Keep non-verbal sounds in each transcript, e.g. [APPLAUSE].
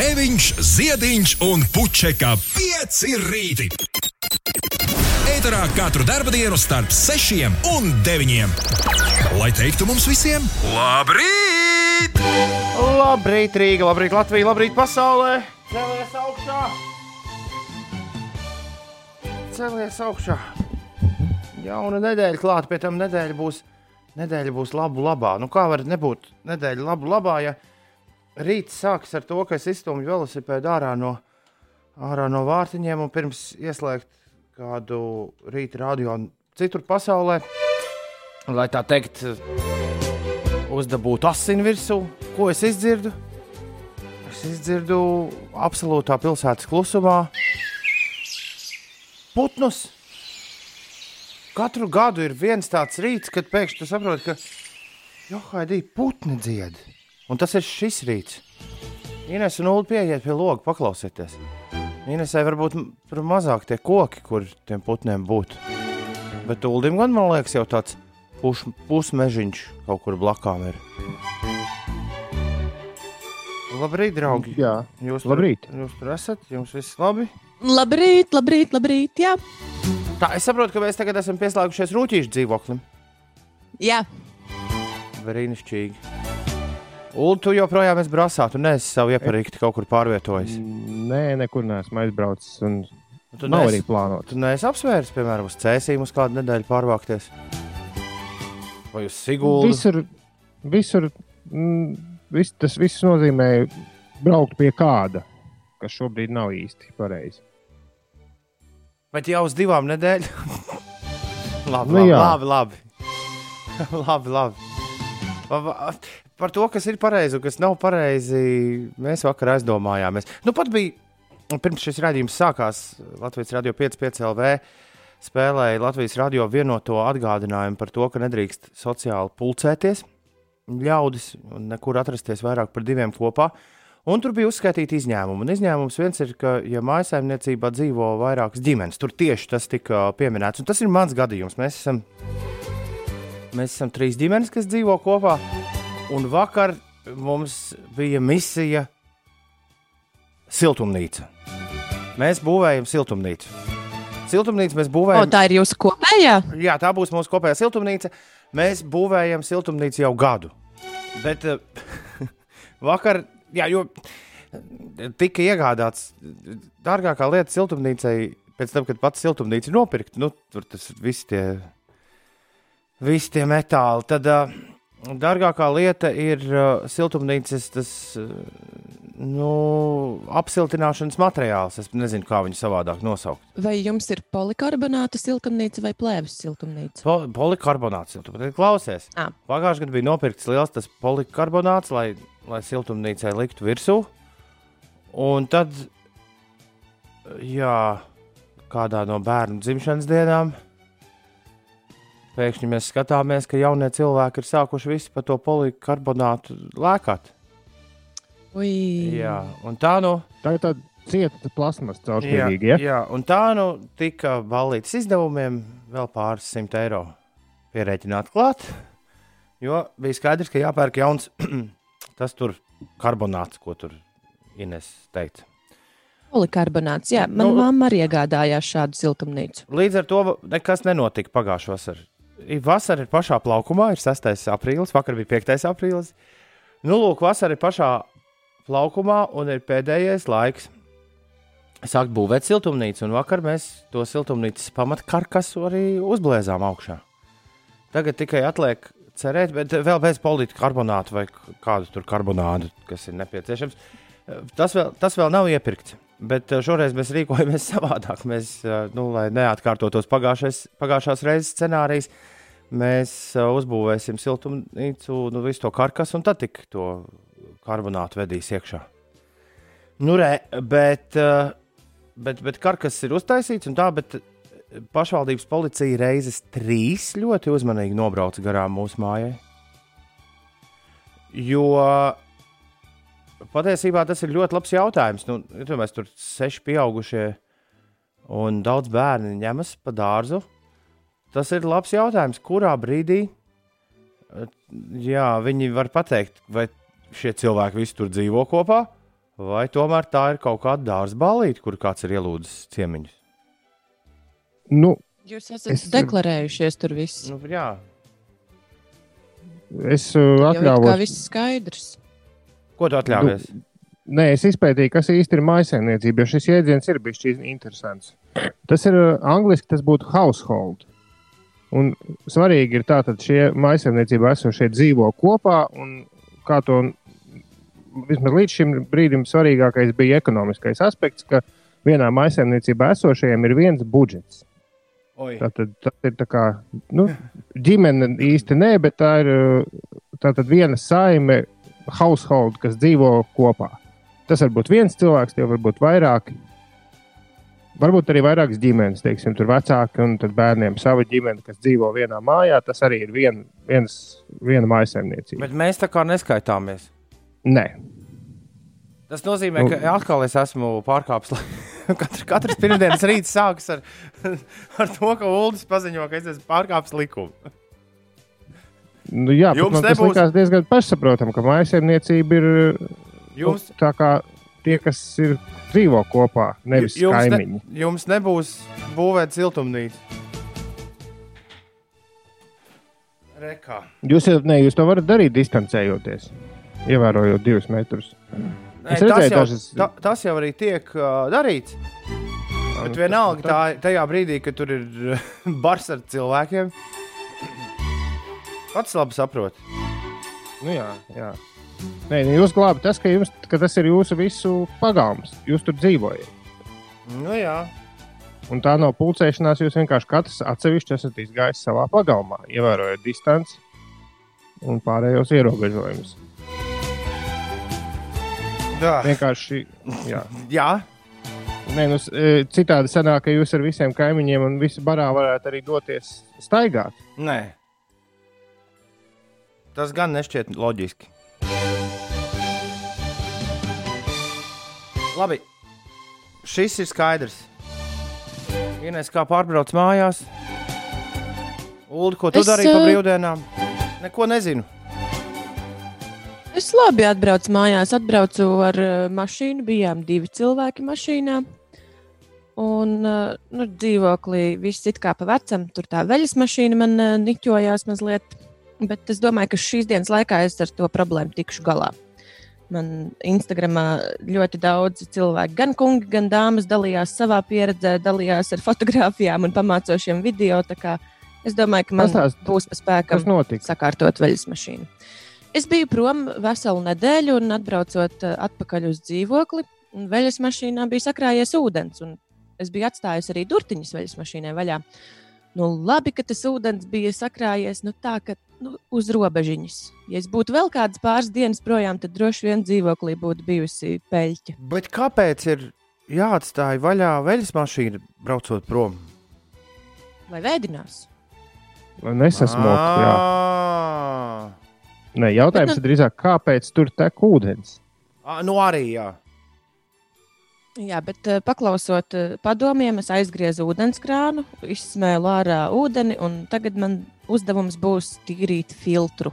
Grēviņš, Ziediņš un Puķeka 5 rīti. Eterā katru dienu starp 6 un 9. Lai teiktu mums visiem, labrīt! Labrīt, Rīga, labrīt, Latvija, labrīt, pasaulē! Celies augšā! Celies augšā! Jauna nedēļa klāta, pie tam nedēļa būs, nedēļa būs labu labā. Nu, kā var nebūt nedēļa labu labā, ja rīts sāks ar to, ka es izstumju velosipēdu ārā no, ārā no vārtiņiem un pirms ieslēgt kādu rīta radio citur pasaulē, lai tā teikt, uzdabūtu asinu virsū, ko es izdzirdu. Es izdzirdu absolūtā pilsētas klusumā putnus. Katru gadu ir viens tāds rīts, kad pēkšņi tu saproti, ka Johaidī putni dzied. Un tas ir šis rīts. Ines un Ulu pieiet pie loga, paklausieties. Inesai varbūt tur mazāk tie koki, kur tiem putniem būtu. Bet Ulim gan, man liekas, jau tāds pus, pusmežiņš kaut kur blakām ir. Labrīt, draugi! Jā, Jūs Labrīt. Tur, jūs tur esat, jums viss labi. Labrīt, labrīt, labrīt. Jā, Tā, es saprotu, ka mēs tagad esam pieslēgušies rūtīšu dzīvoklim. jā. Brīnišķīgi. Ulu, tu joprojām esi brāzā, tu neesi savu ieparīti kaut kur pārvietojis. Nē, nekur neesmu aizbraucis. Un Tu nav neesi- arī plānots. Tu neesi apsvērs, piemēram, uz cēsīm uz kādu nedēļu pārvākties. Vai uz Sigūdu? Visur, visur mm, vis, tas viss nozīmē braukt pie kāda, kas šobrīd nav īsti pareizi. Bet jau uz divām nedēļām. [LAUGHS] labi, Nu labi, labi, labi. [LAUGHS] labi, labi. Par to, kas ir pareizi un kas nav pareizi, mēs vakar aizdomājāmies. Nu, pat bija pirms šis rādījums sākās Latvijas Rādio 5,5 LV. Spēlēja Latvijas radio vienoto atgādinājumu par to, ka nedrīkst sociāli pulcēties ļaudis un nekur atrasties vairāk par diviem kopā. Un tur bija uzskaitīti izņēmumi. Un izņēmums viens ir, ka, ja mājsaimniecībā dzīvo vairākas ģimenes, tur tieši tas tika pieminēts. Un tas ir mans gadījums. Mēs esam, mēs esam trīs ģimenes, kas dzīvo kopā. Un vakar mums bija misija siltumnīca. Mēs būvējam siltumnīcu. Siltumnīcu mēs O, būvējam. tā ir jūsu kopējā. Jā, tā būs mūsu kopējā siltumnīca. Mēs būvējam siltumnīcu jau gadu. Bet uh, [LAUGHS] vakar, jā, jo tika iegādāts dārgākā lieta siltumnīcai, pēc tam, kad pats siltumnīca ir nopirkta, nu, tur tas visi tie, visi tie metāli. Tad uh, dārgākā lieta ir uh, siltumnīcas tas, uh, nu, apsiltināšanas materiāls. Es nezinu, kā viņu savādāk nosaukt. Vai jums ir polikarbonāta siltumnīca vai plēves siltumnīca? Po tu pat Klausies, pagājušajā gadā bija nopirkts liels tas polikarbonāts, lai, lai siltumnīcai liktu virsū. Un tad, jā, kādā no bērnu dzimšanas dienām, pēkšņi mēs skatāmies, ka jaunie cilvēki ir sākuši visu par to polikarbonātu lēkāt. Ui, Jā, un tā nu. Tā ir tāda cieta plasmas caurspīdīga. Ja? jā, un tā nu tika balītas izdevumiem vēl pāris simt eiro pierēķināt klāt. Jo bija skaidrs, ka jāpērk jauns [CLEARS THROAT] tas tur karbonāts, ko tur Ines teica. polikarbonāts. Jā, manā Nu, mamma arī iegādājās šādu siltumnīcu. Līdz ar to nekas nenotika pagājušā vasarā. Vasara ir pašā plaukumā, ir 6. aprīlis, vakar bija 5. aprīlis. Nu, lūk, vasara ir pašā plaukumā un ir pēdējais laiks sākt būvēt siltumnīcu. Un vakar mēs to siltumnīcas pamatkarkasu arī uzblēzām augšā. Tagad tikai atliek cerēt, bet vēl bez polikarbonāta vai kādu tur karbonādu, kas ir nepieciešams. Tas vēl, tas vēl nav iepirkts. Bet eh, šoreiz mēs rīkojamies [LAUGHS] savādāk. Mēs, eh, nu, lai neatkārtotos pagājušais- pagājušās reizes scenārijs, mēs eh, uzbūvēsim siltumnīcu, nu, visu to karkasu un tad tik to karbonātu vedīs iekšā. Nu, re, bet, bet, bet karkas ir uztaisīts un tā, bet pašvaldības policija reizes trīs ļoti uzmanīgi nobrauca garām mūsu mājai. Jo patiesībā tas ir ļoti labs jautājums. Nu, ja mēs tur seši pieaugušie un daudz bērni ņemas pa dārzu. Tas ir labs jautājums, kurā brīdī eh, jā, viņi var pateikt, vai šie cilvēki visi tur dzīvo kopā, vai tomēr tā ir kaut kāda dārza balīte, kur kāds ir ielūdzis ciemiņus? Nu, Jūs esat Es- es... deklarējušies tur viss. Nu, jā, es uh, atļāvos. viss skaidrs. Ko tu atļāvies? Nu, Nē, es izpētīju, kas īsti ir maisaimniecība, jo šis jēdziens ir bijis interesants. Tas ir uh, angliski, tas būtu household. Un svarīgi ir tātad šie maisaimniecībā esošie dzīvo kopā, un kā to vismaz līdz šim brīdim svarīgākais bija ekonomiskais aspekts, ka vienā maisaimniecībā esošajiem ir viens budžets. Tātad tas ir tā kā nu, ģimene īsti nē, bet tā ir uh, tātad viena saime, household, kas dzīvo kopā. Tas var būt viens cilvēks, tie var būt vairāki. Varbūt arī vairākas ģimenes, teiksim, tur vecāki un bērniem sava ģimene, kas dzīvo vienā mājā. Tas arī ir vien, viens, viena mājsaimniecība. Bet mēs tā kā neskaitāmies. Nē, Tas nozīmē, Nu. ka atkal es esmu pārkāpis. [LAUGHS] Katru, katrs pirmdienas rīts sākas ar, [LAUGHS] ar to, ka Ulas paziņo, ka es esmu pārkāpis likumu. Nu, jā, Jums man tas nebūs- likās diezgan pašsaprotami, ka mājsaimniecība ir Jums, nu, tā kā tie, kas ir dzīvo kopā, nevis jums, kaimiņi. ne, jums nebūs būvēt siltumnīcu. Rekā. Jūs, ne, jūs to varat darīt distancējoties, ievērojot divus metrus. Nē, Es tas, redzēju jau, dažas- ta, tas jau arī tiek uh, darīts. Bet vienalga, tā, tajā brīdī, kad tur ir [LAUGHS] bars ar cilvēkiem, pats labi saprot. Nu, jā, jā. Nē, nu, jūs glābat tas, ka, jums, ka tas ir jūsu visu pagalms. Jūs tur dzīvojat. Nu, jā. Un tā nav pulcēšanās. Jūs vienkārši katrs atsevišķi esat izgājis savā pagalmā, ievērojot distanci un pārējos ierobežojumus. Tā. Vienkārši, jā. jā. Nē, nu, e, citādi sanāk, ka jūs ar visiem kaimiņiem un visu barā varētu arī doties staigāt. Nē. Tas gan nešķiet loģiski. Labi. Šis ir skaidrs. Vienais kā pārbrauc mājās. Ulu, ko tu Es, darīji pa ā, brīvdienām? Neko nezinu. Es labi atbraucu mājās, atbraucu ar uh, mašīnu. Bijām divi cilvēki mašīnā. Un uh, nu, dzīvoklī viss it kā pa vecam. Tur tā veļas mašīna man niķojās mazliet. Bet es domāju, ka šīs dienas laikā es ar to problēmu tikšu galā. Man Instagramā ļoti daudz cilvēku, gan kungi, gan dāmas, dalījās savā pieredzē, dalījās ar fotografijām un pamācošiem video. Es domāju, ka man Pastāst, būs spēkam sakārtot veļas mašīnu. Es biju prom veselu nedēļu, un atbraucot eh, atpakaļ uz dzīvokli, un veļas mašīnā bija sakrājies ūdens. un Es biju atstājis arī durtiņas veļas mašīnai vaļā. Nu, labi, ka tas ūdens bija sakrājies nu, tā, ka nu, uz robežiņas. Ja es būtu vēl kādas pāris dienas projām, tad droši vien dzīvoklī būtu bijusi peļķa. Bet kāpēc ir jāatstāj vaļā veļas mašīna, braucot prom? Lai vēdinās. Lai nesasmoktu. jā. Nē, jautājums Bet ir drīzāk, kāpēc tur tek ūdens? Nu, arī jā. Jā, bet uh, paklausot uh, padomiem, es aizgriezu ūdenskrānu, izsmēlu ārā ūdeni, un tagad man uzdevums būs tīrīt filtru.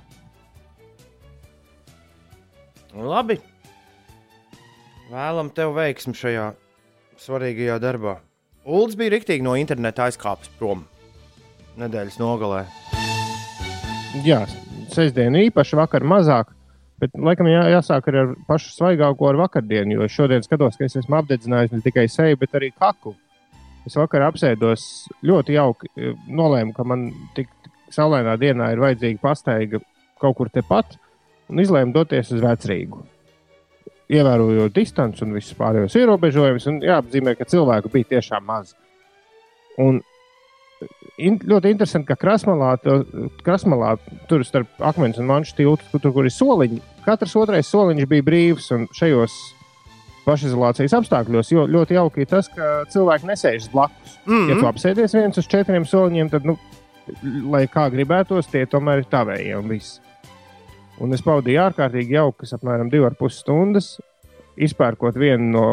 Labi. Vēlam tev veiksmi šajā svarīgajā darbā. Ulds bija rīktīgi no interneta aizkāpis prom nedēļas nogalē. Jā, sestdiena īpaši, vakar mazāk. Bet, laikam, jā, jāsāk ar pašu svaigāko ar vakardienu, jo šodien skatos, ka es esmu apdedzinājis ne tikai seju, bet arī kaklu. Es vakar apsēdos ļoti jauki, eh, nolēmu, ka man tik saulainā dienā ir vajadzīga pastaiga kaut kur tepat, un izlēmu doties uz vecrīgu. Ievērojot distanci un visus pārējos ierobežojumus, un jāapzīmē, ka cilvēku bija tiešām maz. Un in, ļoti interesanti, ka krasmalā, to- krasmalā tur starp akmens un manšu tiltu, tur, kur ir soliņi, katrs otrais soliņš bija brīvs. Šajos pašizolācijas apstākļos jo, ļoti jauki ir tas, ka cilvēki nesēžas blakus. Mm Ja tu apsēdies viens uz četriem soliņiem, tad, nu, lai kā gribētos, tie tomēr ir tavējie un viss. Un es pavadīju ārkārtīgi jaukas, apmēram divas ar pus stundas, izpērkot vienu no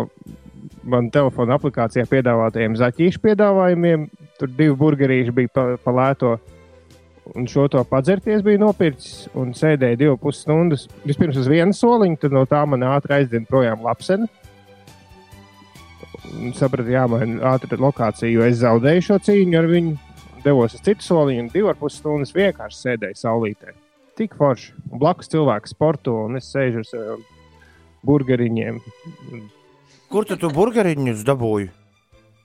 man telefona aplikācijā piedāvātajiem zaķīšu piedāvājumiem. Tur divi burgerīši bija pa, pa lēto. Un šo to padzerties bija nopircis un sēdēja divas puses stundas. Vispirms uz vienu soliņu, tad no tā man ātri aizdien projām lapseni. Un sapratu, jāmaina ātri lokācija, jo es zaudēju šo cīņu ar viņu. Devos uz citu soliņu un divas puses stundas vienkārši sēdēju saulītē. Tik forši. Un blakus cilvēks sporto un es sēžu ar saviem burgeriņiem. Kur tu tu burgeriņus dabūji?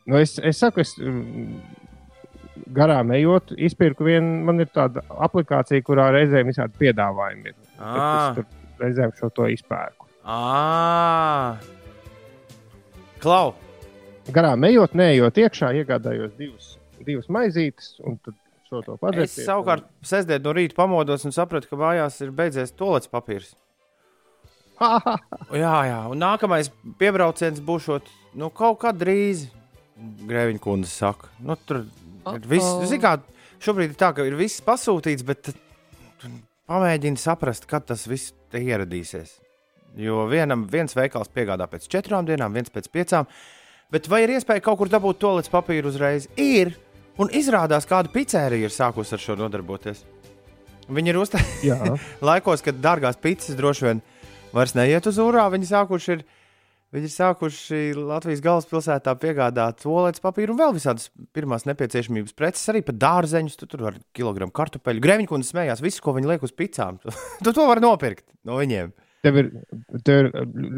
Nu, es, es saku, es garām ejot, izpirku vienu. Man ir tāda aplikācija, kurā reizēm visādi piedāvājumi ir. Tad. Es tur reizēm šo to izpērku. Ā! Klau! Garām ejot, neejot iekšā, iegādājos divas, divas maizītes un Es padzerties. savukārt sestdien no rīta pamodos un sapratu, ka mājās ir beidzies tolets papīrs. [LAUGHS] Jā, jā, un nākamais piebrauciens būs nu, kaut kad drīz. Grēviņa kundze saka, nu, tur ir viss. Uh-oh. Zini, kā šobrīd ir tā, ka ir viss pasūtīts, bet pamēģini saprast, kad tas viss ieradīsies. Jo vienam viens veikals piegādā pēc četrām dienām, viens pēc piecām. Bet vai ir iespēja kaut kur dabūt to līdz papīru uzreiz? Ir. Un izrādās, kāda pizzerija ir sākusi ar šo nodarboties. Viņi ir uztaisījuši [LAUGHS] laikos, kad dārgās pizzas droši vien vairs neiet uz urā. Viņi sākuši ir, viņi ir sākuši Latvijas galvaspilsētā piegādāt toaletes papīru un vēl visādas pirmās nepieciešamības preces, arī pat dārzeņus. Tu tur var kilogramu kartupeļu. Grēviņkundze smējās, visu, ko viņi liek uz pizzām. [LAUGHS] Tu, to vari nopirkt no viņiem. tev ir, tev ir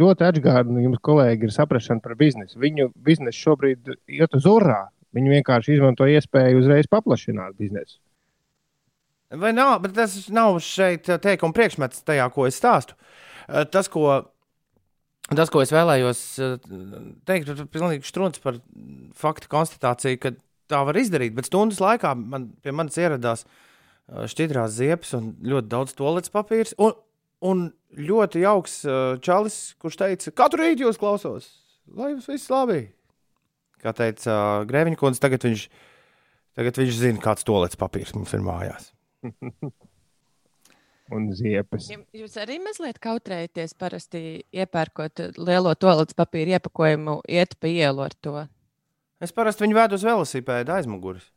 ļoti atgādājumi, jums kolēģi ir saprašana par biznesu. Viņu biznesa šobrīd iet uz urā. Viņi vienkārši izmanto iespēju uzreiz paplašināt biznesu. Vai nav, bet tas nav šeit teikuma priekšmets tajā, ko es stāstu. Uh, Tas, ko, tas, ko es vēlējos uh, teikt, ir pilnīgi strūns par faktu konstatāciju, ka tā var izdarīt. Bet stundas laikā man, pie manis ieradās uh, šķidrās ziepes un ļoti daudz toaletes papīrs. Un, un ļoti jauks uh, čalis, kurš teica, katru rītu jūs klausos, lai jums viss labi. Kā teica Grēviņa kundze, tagad viņš, tagad viņš zina, kāds toaletes papīrs mums ir mājās. [LAUGHS] Un ziepes. Jūs arī mazliet kautrējaties parasti iepērkot lielo toaletes papīra iepakojumu, iet pa ielu ar to. Es parasti viņu vedu uz velosipēda aizmugures.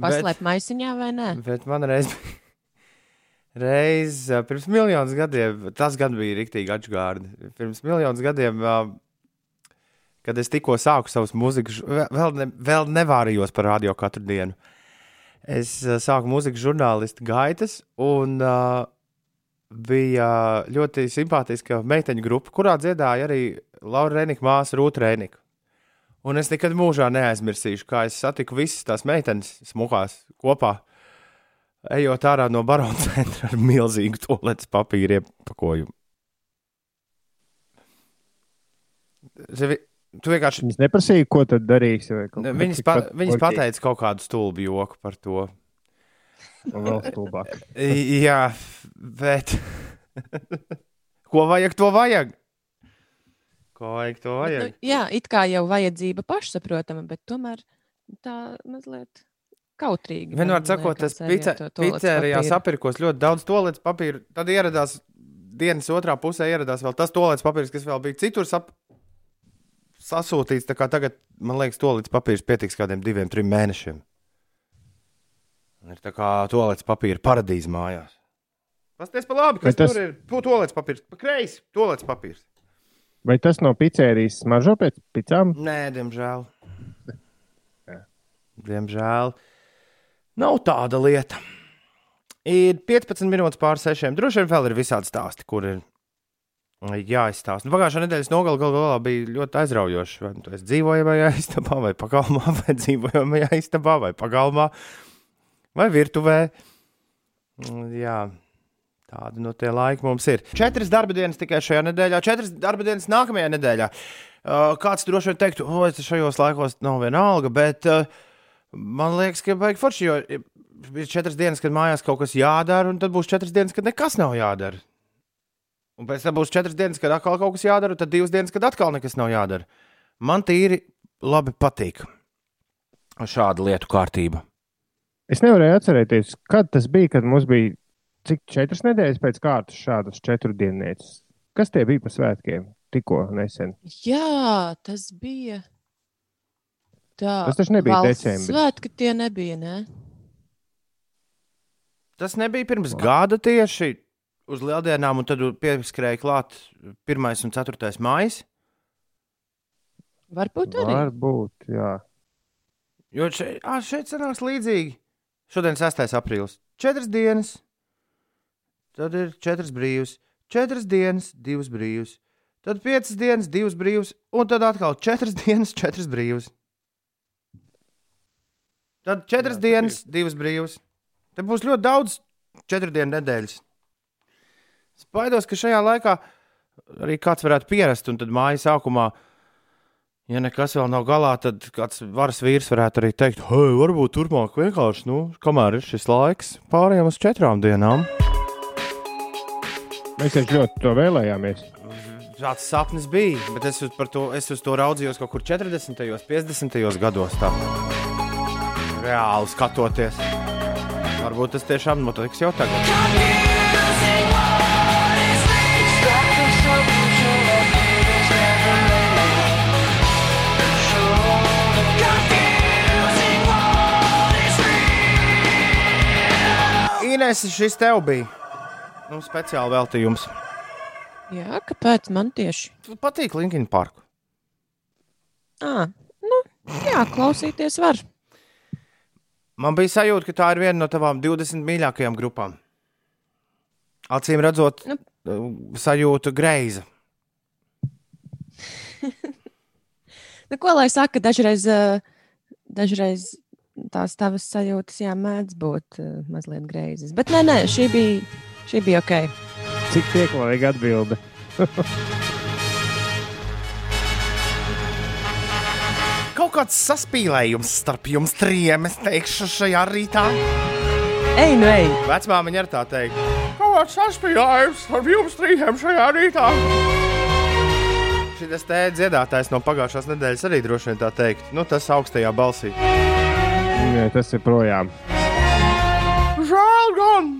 Paslēpt maisiņā vai nē? Bet, man reiz, [LAUGHS] reiz pirms miljonus gadiem, tas gan bija rīktīgi atgādājums. Pirms miljonus gadiem, kad es tikko sāku savus mūzikas, vēl ne, vēl nevārījos par radio katru dienu. Es ā, sāku mūzikas žurnālistu gaitas, un uh, bija ļoti simpātiska meiteņu grupa, kurā dziedāja arī Laura Rēnika māsa Rūta Rēnika. Un es nekad mūžā neaizmirsīšu, kā es satiku visas tās meitenes smukās kopā, ejot ārā no barona [LAUGHS] centra ar milzīgu toaletes papīra iepakojumu. Sevi, tu vienkārši. Viņas neprasīja, ko tad ko, Viņas, pa, pat viņas pateica kaut kādu stulbu joku par to. un Vēl stulbāk. Jā, bet. [LAUGHS] Ko vajag, to vajag? Ko vajag, to Bet, vajag? nu, jā, it kā jau vajadzība pašsaprotama, bet tomēr tā mazliet kautrīgi. Vienmēr sakot, tas pizzerijā papīru. sapirkos ļoti daudz toaletes papīra. Tad ieradās dienas otrā pusē, ieradās vēl tas toaletes papīrs, kas vēl bija citur sap... sasūtīts. Tagad, man liekas, toaletes papīrs pietiks kādiem diviem, trim mēnešiem. Ir tā kā toaletes papīra paradīze mājās. Pasties pa labi, kas Bet tas- tur ir. To toaletes papīrs, pa kreisi, toaletes papīrs. Vai tas no pizzerijas smaržo pēc pizzām? Nē, diemžēl. Diemžēl nav tāda lieta. Ir 15 minūtes pār 6. Droši vien vēl ir visādi stāsti, kur ir jāizstāsta. Nu, pagājušā nedēļas nogalē gal galā bija ļoti aizraujoši. Vai nu esi dzīvojamajā [LAUGHS] istabā, vai pagalmā, [LAUGHS] vai dzīvojamajā istabā, vai pagalmā, vai virtuvē. Mm, Jā. Tāda no tie laiki mums ir. Četras darba dienas tikai šajā nedēļā, četras darba dienas nākamajā nedēļā. Uh, kāds droši vien teiktu, o, tas šajos laikos nav viena alga, bet uh, man liekas, ka baigi forši, jo ir četras dienas, kad mājās kaut kas jādara, un tad būs četras dienas, kad nekas nav jādara. Un pēc tam būs četras dienas, kad atkal kaut kas jādara, tad divas dienas, kad atkal nekas nav jādara. Man tīri labi patīk šāda lietu kārtība. Es nevarēju atcerēties, kad tas bija, kad mums bija cik četras nedēļas pēc kārtas šādas četru dienas. Kas tie bija pa svētkiem? Tikko nesen. Jā, tas bija. Tā, Tas taču nebija decembris. Svētki tie nebija, ne? Tas nebija pirms gada tieši uz lieldienām, un tad pieskrēja klāt 1. un 4. maija. Varbūt arī. Varbūt, jā. Jo šeit, ā, šeit sanāks līdzīgi. Šodien 6. aprīlis. Četras dienas, tad ir četras brīvas, četras dienas, divas brīvas, tad piecas dienas, divas brīvas, un tad atkal četras dienas, četras brīvas. Tad četras Jā, dienas, divas brīvas. Te būs ļoti daudz četru dienu nedēļas. Es baidos, ka šajā laikā arī kāds varētu pierast, un tad māja sākumā, ja nekas vēl nav galā, tad kāds varas vīrs varētu arī teikt, hei, varbūt turpmāk vienkārši, nu, kamēr ir šis laiks, pārējām uz četrām dienām. Mēs taču ļoti to vēlējāmies. Tāds sapnis bija, bet es uz, par to, es uz to raudzījos kaut kur 40. un 50. gados. Tā. Reāli skatoties. Varbūt tas tiešām notiks jau tagad. Ines, šis tev bija nu, speciāli veltījums. Jā, kāpēc man tieši? Patīk Linkin Park. À, nu, jā, klausīties var. Man bija sajūta, ka tā ir viena no tavām 20 mīļākajām grupām. Acīm redzot, Nu. sajūta greiza. [LAUGHS] Nu, ko lai saka, dažreiz, eh, dažreiz tās tavas sajūtas jā, mēdz būt uh, mazliet greizes. Bet nē, nē, šī bija, šī bija ok. Cik pieklājīga atbilde. [LAUGHS] Kaut kāds saspīlējums starp jums trijiem, es teikšu, šajā rītā. Ej, nu, ej! Vecmāmiņa ir tā teikt. Kaut kāds saspīlējums starp jums trijiem šajā rītā. Šis te dziedātājs no pagājušās nedēļas arī droši vien tā teikt. Nu, tas augstajā balsī. Nē, tas ir projām. Žēl gan!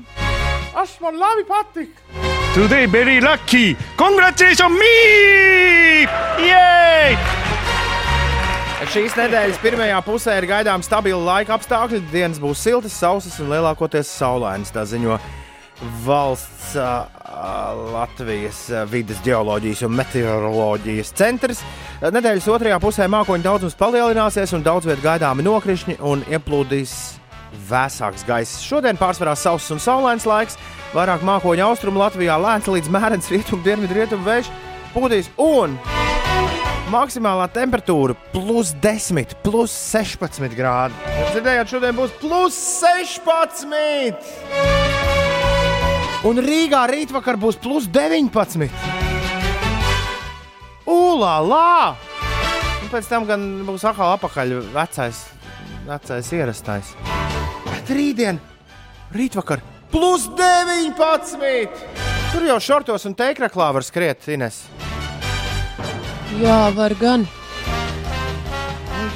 Tas man labi patīk! Today very lucky. Congratulations me! Yay! Šīs nedēļas pirmajā pusē ir gaidām stabili laika apstākļi. Dienas būs siltas, sausas un lielākoties saulainas. Tā ziņo valsts uh, Latvijas vidas geoloģijas un meteoroloģijas centrs. Nedēļas otrajā pusē mākoņu daudzums palielināsies un daudz vietā gaidāmi nokrišņi un ieplūdīs vēsāks gaiss. Šodien pārsvarā sauss un saulains laiks, vairāk mākoņu austrumu Latvijā lēns līdz mērens rietumu, dienvidu rietumu vējš pūtīs un maksimālā temperatūra plus 10, plus 16 grādi. Dzirdējāt, šodien būs plus 16! Un Rīgā rītvakar būs plus 19. Ulā, lā! Un pēc tam gan būs atkal apakaļ vecais, vecais ierastais. Bet rītdien, rītvakar, plus 19! Tur jau šortos un teikraklā var skriet, Ines. Jā, var gan.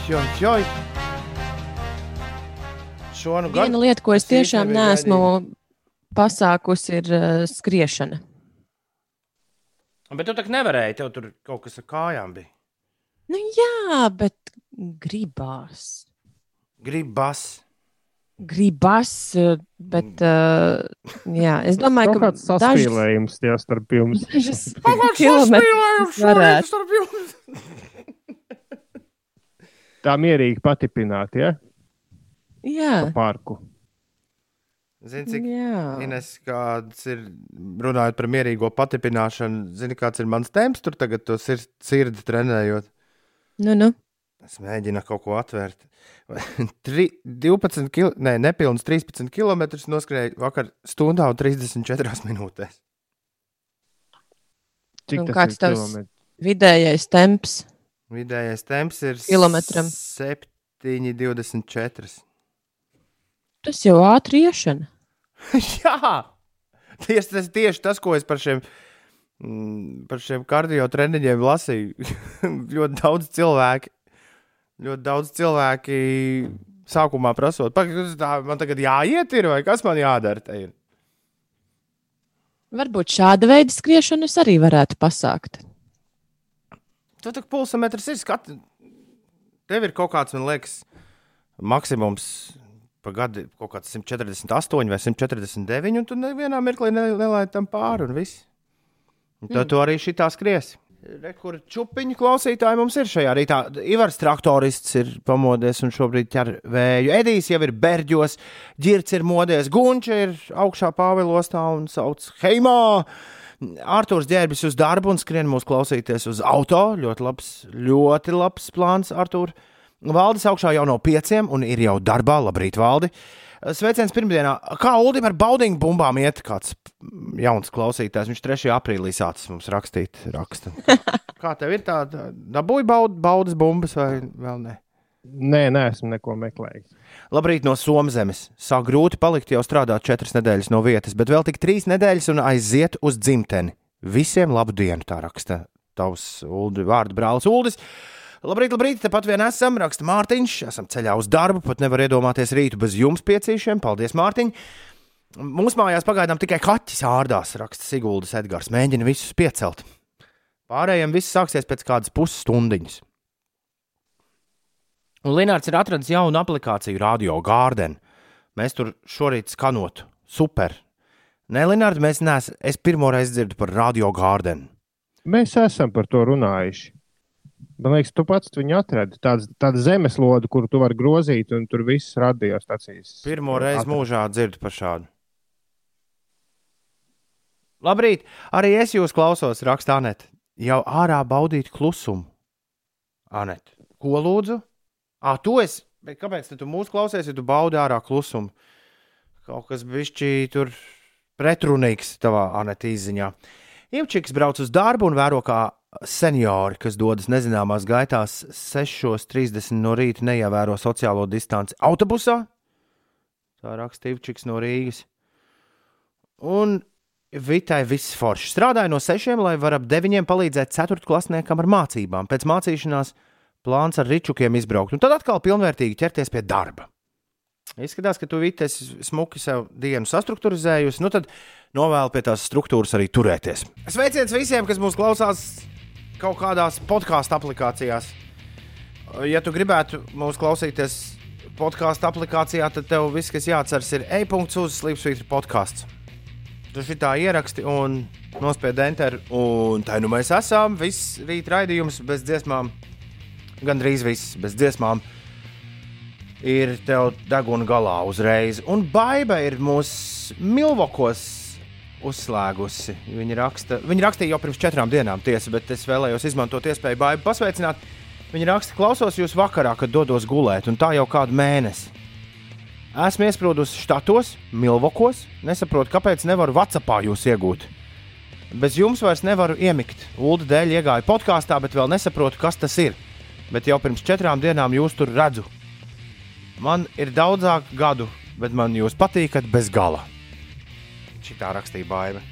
Joj, joj. Šo nu gan Viena lieta, ko es tiešām neesmu pasākusi, ir uh, skriešana. Bet tu tā nevarēji, tev tur kaut kas ar kājām bija. Nu, jā, bet gribās. Gribas. Gribas, eh, bet uh, jā, es domāju, ka kāds saspīlējums tie starp jums. dažas [LAUGHS] kilometrus varētu. starp jums. Tā mierīgi patipināt, ja? Jā, Pa parku. Zini, cik. Ines, kāds ir runājot par mierīgo patipināšanu, zini, kāds ir mans temps tur tagad, to sir sirdi trenējot. Nu, nu. Es mēģinu kaut ko atvērt. [LAUGHS] Tri, 12, kil, nē, nepilnīgi 13 km noskrēju vakar stundā un 34 [LAUGHS] minūtēs. Cik Un tas kāds ir tavs- kilometri? Vidējais temps. Vidējais temps ir Kilometram. 7,24. Tas jau ātri iešana. [LAUGHS] Jā, tieši tas, tieši tas, ko es par šiem, mm, par šiem kardio treniņiem lasīju. [LAUGHS] ļoti daudz cilvēku, ļoti daudz cilvēki sākumā prasot, "Pagaid, kas man tagad jāiet, ir, vai kas man jādara. te ir?" Varbūt šāda veida skriešanu es arī varētu pasākt. Tu tā kā pulsmetrs ir skats. Tev ir kaut kāds, man liekas, maksimums pa gadu kaut kāds 148 vai 149, un tu nevienā mirklī ne- nelaidi tam pāri, un viss. Un tad mm. tu arī šitā skriesi. Rekur čupiņu klausītāji mums ir šajā rītā. Ivars traktorists ir pamodies un šobrīd ķer vēju. Edijs jau ir berģos, ģirts ir modies, gunča ir augšā pāvilostā un sauc Heimā. Arthurs ģērbis uz darbu un skrien mūs klausīties uz auto. Ļoti labs, ļoti labs plāns, Arthur. Valdis augšā jau no pieciem un ir jau darbā. Labrīt, Valdi! Sveiciens pirmdienā. Kā Ulim ar baudīgu bumbām iet? Kāds jauns klausītājs. Viņš 3. aprīlī sācis mums rakstīt. Raksta. [LAUGHS] Kā tev ir tāda dabūja baud, baudas bumbas vai vēl ne? Nē, neesmu neko meklējis. Labrīt no Somzemes. Sāk grūti palikt jau strādāt četras nedēļas no vietas, bet vēl tik trīs nedēļas un aiziet uz dzimteni. Visiem labu dienu, tā raksta tavs Uldi, vārdu brālis Uldis. Labrīt, labrīt, tepat vien esam, raksta Mārtiņš. Esam ceļā uz darbu, pat nevar iedomāties rītu bez jums piecīšiem. Paldies, Mārtiņ! Mūsu mājās pagaidām tikai kaķis ārdās, raksta Siguldas Edgars. Mēģina visus piecelt. Pārējiem viss sāksies pēc kādas pusstundiņas. Un Linnārds ir atradis jaunu aplikāciju Radio Garden. Mēs tur šorīt skanotu. Super! Nē, Linnārds, mēs neesam. Es pirmo reizi dzirdu par Radio Garden. Mēs esam par to runājuši. Man liekas, tu pats viņu atradi. Tāds, tāda zemeslode, kuru tu vari grozīt, un tur viss radiostacijas. Pirmo reizi mūžā dzirdu par šādu. Labrīt! Arī es jūs klausos, raksta Anete. Jau ārā baudīt klusumu. Anete, ko lūdzu? Ah, tu esi. Bet kāpēc tu mūs klausies, ja tu baudi ārā klusumu? Kaut kas bišķī tur pretrunīgs tavā Anete izziņā. Ivčiks brauc uz darbu un vēro kā seniori, kas dodas nezināmās gaitās 6.30 no rīta, neievēro sociālo distanci autobusā. Tā rakstīja Ivčiks no Rīgas. Un Vitai viss forši. Strādāja no 6, lai var ap 9 palīdzēt 4. klasniekam ar mācībām. Pēc mācīšanās plāns ar ričukiem izbraukt, un tad atkal pilnvērtīgi ķerties pie darba. Izskatās, ka tu vites smuki sev dienu sastruktūrizējusi, nu tad novēlu pie tās struktūras arī turēties. Sveiciens visiem, kas mūs klausās kaut kādās podkāstu aplikācijās. Ja tu gribētu mūs klausīties podkāstu aplikācijā, tad tev viss, kas jāatceras, ir e-punkts uz Slipsvītra podkāsts. Tu šitā ieraksti un nospied enter, un tā nu mēs esam. Viss rīt raidījums bez dziesmām, gandrīz viss bez dziesmām. Ir tev deguna galā uzreiz. Un Baiba ir mūsu Milvokos uzslēgusi. Viņa, raksta, viņa rakstīja jau pirms četrām dienām, tiesa, bet es vēlējos izmantot iespēju Baibu pasveicināt. Viņa raksta, klausos jūs vakarā, kad dodos gulēt, un tā jau kādu mēnesi. Esmu iesprūdusi štatos, Milvokos. Nesaprotu, kāpēc nevaru Vācijā jūs iegūt. Bez jums vairs nevaru iemigt. Ulu dēļ iegāju podkāstā, bet vēl nesaprotu, kas tas ir. Bet jau pirms četrām dienām jūs tur redzu. Man ir daudzāk gadu, bet man jūs patīkat bez gala. Šitā rakstīja Baiba.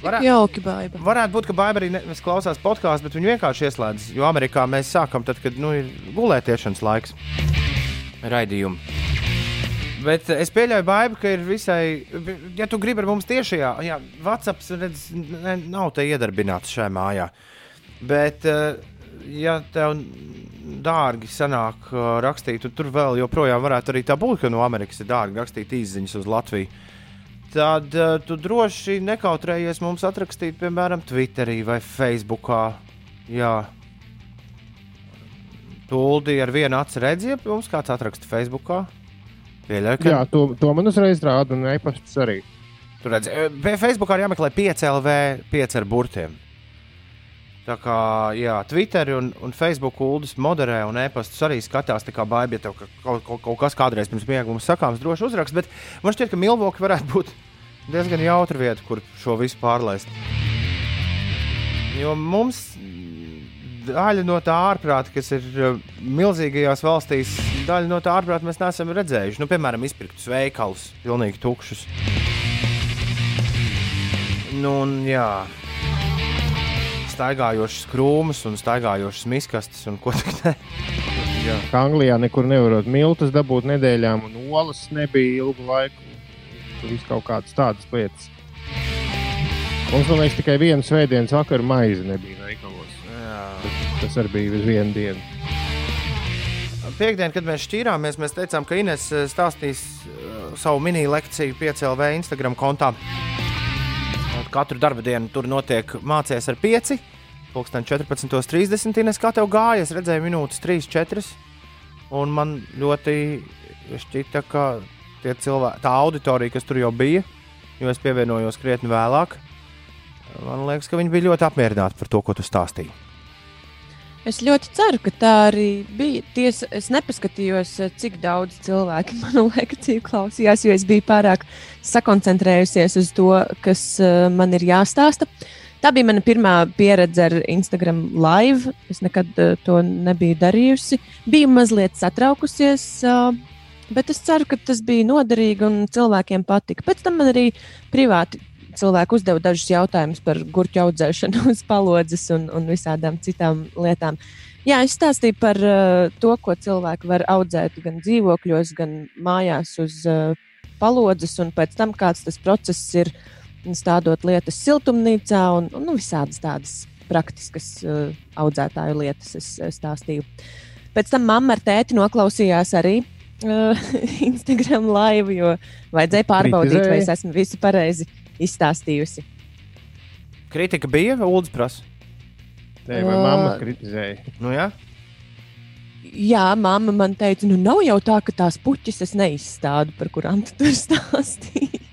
Varētu, Jauki, baiba. varētu būt, ka Baiba arī klausās podkāstu, bet viņi vienkārši ieslēdz. Jo Amerikā mēs sākam tad, kad nu, ir gulētiešanas laiks. Raidījumu. Bet es pieļauju, Baiba, ka ir visai. Ja tu gribi ar mums tiešajā, jā, WhatsApp redz, ne, nav te iedarbināts šajā mājā. Bet, eh, ja tev dārgi sanāk eh, rakstīt, un tur vēl joprojām varētu arī tā būt, ka no Amerikas ir dārgi rakstīt īsiņas uz Latviju, tad uh, tu droši nekautrējies mums atrakstīt, piemēram, Twitterī vai Facebookā. Jā. Tuldi ar vienu acu redzi, ja mums kāds atraksta Facebookā. Pieļauju, ka Jā, to, to man uzreiz rāda, un e-pasts arī. Tur redz, e, pie Facebookā ir jāmeklē 5 LV, 5 ar burtiem. Tā kā jā, Twitter un, un Facebook ULDS moderē un e-pastus arī skatās. Tā kā baigi, ja tev ka- kaut, kaut, kaut kas kādreiz pirms miega mums sakāms, droši uzrakst. Bet man šķiet, ka Milvoki varētu būt diezgan jautra vieta, kur šo visu pārlaist. Jo mums daļa no tā ārprāta, kas ir uh, milzīgajās valstīs, daļa no tā ārprāta mēs neesam redzējuši. Nu, piemēram, izpirktus veikalus, pilnīgi tukšus. Nu, un, jā, staigājošas krūmus un staigājošas miskastes un ko tik ne. Kā Anglijā nekur nevarot miltus dabūt nedēļām, un olas nebija ilgu laiku. Tur viss kaut kādas tādas lietas. Mums, man liekas, tikai viena svētdienas vakara maize nebija veikalos. Jā. Tas arī bija uz vienu dienu. piekdien, kad mēs šķīrāmies, mēs teicām, ka Ines eh, stāstīs uh, savu mini lekciju 5LV Instagram kontā. Katru darba dienu tur notiek mācīties ar 5. Pūksteni 14.30. Ines, kā tev gāja? Es redzēju minūtes 3, 4. Un man ļoti šķita, ka cilvēki, tā auditorija, kas tur jau bija, jo es pievienojos krietni vēlāk, man liekas, ka viņi bija ļoti apmierināti par to, ko tu stāstīji. Es ļoti ceru, ka tā arī bija. Tiesa, es nepaskatījos, eh, cik daudz cilvēku [LAUGHS] manu lekciju klausījās, jo es biju pārāk sakoncentrējusies uz to, kas uh, man ir jāstāsta. Tā bija mana pirmā pieredze ar Instagram live. Es nekad uh, to nebiju darījusi. Biju mazliet satraukusies, bet es ceru, ka tas bija noderīgi un cilvēkiem patika. Pēc tam man arī privāti cilvēki uzdeva dažus jautājumus par gurķu audzēšanu [LAUGHS] uz palodzes un, un visādām citām lietām. Jā, es stāstīju par uh, to, ko cilvēki var audzēt gan dzīvokļos, gan mājās uz uh, palodzes, un pēc tam kāds tas process ir stādot lietas siltumnīcā un, un nu, visādas tādas praktiskas uh, audzētāju lietas es, es stāstīju. Pēc tam mamma ar tēti noklausījās arī uh, [LAUGHS] Instagram live, jo vajadzēja pārbaudīt, Kritizēja. vai es esmu visu pareizi izstāstījusi. Kritika bija Ulrichs prasa. Nē, vai uh, mamma kritizēja? Nu, jā. Jā, mamma man teica, nu nav jau tā, ka tās puķis es neizstādu, par kurām tu tur [LAUGHS] stāstīji.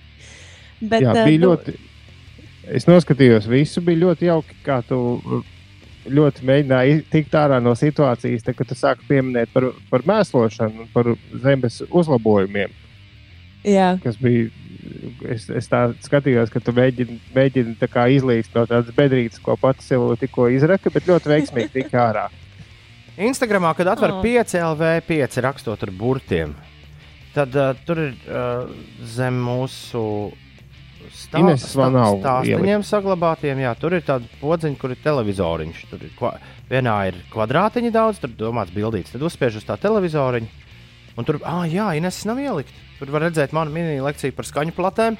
Bet, jā, bija nu... ļoti. Es noskatījos, visu bija ļoti jauki, kā tu ļoti mēģināji tikt ārā no situācijas, te, kad tu sāki pieminēt par, par mēslošanu un par zemes uzlabojumiem. Jā. Kas bija es, es tā skatījos, ka tu mēģini, mēģini tā izlīst no tādas bedrītes, ko pats sev tikko izraka, bet ļoti veiksmīgi tika ārā. Instagramā, kad atver oh. 5 LV, 5 rakstot ar burtiem, tad uh, tur ir uh, zem mūsu stāstiem saglabātiem. Jā, tur ir tāda podziņa, kur ir televizoriņš. Tur ir kva, vienā ir kvadrātiņa daudz, tur domāts bildīts. Tad uzspiež uz tā televizoriņa. Un tur, ah, jā, Ines nav ielikt. Tur var redzēt manu mini lekciju par skaņu platēm.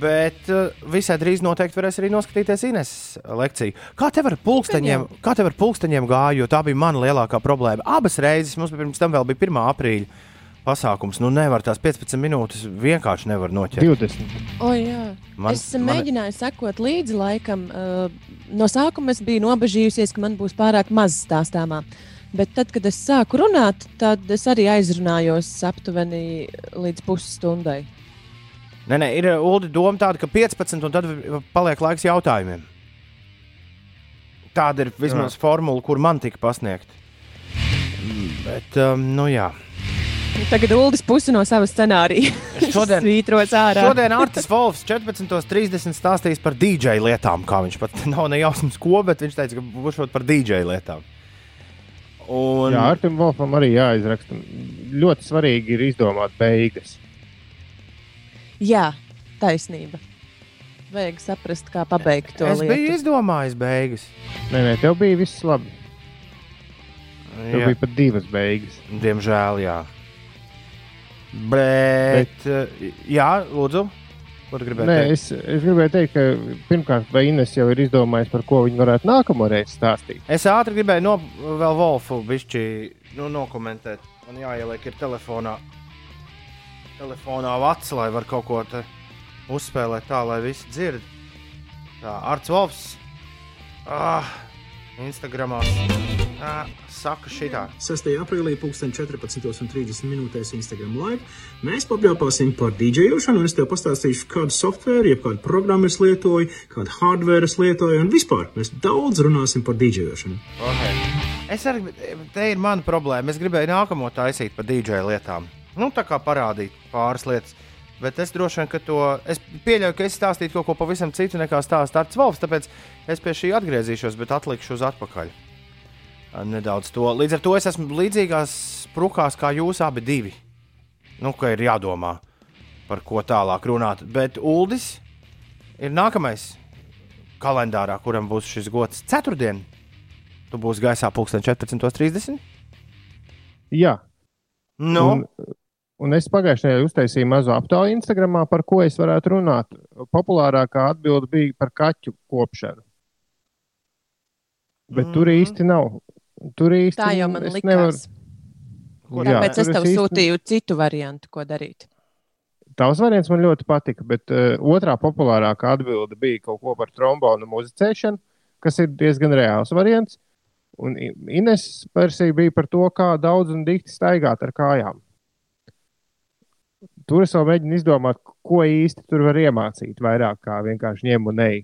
Bet uh, visai drīz noteikti varēs arī noskatīties Ines lekciju. Kā tev ar pulksteņiem, kā tev ar pulksteņiem gāja? Jo tā bija mana lielākā problēma. Abas reizes mums pirms tam vēl bija 1. aprīļa pasākums. Nu, nevar tās 15 minūtes vienkārši nevar noķert. 20. O, jā. man, es man... mēģināju sekot līdzi laikam. Uh, no sākuma es biju nobežījusies, ka man būs pārāk maz stāstāmā. Uh, Bet tad, kad es sāku runāt, tad es arī aizrunājos aptuveni līdz pusstundai. Nē, nē, ir Ulu doma tāda, ka 15 un tad paliek laiks jautājumiem. Tāda ir vismaz jā. formula, kur man tika pasniegta. Bet, um, nu jā. Tagad Ulas pusi no sava scenārija. [LAUGHS] Šodien, šodien Artis Volfs 14.30 stāstīs par DJ lietām. Kā viņš pat [LAUGHS] nav nejausmas ko, bet viņš teica, ka būs par DJ lietām. Un... Jā, Artim Volfam arī jāizraksta. Ļoti svarīgi ir izdomāt beigas. Jā, taisnība. Vajag saprast, kā pabeigt to es lietu. Es biju izdomājis beigas. Nē, nē, tev bija viss labi. Tev jā. bija pat divas beigas. Diemžēl, jā. Bet, Bet... jā, lūdzu. Ko tu gribēji Nē, teikt? Es, es gribēju teikt, ka pirmkārt, vai Ines jau ir izdomājis, par ko viņi varētu nākamo reizi stāstīt. Es ātri gribēju no, vēl Wolfu bišķi nu, nokomentēt. Man jāieliek ir telefonā, telefonā vats, lai var kaut ko uzspēlēt tā, lai visi dzird. Tā, Arts Wolfs. Ah, Instagramā saka šitā. 6. aprīlī 14.30 minūtēs Instagram live mēs papļāpāsim par DJošanu, un es tev pastāstīšu, kādu softvēru, jeb kādu programmu es lietoju, kādu hardware es lietoju, un vispār mēs daudz runāsim par DJošanu. Okay. Es arī, te ir mana problēma. Es gribēju nākamo taisīt par DJ lietām. Nu, tā kā parādīt pāris lietas. Bet es droši vien, ka to es pieļauju, ka es stāstītu kaut ko pavisam citu nekā stāsta Arts Valsts. Tāpēc es pie šī atgriezīšos, bet atlikšu uz atpakaļ. Nedaudz to. Līdz ar to es esmu līdzīgās sprukās kā jūs abi divi. Nu, ka ir jādomā, par ko tālāk runāt. Bet Uldis ir nākamais kalendārā, kuram būs šis gods ceturtdien. Tu būsi gaisā pulksten 14.30. Jā. Nu, un, Un es pagājušajā nedēļā uztaisīju mazu aptauju Instagram, par ko es varētu runāt. Populārākā atbilde bija par kaķu kopšanu. Bet mm. tur īsti nav. Tur īsti tā jau man likās. Nevar... Jā, Tāpēc es tev īsti- sūtīju citu variantu, ko darīt. Tavs variants man ļoti patika, bet uh, otrā populārākā atbilde bija kaut ko par trombonu muzicēšanu, kas ir diezgan reāls variants. Un Ines versija bija par to, kā daudz un dikti staigāt ar kājām. Tur es vēl mēģinu izdomāt, ko īsti tur var iemācīt, vairāk kā vienkārši ņem un ej.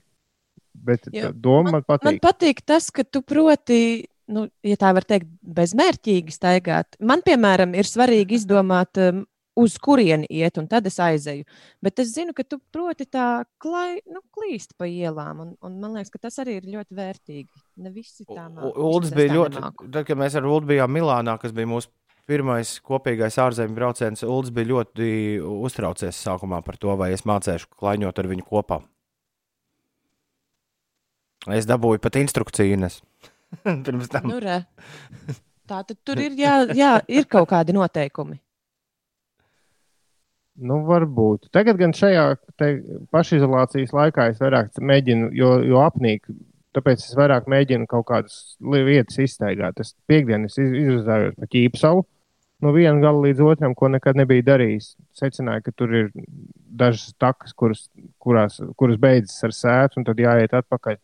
Bet tā doma man Man patīk. patīk tas, ka tu proti, nu, ja tā var teikt, bezmērķīgi staigāt. Man, piemēram, ir svarīgi izdomāt, um, uz kurieni iet, un tad es aizēju. Bet es zinu, ka tu proti tā klai, nu, klīst pa ielām, un, un man liekas, ka tas arī ir ļoti vērtīgi. Ne visi tā vismaz es bija ļoti. Tad, kad mēs ar Ulu bijām Milānā, kas bija mūsu pirmais kopīgais ārzemju brauciens, Uldis bija ļoti uztraucies sākumā par to, vai es mācīšu klaiņot ar viņu kopā. Es dabūju pat instrukciju, Ines. [LAUGHS] Pirms tam. Nu, re. tā tad tur ir, jā, jā, ir kaut kādi noteikumi. Nu, varbūt. Tagad gan šajā pašizolācijas laikā es vairāk mēģinu, jo, jo apnīk. Tāpēc es vairāk mēģinu kaut kādas li- vietas iztaigāt. Es piekdienas iz- izrunājos pa ķīpsalu no viena gala līdz otram, ko nekad nebiju darījis. Secināju, ka tur ir dažas takas, kuras, kurās, kuras beidzas ar sētu, un tad jāiet atpakaļ.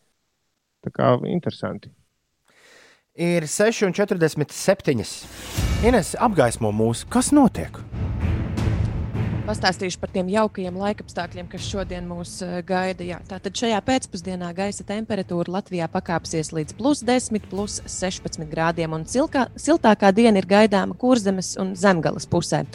Tā kā interesanti. Ir 6,47. Ines apgaismo mūsu. Kas notiek? Pastāstīšu par tiem jaukajiem laikapstākļiem, kas šodien mūs eh, gaida. Jā, tātad šajā pēcpusdienā gaisa temperatūra Latvijā pakāpsies līdz plus 10, plus 16 grādiem, un silkā, siltākā diena ir gaidāma kurzemes un zemgales pusē.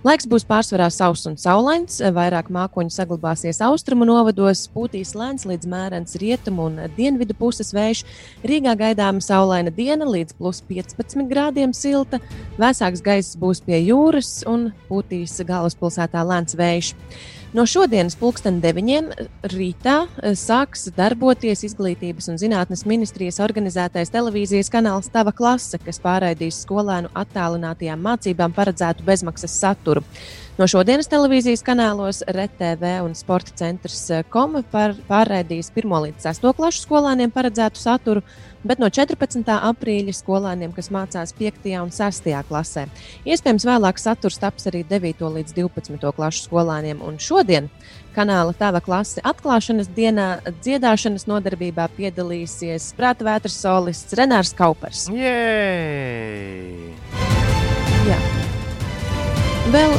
Laiks būs pārsvarā sauss un saulains, vairāk mākoņu saglabāsies austrumu novados, pūtīs lēns līdz mērens rietumu un dienvidu puses vējš. Rīgā gaidāma saulaina diena līdz plus 15 grādiem silta, Vēsāks gaiss būs pie jūras un pūtīs galvaspilsētā lēns vējš. No šodienas pulksten 9. rītā eh, sāks darboties Izglītības un zinātnes ministrijas organizētais televīzijas kanāls Tava klase, kas pārraidīs skolēnu attālinātajām mācībām paredzētu bezmaksas saturu. No šodienas televīzijas kanālos RTV un Sporta centrs eh, KOM par, pārraidīs 1 līdz 6 klašu skolēniem paredzētu saturu, bet no 14. aprīļa skolēniem, kas mācās 5. un 6. klasē. Iespējams, vēlāk saturs taps arī 9. līdz 12. klašu skolēniem. Un šodien kanāla Tava klase atklāšanas dienā dziedāšanas nodarbībā piedalīsies prāta vētras solists Renārs Kaupers. Jē! Jā. Vēl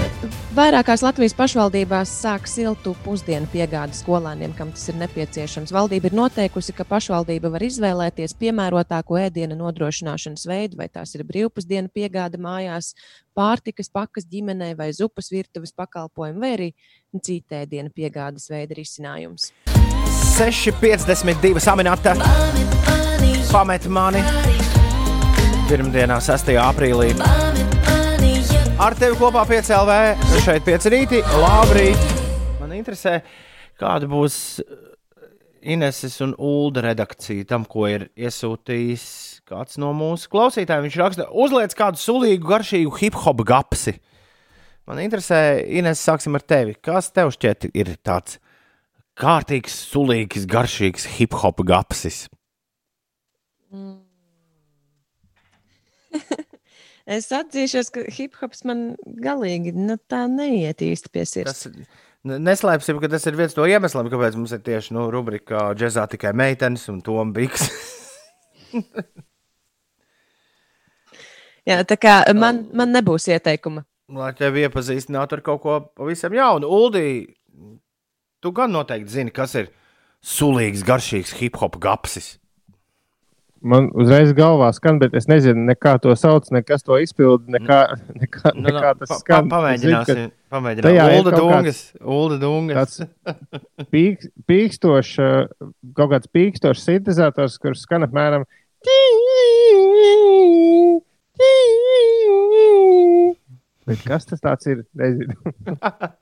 vairākās Latvijas pašvaldībās sāk siltu pusdienu piegādi skolēniem, kam tas ir nepieciešams. Valdība ir noteikusi, ka pašvaldība var izvēlēties piemērotāko ēdienu nodrošināšanas veidu, vai tās ir brīvpusdienu piegāde mājās, pārtikas pakas ģimenei vai zupas virtuves pakalpojumu, vai arī cita ēdienu piegādes veida risinājums. 6,52 saminēta. Pamet mani. Pirmdienā, 6. aprīlī. Ar tevi kopā piecēlē šeit piecerīti. Labrīt! Man interesē, kāda būs Ineses un Ulda redakcija tam, ko ir iesūtījis kāds no mūsu klausītājiem. Viņš raksta, uzliec kādu sulīgu, garšīgu hip hop gapsi. Man interesē, Ines, sāksim ar tevi. Kas tev šķiet ir tāds kārtīgs, sulīgs, garšīgs hip hop gapsis? [LAUGHS] Es atzīšos, ka hip hops man galīgi nu, tā neiet īsti pie sirds. Tas neslēpsim, ka tas ir viens no iemesliem, kāpēc mums ir tieši nu, rubrika džeksa tikai meitenes un Toms Bigs. [LAUGHS] Jā, tā kā man, man nebūs ieteikuma. Lai tevi iepazīstinātu ar kaut ko pavisam jaunu. Uldī, tu gan noteikti zini, kas ir sulīgs, garšīgs hip hop gapsis. Man uzreiz galvā skan, bet es nezinu, ne kā to sauc, ne kas to izpilda, nekā, nekā, Nu, nekā [LAUGHS] tas pa, pa, skan. pamēģināsim. Tajā Pamēģināsim. ir Ulda Dungas. Ulda Dungas. Tāds pīk, pīkstošs, kaut kāds pīkstošs sintetizators, kurš skan apmēram. Bet kas tas tāds ir? Nezinu.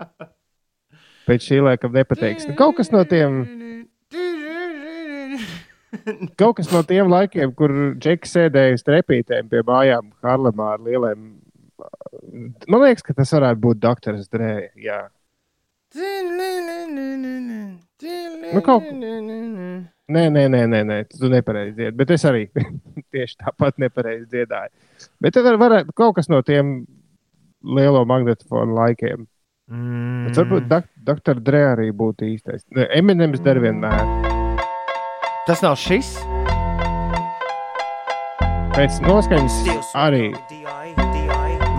[LAUGHS] Pēc šī laika nepateiks. Nu, kaut kas no tiem. Kaut kas no tiem laikiem, kur Džeks sēdēja uz trepītēm pie mājām Harlemā ar lieliem. Man liekas, ka tas varētu būt doktors Drē. Jā. Nu, kaut- Nē, nē, nē, nē, nē tu nepareizi iet, bet es arī. [LAUGHS] tieši tāpat nepareizi dziedāja. Bet tad var, varētu kaut kas no tiem lielo magnetofonu laikiem. Mm. Varbūt dok doktor Dre arī būtu īstais. Ne, Eminems der vienmēr. Tas nav šis. Pēc noskaņas arī.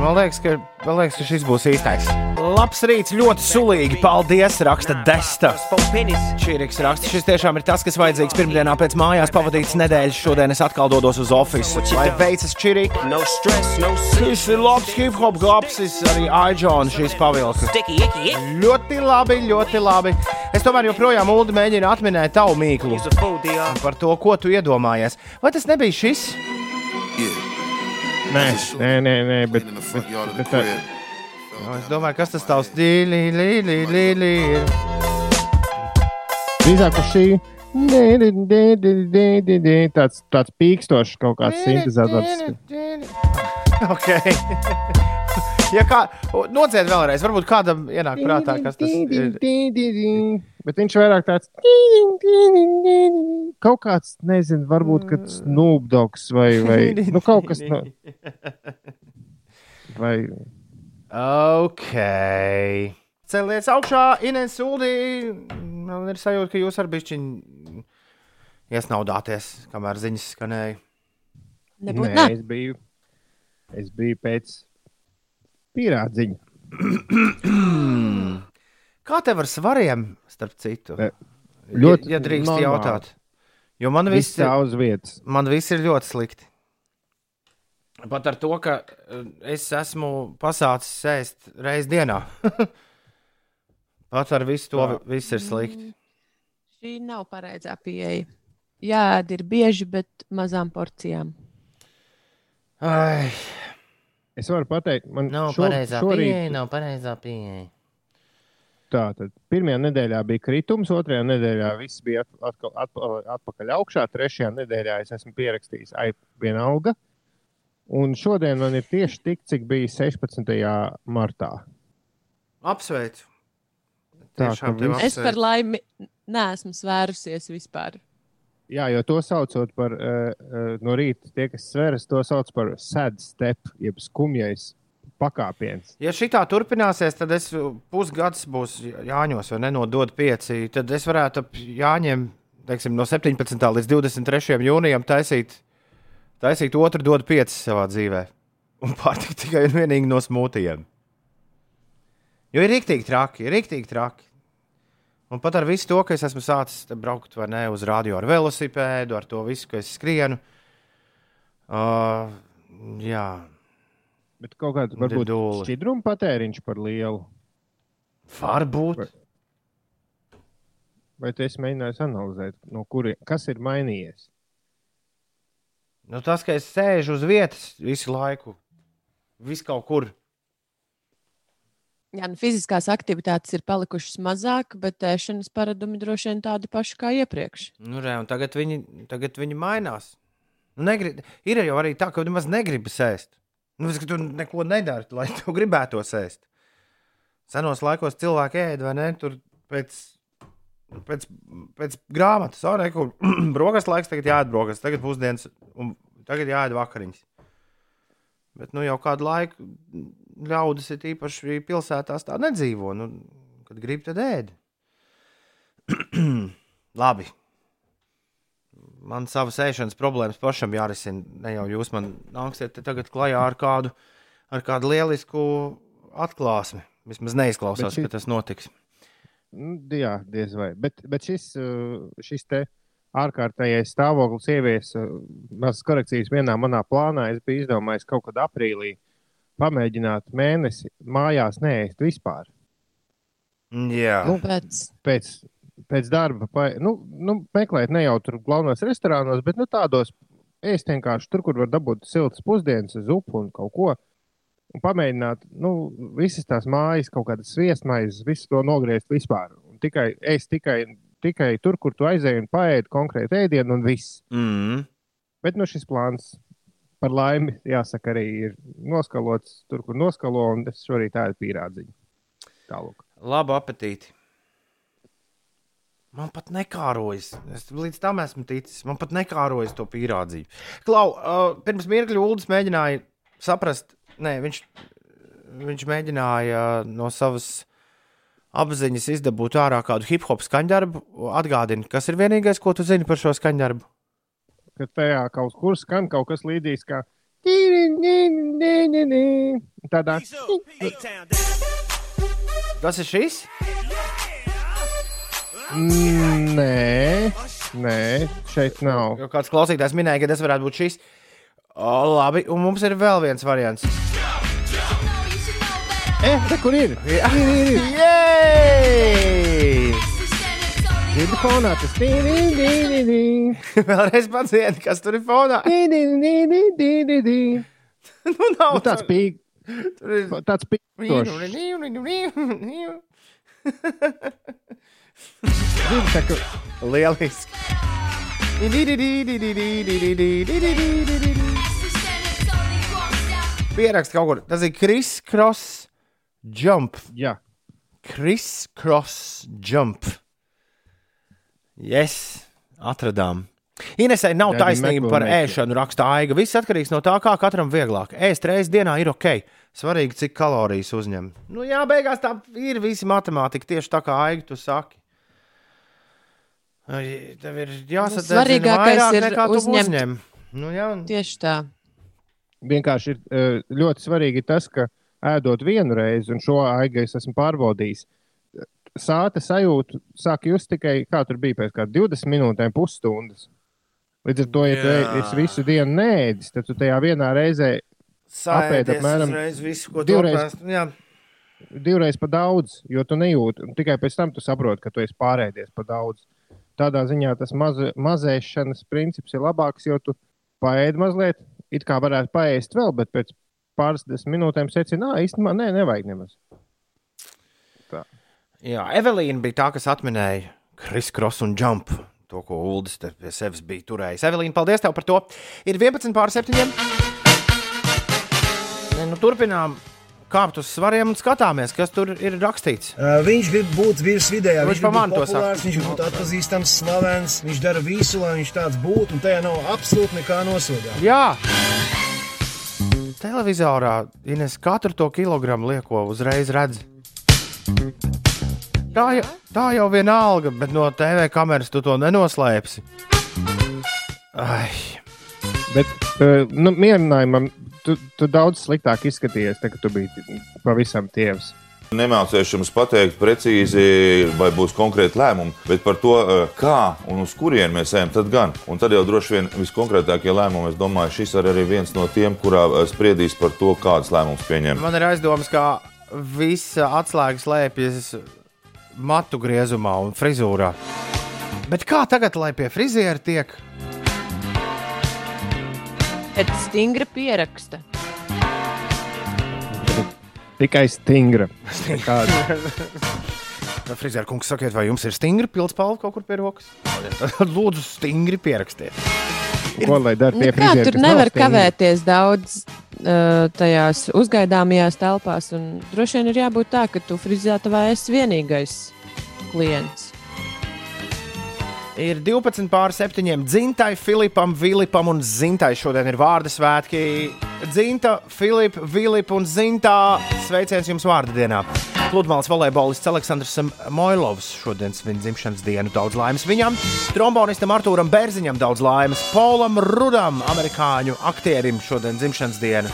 Man liekas, ka, man liekas, ka šis būs īstais. Labs rīts, ļoti sulīgi. Paldies, raksta Desta. Čīriks raksta, šis tiešām ir tas, kas vajadzīgs pirmdienā pēc mājās pavadītas nedēļas. Šodien es atkal dodos uz ofisu. Lai veicas Čīrik. No stress, no Šis ir labs hip hop glabsis, arī Aidžona šīs pavilka. Ļoti labi, ļoti labi. Es tomēr joprojām Ulu mēģinu atminēt tavu mīklu par to, ko tu iedomājies. Vai tas nebija šis? Nē, nē, nē, nē bet, bet, bet tā, Nu, es domāju, kas tas tavs līli, līli. drīzāk uz šī. Tāds, tāds pīkstošs kaut kāds sintetizators. Ok. [LAUGHS] Ja kā, nociet vēlreiz, varbūt kādam ienāk prātā, kas tas ir. Bet viņš vairāk tāds - kaut kāds, nezinu, varbūt kāds nūbdoks vai, vai [LAUGHS] nu, kaut kas no. [LAUGHS] Vai, Ok. Celies augšā, Inês Sūdī. Man ir sajūta, ka jūs ar bišķiņu iesnaudāties, kamēr ziņas skanēja. Nebūtu nē, es biju, es biju pēc pierādziņa. [CLEARS THROAT] Kā tev ar svariem, starp citu? Ne, ļoti ja, ja drīkst normāli. jautāt. Jo man viss, Viss tā uz vietas. man viss ir ļoti slikti. Pat ar to, ka eh, es esmu pasācis ēst reizes dienā. [LAUGHS] Pat ar visu to viss ir slikti. Šī nav pareizā pieeja. Jā, ir bieži, bet mazām porcijām. Ai, Es varu pateikt, man nav šo- pareizā šorīt- pieeja, nav pareizā pieeja. Tā tad pirmajā nedēļā bija kritums, otrajā nedēļā viss bija at- atkal atpa- atpakaļ augšā, trešajā nedēļā es esmu pierakstījis ai, vienalga. Un šodien man ir tieši tik, cik bija 16. martā. Apsveicu. Tā, Tiešām tev viss- Es par laimi neesmu svērusies vispār. Jā, jo to saucot par uh, uh, no rīta, tie, kas sveras, to sauc par sad step, jeb skumjais pakāpiens. Ja šī tā turpināsies, tad es pusgads būs Jāņos, vai ne? No dod pieci. Tad es varētu ap Jāņiem teiksim, no 17. līdz 23. jūnijam taisīt, taisīt otru dod pieci savā dzīvē. Un pārtikt tikai un vienīgi no smūtijiem. Jo ir rīktīgi traki, ir rīktīgi traki. Un pat ar visu to, ka es esmu sācis braukt vai ne uz radio ar velosipēdu, ar to visu, ka es skrienu. Uh, jā, Bet kaut kāda varbūt šķidruma patēriņš par lielu. varbūt. Vai tu esi mēģinājis analizēt, no kuriem kas ir mainījies? Nu, tas, ka es sēžu uz vietas visu laiku, vis kaut kur. Jā, nu, fiziskās aktivitātes ir palikušas mazāk, bet ēšanas paradumi droši vien tādi paši kā iepriekš. Nu, re, tagad, viņi, tagad viņi mainās. Nu, negrib, ir jau arī tā, ka nemaz negrib sēst. Nu, ka tu neko nedari, lai [LAUGHS] tu gribētu sēst. Senos laikos cilvēki ēda vai ne? Tur pēc, pēc, pēc grāmatas, ne, kur [CLEARS THROAT] brokastu laiks, tagad jāiet brokastu, tagad pusdienas, un tagad jāiet vakariņas. Bet nu, jau kādu laiku ļaudis ir īpaši pilsētās tā nedzīvo. Nu, kad grib, tad ēd. [CLEARS THROAT] Labi. Man savas ēšanas problēmas pašam jārisina. Ne jau jūs man nāksiet tagad klajā ar kādu, ar kādu lielisku atklāsmi. Vismaz neizklausās, šī- ka tas notiks. Nu, Jā, diez vai. Bet, bet šis, uh, šis te ārkārtējais stāvoklis ievies uh, mazas korekcijas vienā manā plānā. Es biju izdomājis kaut kad aprīlī pamēģināt mēnesi mājās neēst vispār. Jā, Nu, Pēc Pēc, pēc darba, pa, nu, nu, meklēt ne jau tur galvenos restorānos, bet nu, tādos ēst vienkārši tur, kur var dabūt siltas pusdienas, zupu un kaut ko. Un pamēģināt, nu, visas tās mājas, kaut kādas sviestmaizes, visu to nogriezt vispār. Un tikai ēst tikai, tikai tur, kur tu aizēji un paēdi konkrēti ēdienu un viss. mm. Bet nu, šis plāns par laimi, jāsaka, arī ir noskalots tur, kur noskalo, un es šorīt tādu pīrādziņu. Tālāk. labu apetīti. Man pat nekārojas. Es līdz tam esmu ticis. Man pat nekārojas to pierādzību. Klau, uh, pirms mirkļa Ulas mēģināja saprast, nē, viņš, viņš mēģināja no savas apziņas izdabūt ārā kādu hip hop skaņdarbu. Atgādini, kas ir vienīgais, ko tu zini par šo skaņdarbu? Ka tajā kaut kur skan kaut kas līdzīgs kā. Tādā Tas ir šis? Mm, Nē, nē, šeit nav. Jo kāds klausītājs minēja, ka tas varētu būt šis. O, labi, un mums ir vēl viens variants. E, te, kur ir? Jā, Ir, ir. Jej! Dzirdi fonā, tas tī, tī, tī, tī, tī. Vēlreiz pacienti, kas tur ir fonā. Nu, nav Nu, tāds pīk, Tur ir. tāds kā Lieliski. Pierakst kaut kur. Tas ir Kris Cross Jump. Jā, Kris Cross Jump. Yes, atradām. Inesai nav Jā, taisnība par ēšanu, raksta Aiga. Viss atkarīgs no tā, kā katram vieglāk. Ēst reizes dienā ir ok. Svarīgi, cik kalorijas uzņem. Nu, jā, beigās tā ir visi matemātika, tieši tā kā Aiga tu saki. Tev ir jāsadara svarīgākais ir uzņemt- uzņem. Nu, jā, Tieši tā. vienkārši ir eh, ļoti svarīgi tas, ka ēdot vienu reizi, un šo aigu es esmu pārbaudījis, sāta sajūta sāk just tikai, kā tur bija pēc kāda 20 minūtēm, pusstundas. Līdz ar to, ja tu esi visu dienu nēdis, tad tu tajā vienā reizē Apēd Sēdies apmēram visu, ko divreiz. divreiz pa daudz, jo tu nejūti. un Tikai pēc tam tu saproti, ka tu esi pārēdies pa daudz. Tādā ziņā tas maz, mazēšanas princips ir labāks, jo tu paēdi mazliet, it kā varētu paēst vēl, bet pēc pāris desmit minūtēm secināji, ka īstenībā nē, nevajag nemaz. Jā, Evelīna bija tā, kas atminēja Kris Kross un Jump. To, ko Ulas te pie sevis bija turējis. Evelīna, paldies tev par to. Ir 11 pār 7. Ne, Nu, turpinām kāpt uz svariem un skatāmies, kas tur ir rakstīts. Uh, viņš grib būt virs vidējā. Viņš Viņš, grib pa man būt to populārs, viņš grib būt atpazīstams, slavens. Viņš dara visu, lai viņš tāds būtu, un tajā nav absolūti nekā nosodāms. Jā, televizorā Ines katru to kilogramu lieko uzreiz redz. Tā jau, tā jau vienalga, bet no TV kameras tu to nenoslēpsi. Ai, Bet, uh, nu, mierinājumam, tu, tu daudz sliktāk izskatījies, kad tu biji pavisam tievs. Nemācīšu jums pateikt precīzi, vai būs konkrēti lēmumi, bet par to, eh, kā un uz kurieni mēs ejam, tad gan. Un tad jau droši vien viskonkrētākie lēmumi, es domāju, šis ir arī viens no tiem, kurā eh, spriedīs par to, kādas lēmumus pieņemt. man ir aizdomas, ka visa atslēga slēpjas matu griezumā un frizūrā. Bet kā tagad, lai pie friziera tiek? Pēc stingra pieraksta. Tikai stingra. Nekāda. [LAUGHS] Friziera kungs, sakiet, vai jums ir stingri pildspalva kaut kur pie rokas? Tad [LAUGHS] lūdzu, stingri pierakstiet. Ko lai dara Nu, tie kā, frizieri, tur nevar kavēties daudz uh, tajās uzgaidāmajās telpās. un Droši vien ir jābūt tā, ka tu frizētavā esi vienīgais klients. Ir 12 pār 7. Zintai, Filipam, Vilipam un Zintai šodien ir vārdu svētki. Zinta, Filipa, Vilipa un Zintā. Sveiciens jums vārdu dienā. Pludmales volejbolists Aleksandrs Moilovs šodien svin dzimšanas dienu. Daudz laimes viņam, trombonistam Artūram Bērziņam daudz laimes, Polam Rudam, amerikāņu aktierim šodien dzimšanas diena.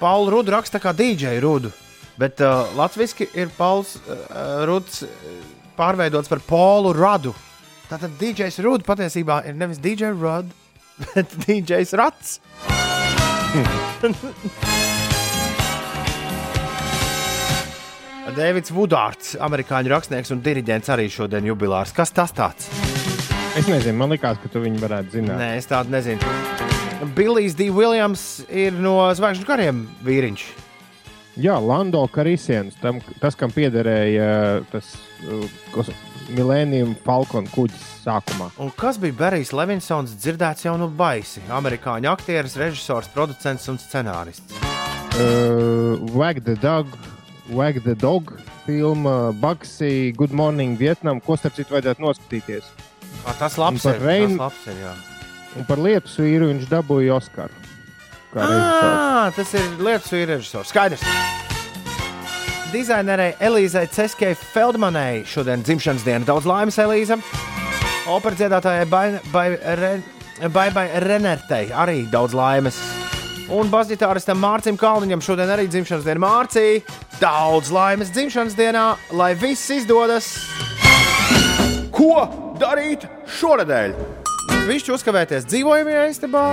Pauli Rudu raksta kā DJ Rudu, bet uh, latviešu ir Pauls uh, Ruds uh, pārveidots par Polu Radu. Tātad DJs Ruds patiesībā ir nevis DJ Rud, bet [LAUGHS] DJs Rats. [LAUGHS] Dēvids Vudārds, amerikāņu rakstnieks un diriģents, arī šodien jubilārs. Kas tas tāds? Es nezinu, man liekas, ka tu viņu varētu zināt. Nē, es tādu nezinu. Billijs D. Williams ir no Zvaigžņu kariem vīriņš. Jā, Lando Karisiens, tam, tas, kam piederēja tas uh, Millennium Falcon kuģis sākumā. Un kas bija Berijs Levinsons, dzirdēts jau no baisi? Amerikāņu aktieris, režisors, producents un scenārists. Uh, Wag the Dog, Wag the Dog filma, Bugsy, Good Morning Vietnam, ko starp citu vajadzētu noskatīties. Ā, Tas labs Un par. Rein- Tas labs ir, jā. Un par lietu vīru viņš dabūja Oskaru. Ah, tas ir lietas vīra režisors. Skaidrs. Dizainerei Elīzai Ceskei Feldmanai šodien dzimšanas diena. Daudz laimes, Elīza. Opera dziedātājai Bai- Bai Re- Baibai Renertei arī daudz laimes. Un basģitāristam Mārcim Kalniņam šodien arī dzimšanas diena. Mārcī, daudz laimes dzimšanas dienā, lai viss izdodas. Ko darīt šonadēļ? Viņš uzkavēties dzīvojamajā istabā,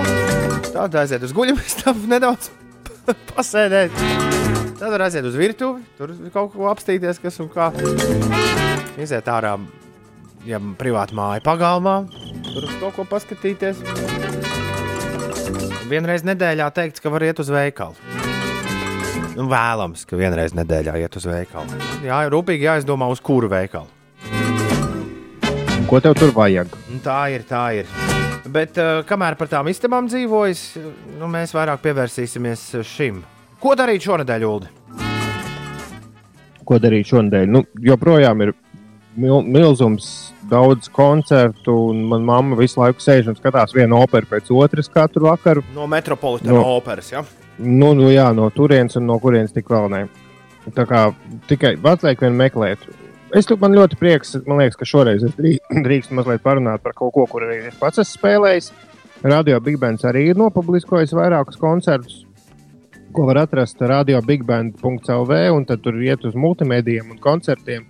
tad aiziet uz guļamistabu [LAUGHS] nedaudz pasēdēt. Tad var aiziet uz virtuvi, tur kaut ko apstīties, kas un kā. Iziet ārā, ja privāti māja pagalmā, tur uz kaut ko paskatīties. Vienreiz nedēļā teikts, ka var iet uz veikalu. Nu, vēlams, ka vienreiz nedēļā iet uz veikalu. Jā, rūpīgi jāizdomā, uz kuru veikalu. Ko tev tur vajag? Nu, Tā ir, tā ir. Bet uh, kamēr par tām istabām dzīvojas, nu, mēs vairāk pievērsīsimies šim. Ko darīt šonadēļ, Ulu? Ko darīt šonadēļ? Nu, joprojām ir mil, milzums, daudz koncertu, un manā mamma visu laiku sēž un skatās vienu operu pēc otras katru vakaru. No metropolitāna No. operas. Ja? Nu, nu jā, no turienes un no kurienes tik vēl ne. Tā kā tikai atliek vien meklēt. Es man ļoti prieks, man liekas, ka šoreiz es drī- [CLEARS THROAT] drīkstu mazliet parunāt par kaut ko, kur arī es pats esmu spēlējis. Radio Big Bands arī ir nopubliskojis vairākus koncertus, ko var atrast radio bigband.lv, un tad tur iet uz multimedijiem un koncertiem.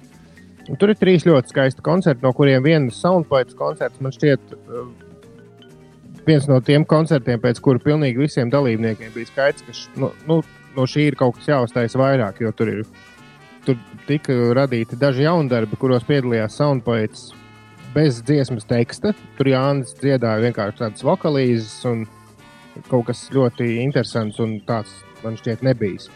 Un tur ir trīs ļoti skaisti koncerti, no kuriem viens soundbites koncerts man šķiet uh, viens no tiem koncertiem, pēc kura pilnīgi visiem dalībniekiem bija skaidrs, ka š, nu, nu, no šī ir kaut kas jāuztais vairāk, jo tur ir. Tur tika radīti daži jaundarbi, kuros piedalījās soundbites bez dziesmas teksta. Tur Jānis dziedāja vienkārši tādas vokalīzes un kaut kas ļoti interesants un tāds man šķiet nebijis.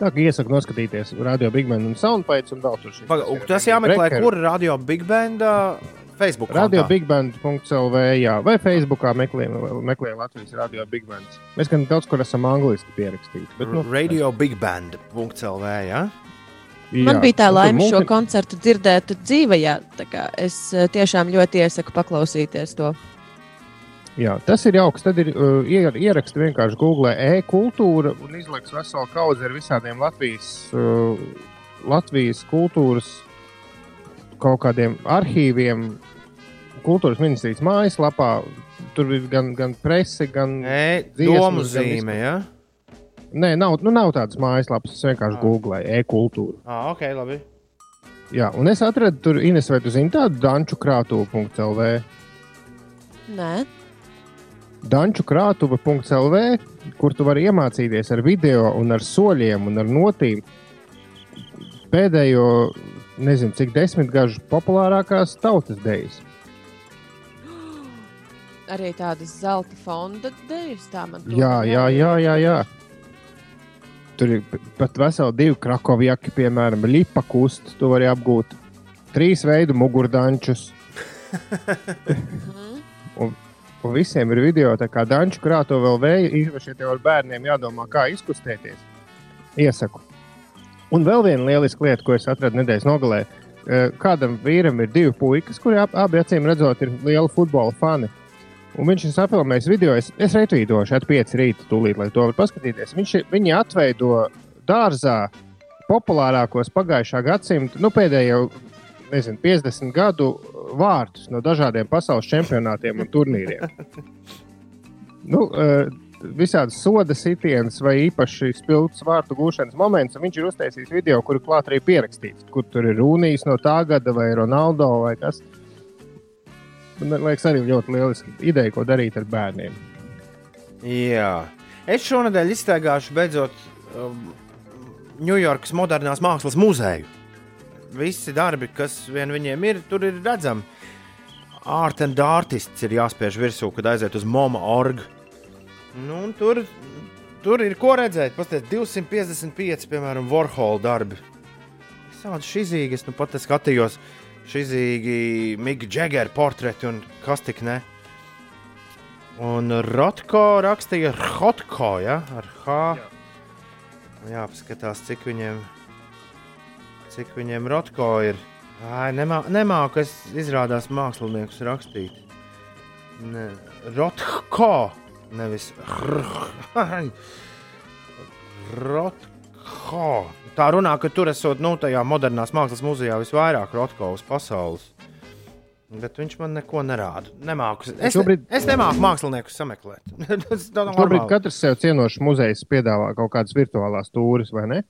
Tā kā iesaku noskatīties radio Big Man un Soundbites un vēl tur šis. Paga, tas jāmeklē, kur ir radio Big Band Facebook. Radio kontā. Bigband.CLV, jā, vai Facebookā meklējam, meklējam Latvijas radio Big Bands. Mēs gan daudz kur esam angliski pierakstīti. Bet, nu, Radio Big Band.CLV. Ja? jā. Man bija tā laime šo koncertu dzirdēt dzīvajā. Es tiešām ļoti iesaku paklausīties to. Jā, tas ir jauks. Tad ir uh, ier, ieraksti vienkārši Google e-kultūra un izlaiks veselu kaudzi ar visādiem Latvijas, uh, Latvijas kultūras kaut kādiem arhīviem. Kultūras ministrijas mājaslapā tur ir gan, gan prese, gan E, domu zīme. Ja? Nē, nav, nu, nav tādas mājaslapas. Es vienkārši Ah. googlēju e-kultūru. Ah, ok, labi. Jā, un es atradu tur, Ines, vai tu zini tādu danču krātuvu.lv. Nē, Danču krātuve.lv, kur tu vari iemācīties ar video, un ar soļiem un ar notīm pēdējo, nezinu, cik desmitgažu populārākās tautas dejas. [GASPS] arī tādas zelta fonda dēļas. Tā man Jā, jā, jā, jā, jā. Tur ir pat veseli divi krakovjaki, piemēram, lipa kustu. Tu vari apgūt trīs veidu mugurdančus. [LAUGHS] un, un visiem ir video, tā kā danču krāto vēl vēja. Īpaši, ja tev ar bērniem jādomā, kā izkustēties. Iesaku. Un vēl viena lieliska lieta, ko es atradu nedēļas nogalē. Eh, Kādam vīram ir divi puikas, kuri ab- abi acīm redzot, ir lieli futbola fani. Un viņš ir sapilnējis video, es, es retvīdošu, at 5 rīta, tūlīt, lai to var paskatīties. Viņš, viņi atveido dārzā populārākos pagājušā gadsimta, nu, pēdējo nezinu, 50 gadu vārtus no dažādiem pasaules čempionātiem un turnīriem. nu, eh, Visādas soda sitienas vai īpaši spilgts vārtu gūšanas moments, un viņš ir uztaisījis video, kur ir klāt arī pierakstīts, kur tur ir Rūnijas no tā gada vai Ronaldo vai kas. Man liekas, arī ļoti lieliski ideja, ko darīt ar bērniem. Jā. Es šonadēļ iztaigāšu beidzot Ņujorkas um, modernās mākslas muzeju. Visi darbi, kas vien viņiem ir, tur ir redzami. Art and artists ir jāspiež virsū, kad aiziet uz MOMA orgu. Nu, tur, tur ir ko redzēt. Pastāstiet, 255, piemēram, Warhol darbi. Tāda šizīgi, es nu pat skatījos, šizīgi Mika Džegera portreti un kas tik ne. Un Rotko rakstīja Rotko, ja? ar H. Jā, paskatās, cik viņiem cik viņiem rotko ir. Ai, nemā, nemāku es izrādās māksliniekus rakstīt. Ne, rotko, nevis rotko. Tā runā, ka tur esot nu, tajā modernās mākslas muzejā visvairāk rotko uz pasaules. Bet viņš man neko nerāda. Nemāku, es, Šobrīd- es nemāku māksliniekus sameklēt. [LAUGHS] Šobrīd katrs sev cienošs muzejs piedāvā kaut kādas virtuālās tūres, vai ne?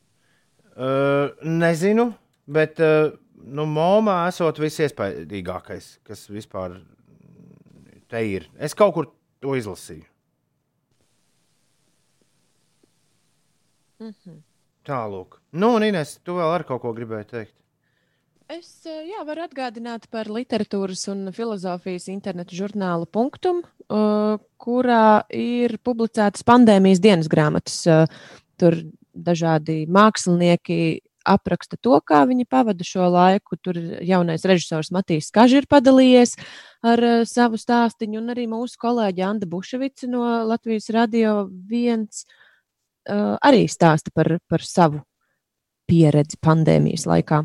Uh, nezinu, bet uh, nu, Momā esot visiespaidīgākais, kas vispār te ir. Es kaut kur to izlasīju. Tālāk. Nu, un Ines, tu vēl ar kaut ko gribēji teikt. Es eh, jā, varu atgādināt par literatūras un filozofijas internetu žurnālu Punktum, eh, kurā ir publicētas pandēmijas dienas grāmatas. Tur dažādi mākslinieki apraksta to, kā viņi pavada šo laiku. Tur ir jaunais režisors Matīs Kažs ir padalījies ar eh, savu stāstu, un arī mūsu kolēģi Anna Buševica no Latvijas Radio 1 arī stāsta par, par savu pieredzi pandēmijas laikā.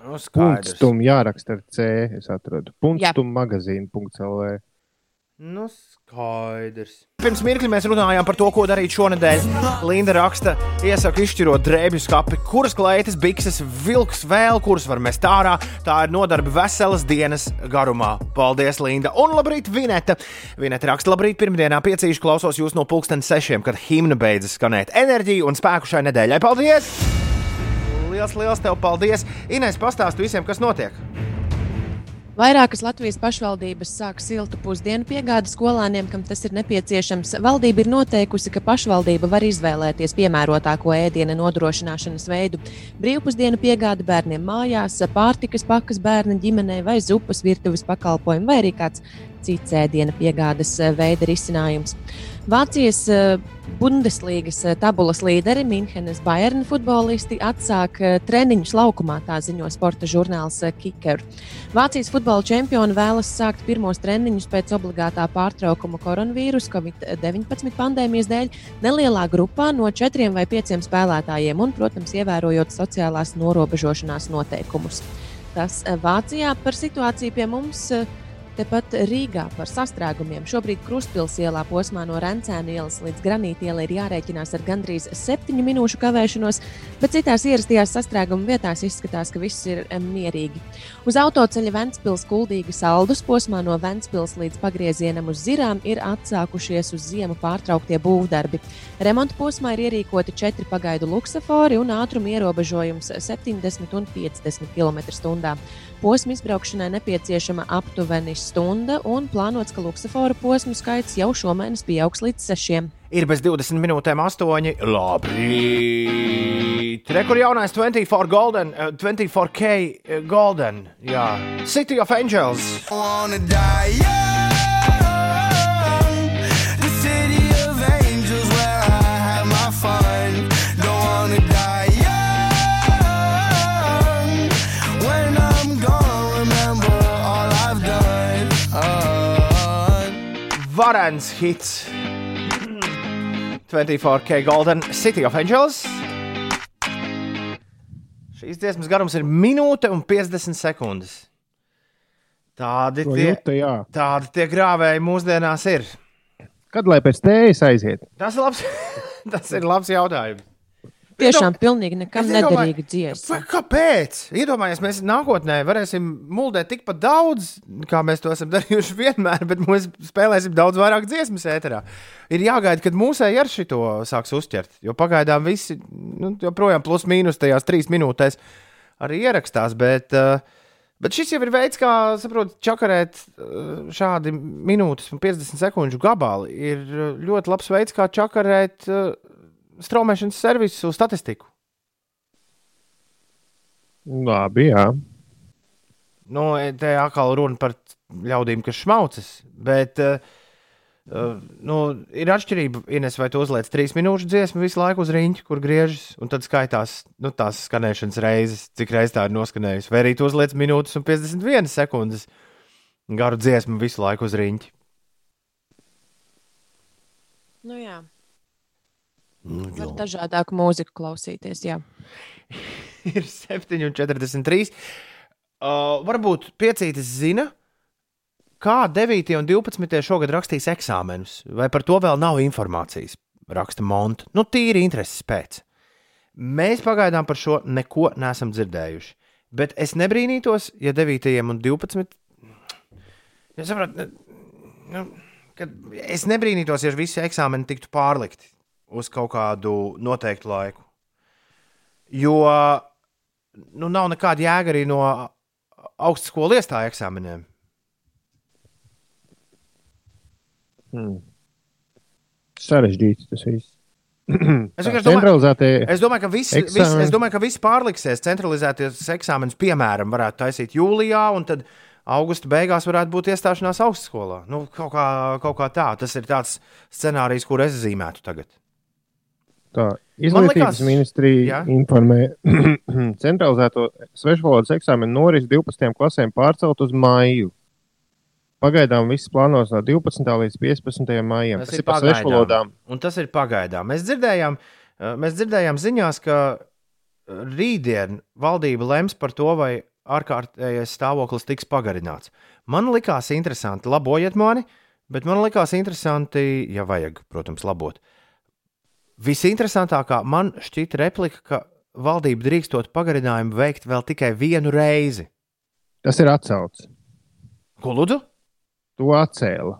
Nu, skaidrs. Punktstum jāraksta ar C. Es atradu. Jā. Punktstum magazīnu.lv. Nu, skaidrs. Pirms mirkli mēs runājām par to, ko darīt šonadēļ. Linda raksta, iesaka izšķirot drēbju skati, kuras kleitas, bikses, vilks vēl, kuras var mest ārā. Tā ir nodarbe veselas dienas garumā. Paldies, Linda! Un labrīt, Vineta! Vineta raksta, labrīt, pirmdienā piecīši klausos jūs no pulksten sešiem, kad himna beidzas skanēt. Enerģiju un spēku šai nedēļai. Paldies! Liels, liels tev paldies! Inês, pastāsti visiem, kas notiek! Vairākas Latvijas pašvaldības sāk siltu pusdienu piegādi skolāniem, kam tas ir nepieciešams. Valdība ir noteikusi, ka pašvaldība var izvēlēties piemērotāko ēdienu nodrošināšanas veidu. Brīvpusdienu piegādi bērniem mājās, pārtikas pakas bērna ģimenei vai zupas virtuves pakalpojumu, vai arī kāds cits ēdiena piegādes eh, veida risinājums. Vācijas eh, Bundeslīgas eh, tabulas līderi Minhenes Bayern futbolisti atsāk eh, treniņus laukumā, tā ziņo sporta žurnāls Kicker. Vācijas futbola čempioni vēlas sākt pirmos treniņus pēc obligātā pārtraukuma koronavīrusa COVID-19 pandēmijas dēļ nelielā grupā no četriem vai pieciem spēlētājiem un, protams, ievērojot sociālās norobežošanās noteikumus. Tas Vācijā par situāciju pie mums. eh, Tepat Rīgā par sastrēgumiem. Šobrīd Krustpilsēlā posmā no Rencēna ielas līdz Granīta ielai ir jārēķinās ar gandrīz septiņu minūšu kavēšanos, bet citās ierastajās sastrēguma vietās izskatās, ka viss ir mierīgi. Uz autoceļa Ventspils kuldīga saldus posmā no Ventspils līdz pagriezienam uz Zirām ir atsākušies uz ziemu pārtrauktie būvdarbi. Remonta posmā ir ierīkoti četri pagaidu luksafori un ātruma ierobežojums 70 un 50 km/h. Posma izbraukšanai nepieciešama aptuveni stunda, un plānots, ka luksafora posmu skaits jau šomēnes pieaugs līdz sešiem. Ir bez 20 minūtēm 8. Labi. Tur ir jaunais 24 Golden, eh, 24K eh, Golden. Jā, City of Angels. wanna die young. Varens hits. 24K Golden City of Angels. Šīs dziesmas garums ir minūte un 50 sekundes. Tādi To tie, jūta, jā. tādi tie grāvēji mūsdienās ir. Kad lai pēc tējas aiziet? Tas ir labs, [LAUGHS] tas ir labs jautājums. Tiešām pilnīgi nekam Es iedomāju- nederīga dziesma. Kāpēc? Iedomājieties, mēs nākotnē varēsim muldēt tikpat daudz, kā mēs to esam [LAUGHS] darījuši vienmēr, bet mēs spēlēsim daudz vairāk dziesmu ēterā. Ir jāgaida, kad mūsēji ar šito sāks uzķert. Jo pagaidām visi nu, joprojām plus mīnus tajās trīs minūtēs arī ierakstās. Bet, uh, bet šis jau ir veids, kā saprot, čakarēt uh, šādi minūtes un 50 sekundžu gabali. Ir uh, ļoti labs veids, kā čakarēt straumēšanas servisu statistiku. Labi, jā. Nu, te atkal runa par ļaudīm, kas šmaucas. Bet uh, uh, nu, ir atšķirība, Ines, vai tu uzliec trīs minūšu dziesmu visu laiku uz rīņķa, kur griežas, un tad skaitās nu, tās skanēšanas reizes, cik reizes tā ir noskanējusi. Vai arī tu uzliec minūtes un 51 sekundes garu dziesmu visu laiku uz rīņķa. Nu, jā. Nu, Var dažādāku mūziku klausīties. Jā. [LAUGHS] ir 7,43. Uh, varbūt piecītis zina, kā 9. un 12. šogad rakstīs eksāmenus, vai par to vēl nav informācijas. Raksta Monta. Nu, tīri intereses pēc. Mēs pagaidām par šo neko neesam dzirdējuši. Bet es nebrīnītos, ja 9. un 12. Ja saprāt, nu, es nebrīnītos, ja visi eksāmeni tiktu pārlikti uz kaut kādu noteiktu laiku. Jo nu, nav nekāda jēga arī no augstskolas skolu iestāju eksāmeniem. Hmm. Sarežģīts tas viss. [CLEARS THROAT] Es Centralizētie Es domāju, ka visi, visi, es domāju, ka visi pārliksies. Centralizēties eksāmenus, piemēram, varētu taisīt jūlijā, un tad augusta beigās varētu būt iestāšanās augstskolā. Nu, kaut, kā, kaut kā tā. Tas ir tāds scenārijs, kur es zīmētu tagad. Tā, izglītības likās- ministrija Jā. informē, [CLEARS THROAT] centralizēto svešvalodas eksāmenu norisi 12. klasēm pārcelt uz maiju. Pagaidām viss plānos no 12. līdz 15. maijam. Tas, tas ir svešvalodām. Un tas ir pagaidām. Mēs dzirdējām, eh, mēs dzirdējām ziņās, ka eh, rītdien valdība lems par to, vai ārkārtējais stāvoklis tiks pagarināts. Man likās interesanti, labojiet mani, bet man likās interesanti, ja vajag, protams, labot. Visinteresantākā man šķita replika, ka valdība drīkstot pagarinājumu veikt vēl tikai vienu reizi. Tas ir atcelts. Ko lūdzu? To atcēla.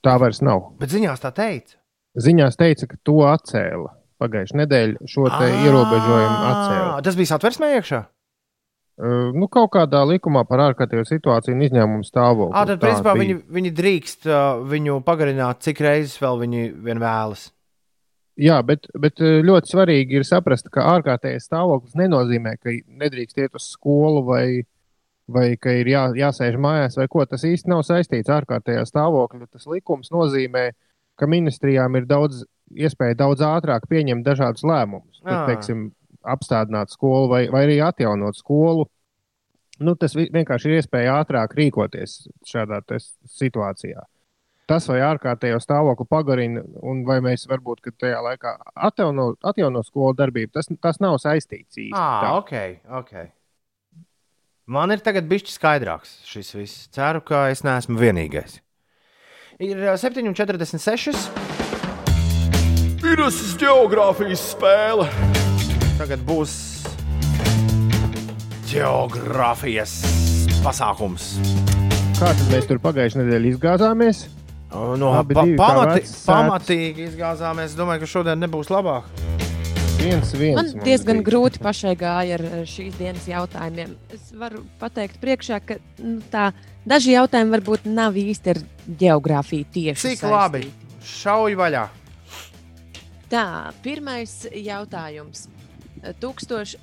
Tā vairs nav. Bet ziņās tā teica. Ziņās teica, ka to atcēla. Pagājušā nedēļa šo te ierobežojumu atcēla. Tas bija satversmē iekšā. Nu, kaut kādā likumā par ārkārtējo situāciju un izņēmumu stāvokli. À, tad, principā, viņi, viņi drīkst uh, viņu pagarināt, cik reizes vēl viņi vien vēlas. Jā, bet, bet eh, ļoti svarīgi ir saprast, ka ārkārtējais stāvoklis nenozīmē, ka nedrīkst iet uz skolu vai, vai ka ir jā, jāsēž mājās vai ko. Tas īsti nav saistīts ar ārkārtējā stāvokļa. Tas likums nozīmē, ka ministrijām ir daudz iespēja daudz ātrāk pieņemt dažādus lēmumus. Tur, Ā. teiksim, apstādināt skolu vai, vai arī atjaunot skolu. Nu, tas vi- vienkārši ir iespēja ātrāk rīkoties šādā situācijā. Tas vai ārkārtējo stāvokli pagarina, un vai mēs varbūt ka tajā laikā atjauno, atjauno skolu darbību, tas, tas nav saistīts īsti. Ah, tā. ok. Man ir tagad bijis skaidrāks šis viss. Ceru, ka es neesmu vienīgais. Ir uh, 7,46. Virusas geogrāfijas spēle. Tagad būs geogrāfijas pasākums. Kā tad mēs tur pagājušajā nedēļā izgāzāmies? No, Abi pa, sēts. pamatīgi izgāzāmies. Es domāju, ka šodien nebūs labāk. Viens, viens. Man mums diezgan bija. grūti pašai gāja ar šīs dienas jautājumiem. Es varu pateikt, priekšā, ka nu, tā, daži jautājumi varbūt nav īsti ar geogrāfiju tieši. Cik saistīti. labi? Šauj vaļā. Tā, pirmais jautājums. Tūkstoši,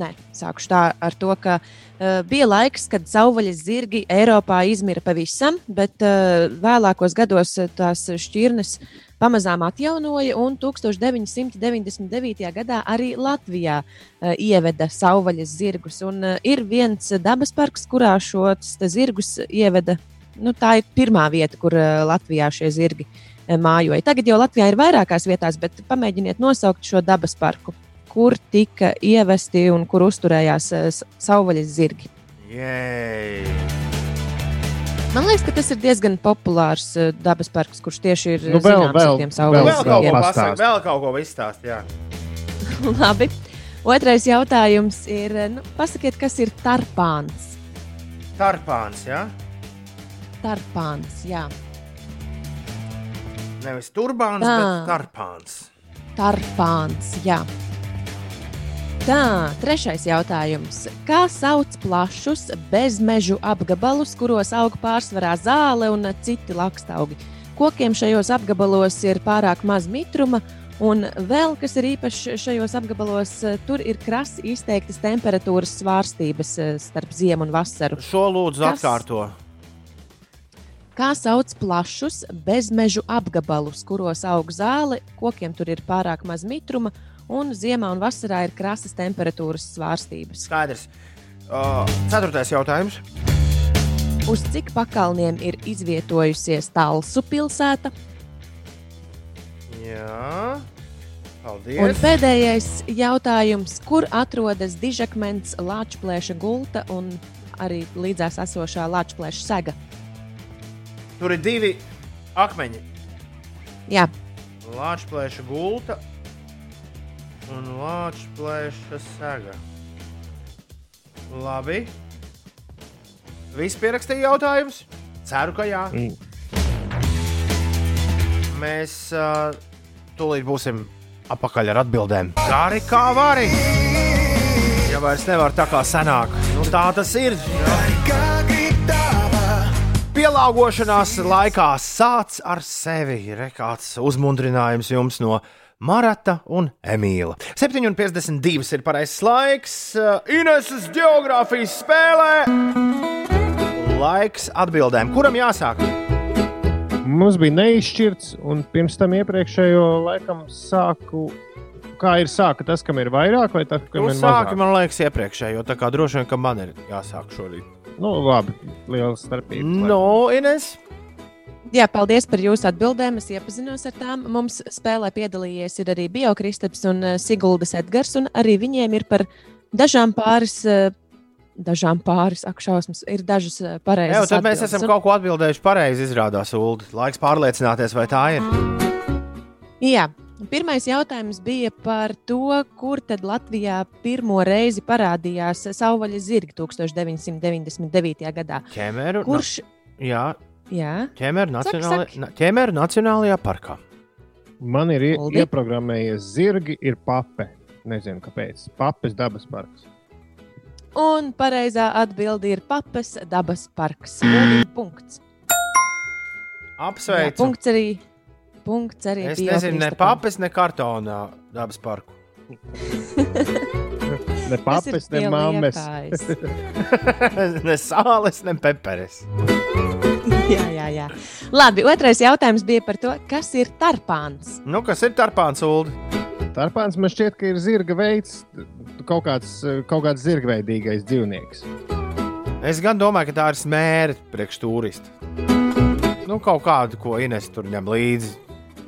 nē, sākšu tā ar to, ka uh, bija laiks, kad savvaļas zirgi Eiropā izmira pavisam, bet uh, vēlākos gados eh, tās šķirnes pamazām atjaunoja, un 1999. gadā arī Latvijā uh, ieveda savvaļas zirgus. Un, uh, ir viens dabas parks, kurā šos zirgus ieveda. Nu, tā ir pirmā vieta, kur uh, Latvijā šie zirgi mājoja. Tagad jau Latvijā ir vairākās vietās, bet pamēģiniet nosaukt šo dabas parku, kur tika ievesti un kur uzturējās s- savvaļas zirgi. Jej. Man liekas, ka tas ir diezgan populārs uh, dabas parks, kurš tieši ir Nu, uh, vēl- zināms vēl- ar tiem vēl savvaļas pasakāt, vēl kaut ko izstāstīt. jā. [LAUGHS] Labi. Otrais jautājums ir, nu, pasakiet, kas ir tarpāns? Tarpāns, jā. Tarpāns, jā. Nevis turbāns, Tā. bet tarpāns. Tarpāns, jā. Tā, trešais jautājums. Kā sauc plašus bezmežu apgabalus, kuros aug pārsvarā zāle un citi lakstaugi? Kokiem šajos apgabalos ir pārāk maz mitruma, un vēl kas ir īpašs šajos apgabalos, tur ir krasi izteiktas temperatūras svārstības eh, starp ziemu un vasaru. Šo lūdzu Kas? atkārto. Kā sauc plašus bezmežu apgabalus, kuros aug zāle, kokiem tur ir pārāk maz mitruma, un ziemā un vasarā ir krasas temperatūras svārstības. Skaidrs. Uh, ceturtais jautājums. Uz cik pakalniem ir izvietojusies Talsu pilsēta? Jā. Paldies! Un pēdējais jautājums, kur atrodas dižakmens, lāčplēša gulta un arī līdzās esošā lāčplēša sega? Tur ir divi akmeņi. Jā, Lāčplēša gulta un lāčplēša sega. Labi. Visi pierakstīja jautājumus? Ceru, ka jā. Mm. Mēs uh, tūlīt būsim apakaļ ar atbildēm. Gari kā vari! Ja vairs nevar tā kā senāk, nu tā tas ir. Pielāgošanās laikā sāc ar sevi. Rekāds uzmundrinājums jums no Marata un Emīla. 7,52 ir pareizais laiks. Uh, Ineses geogrāfijas spēlē. Laiks atbildēm. Kuram jāsāk? Mums bija neizšķirts, un pirms tam iepriekšējo laikam sāku. Kā ir sāka tas, kam ir vairāk, vai tas, kam Jūs ir mazāk? man liekas, iepriekšējo. Tā kā droši vien, ka man ir jāsāk šorīt. Nu, labi, liela starpība. No, Ines. Jā, paldies par jūsu atbildēm. Es iepazinos ar tām. Mums spēlē piedalījies ir arī Biokristaps un eh, Siguldas Edgars, un arī viņiem ir par dažām pāris. eh, Dažām pāris akšausmas ir dažas eh, Jā, pareizas. tad mēs esam Un- kaut ko atbildējuši pareizi. Izrādās, Ulu. Laiks pārliecināties, vai tā ir. Jā, pirmais jautājums bija par to, kur tad Latvijā pirmo reizi parādījās savvaļas zirgi 1999. gadā. Ķemeru. Kurš? Jā, Jā, ķemeru, Saki, nacionāli... saki. na- ķemeru Nacionālajā parkā. Man ir ie- Uldi? ieprogrammējies zirgi, ir pape. Nezinu, kāpēc. Papes dabas parks. un pareizā atbilde ir Papas dabas parks. Un punkts. Jā, Apsveicu. punkts arī. Punkts arī Es nezinu, ne papes, ne kartonā dabas parku. [LAUGHS] Ne papes, ne mammas. [LAUGHS] [LAUGHS] Ne sāles, ne peperes. [LAUGHS] jā, jā, jā. Labi, otrais jautājums bija par to, kas ir tarpāns. Nu, kas ir tarpāns, Ulu? Tarpāns man šķiet, ka ir zirga veids, kaut kāds, kaut kāds zirgveidīgais dzīvnieks. Es gan domāju, ka tā ir smēra priekš turistu. Nu, kaut kādu, ko Ines tur ņem līdzi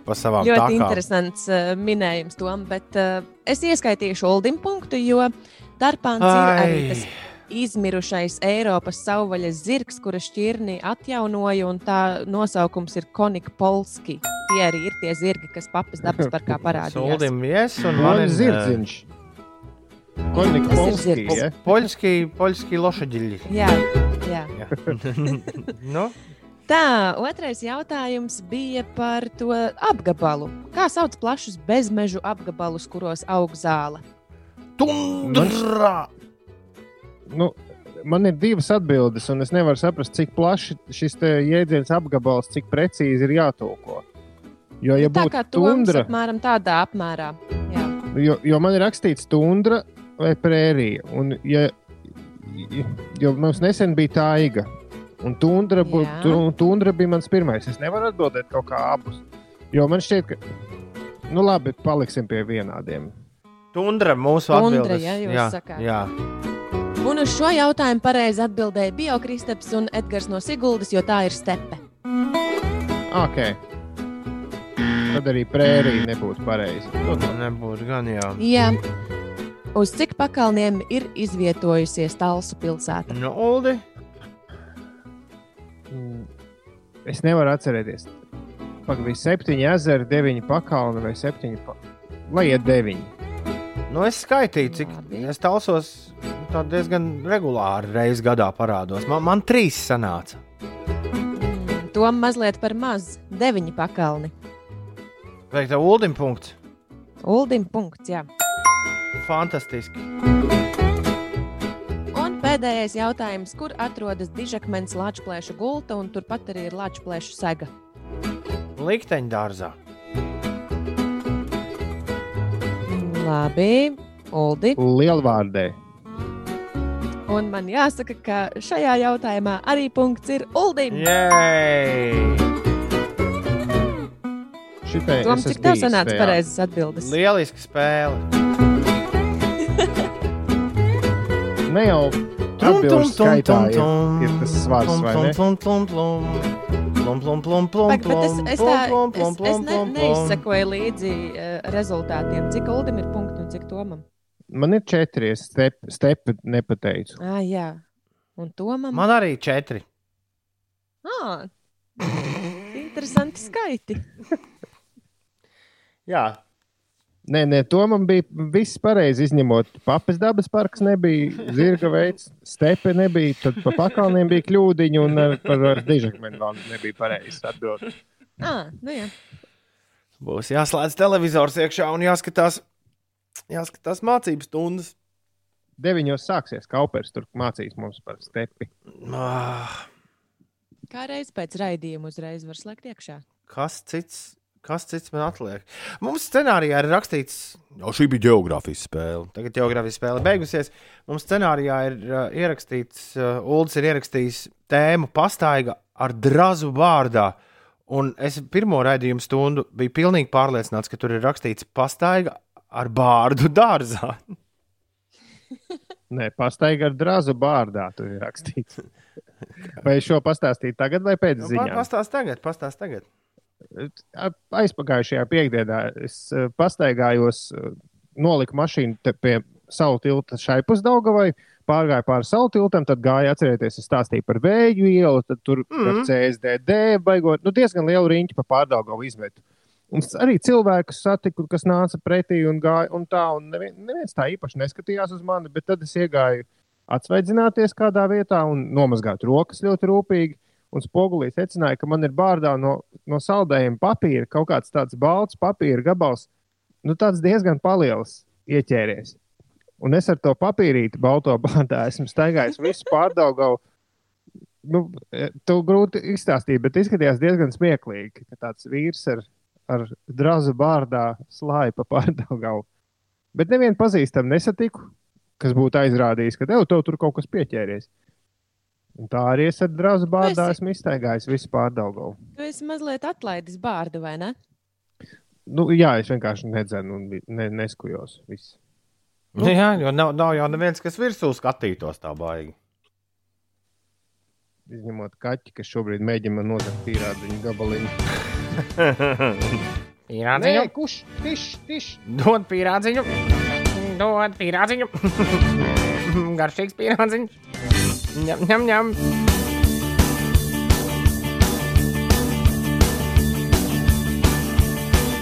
pa savām Ļoti takām. interesants uh, minējums, Tom, bet uh, es ieskaitīšu Uldim punktu, jo tarpāns ir Ai. arī tas izmirušais Eiropas savvaļas zirgs, kura šķirni atjaunoja, un tā nosaukums ir Konika Polski. Tie arī ir tie zirgi, kas papas dabas parkā [LAUGHS] parādījās. Soldim, yes, un Man ir ir zirdziņš. Konika Tas ir Polski, ja? Poļski, poļski lošaģiļi. Jā, jā. [LAUGHS] nu, Tā, otrais jautājums bija par to apgabalu. Kā sauc plašus bezmežu apgabalus, kuros aug zāle? tundra! Nu, man ir divas atbildes, un es nevaru saprast, cik plaši šis te jēdziens apgabals, cik precīzi ir jātulko. Jo, ja Tā kā tundra, apmēram tādā apmērā. Jā. jo, jo man ir rakstīts tundra vai prērija, un ja, jo mums nesen bija taiga, un tundra, tu, tundra bija mans pirmais. Es nevaru atbildēt kaut kā abus, jo man šķiet, ka, nu labi, paliksim pie vienādiem. Tundra mūsu Tundra, atbildes. ja jūs jā, sakāt. jā. Un uz šo jautājumu pareizi atbildēja Biokristaps un Edgars no Siguldas, jo tā ir stepe. Ok. Tad arī prērija nebūtu pareizi. Nu, Nebūtu gan jā. Jā. Uz cik pakalniem ir izvietojusies Talsu pilsēta? Nu, Uldi, Mm, Es nevaru atcerēties. Pagaidām, septiņi ezeri, deviņi pakalni vai septiņi. Pa... Lai iet deviņi. nu es skaitīju, cik es talsos tā diezgan regulāri reizes gadā parādos. Man, man trīs sanāca. Mm, To mazliet par maz. Deviņi pakalni. Vai tev Uldim punkts? Uldim punkts, jā. Fantastiski. Un pēdējais jautājums, kur atrodas dižakmens lāčplēša gulta un turpat arī ir lāčplēša sega? Likteņdārzā. Labi, Uldi. Lielvārdē. Un man jāsaka, ka šajā jautājumā arī punkts ir Uldim. Šitai Tom, es cik tev sanāca pareizas atbildes? Lieliska spēle. Ne jau Tum, tum, tum, skaitā tum, ir, tum. ir tas svars, Tum, vai tum, ne? tum, tum, tum. Plum, plum, plum, plum, Pag, bet es, plum, es, tā, plum, es, plum, es plum, ne, plum, plum. neizsakoju līdzi uh, rezultātiem, cik Uldim ir punkti un cik Tomam. Man ir četri, es step, stepu nepateicu. Ah, jā. Un Tomam? Man arī četri. Ah, interesanti skaiti. [LAUGHS] Jā, Nē, nē, to man bija viss pareizi. Izņemot papas dabas parks, nebija zirga veids, stepe nebija. Tad pa pakalniem bija kļūdiņi, un ar, par ar dižakmeni vēl nebija pareizi atbildēt. Ah, nu jā. būs jāslēdz televizors iekšā un jāskatās, jāskatās mācības stundas. Deviņos sāksies kaupers, tur mācīs mums par stepi. Ah, Kā reiz pēc raidījuma uzreiz var slēgt iekšā. kas cits? Kas cits man atliek? Mums scenārijā ir rakstīts, jau šī bija geogrāfijas spēle. Tagad geogrāfijas spēle beigusies. Mums scenārijā ir uh, ierakstīts, uh, Ulas ir ierakstījis tēmu pastaiga ar drazu vārdā. Un es pirmo raidījumu stundu biju pilnīgi pārliecināts, ka tur ir rakstīts pastaiga ar bārdu dārzā. Nē, pastaigā ar drāzu bārdā tur ir rakstīts. Vai šo pastāstīt tagad vai pēc ziņām? Pastāst tagad, pastāst tagad. aizpagājušajā piekdienā es eh, pastaigājos, eh, noliku mašīnu pie salu tilta šai pusdaugavai, pārgāju pāri salu tiltam, tad gāju atcerieties, es stāstīju par vēju ielu, tad tur mm. Ar CSDD baigot, nu diezgan lielu riņķu pa pārdaugavu izmetu. Un arī cilvēkus satiku, kas nāca pretī un gāja un tā, un nevien, neviens tā īpaši neskatījās uz mani, bet tad es iegāju atsvaidzināties kādā vietā un nomazgāt rokas ļoti rūpīgi. Un spogulī secināja, ka man ir bārdā no, no saldējuma papīra kaut kāds tāds balts papīra gabals, nu tāds diezgan liels ieķēries. Un es ar to papīrīti balto bārdā esmu staigājis visu pārdaugavu. Nu, e, tu grūti izstāstīt, bet izskatījās diezgan smieklīgi, ka tāds vīrs ar, ar drazu bārdā slāja pa [LAUGHS] pārdaugavu. Bet nevienu pazīstamu nesatiku, kas būtu aizrādījis, ka tev, tev tur kaut kas pieķēries. Un tā arī es ar drazu bārdā esi- esmu iztaigājis visu pārdaugavu. Tu esi mazliet atlaidis bārdu, vai ne? Nu, jā, es vienkārši nedzenu un ne, neskujos. Viss. Nu, jā, jo nav, nav jau neviens, kas virsū skatītos tā baigi. Izņemot kaķi, kas šobrīd mēģina nozagt pīrādziņu gabaliņu. [LAUGHS] Pīrādziņu? Nē, kurš? Tiš, tiš. Dod pīrādziņu, dod pīrādziņu. [LAUGHS] Garšīgs pīrādziņš. Ņem, ņem, ņem.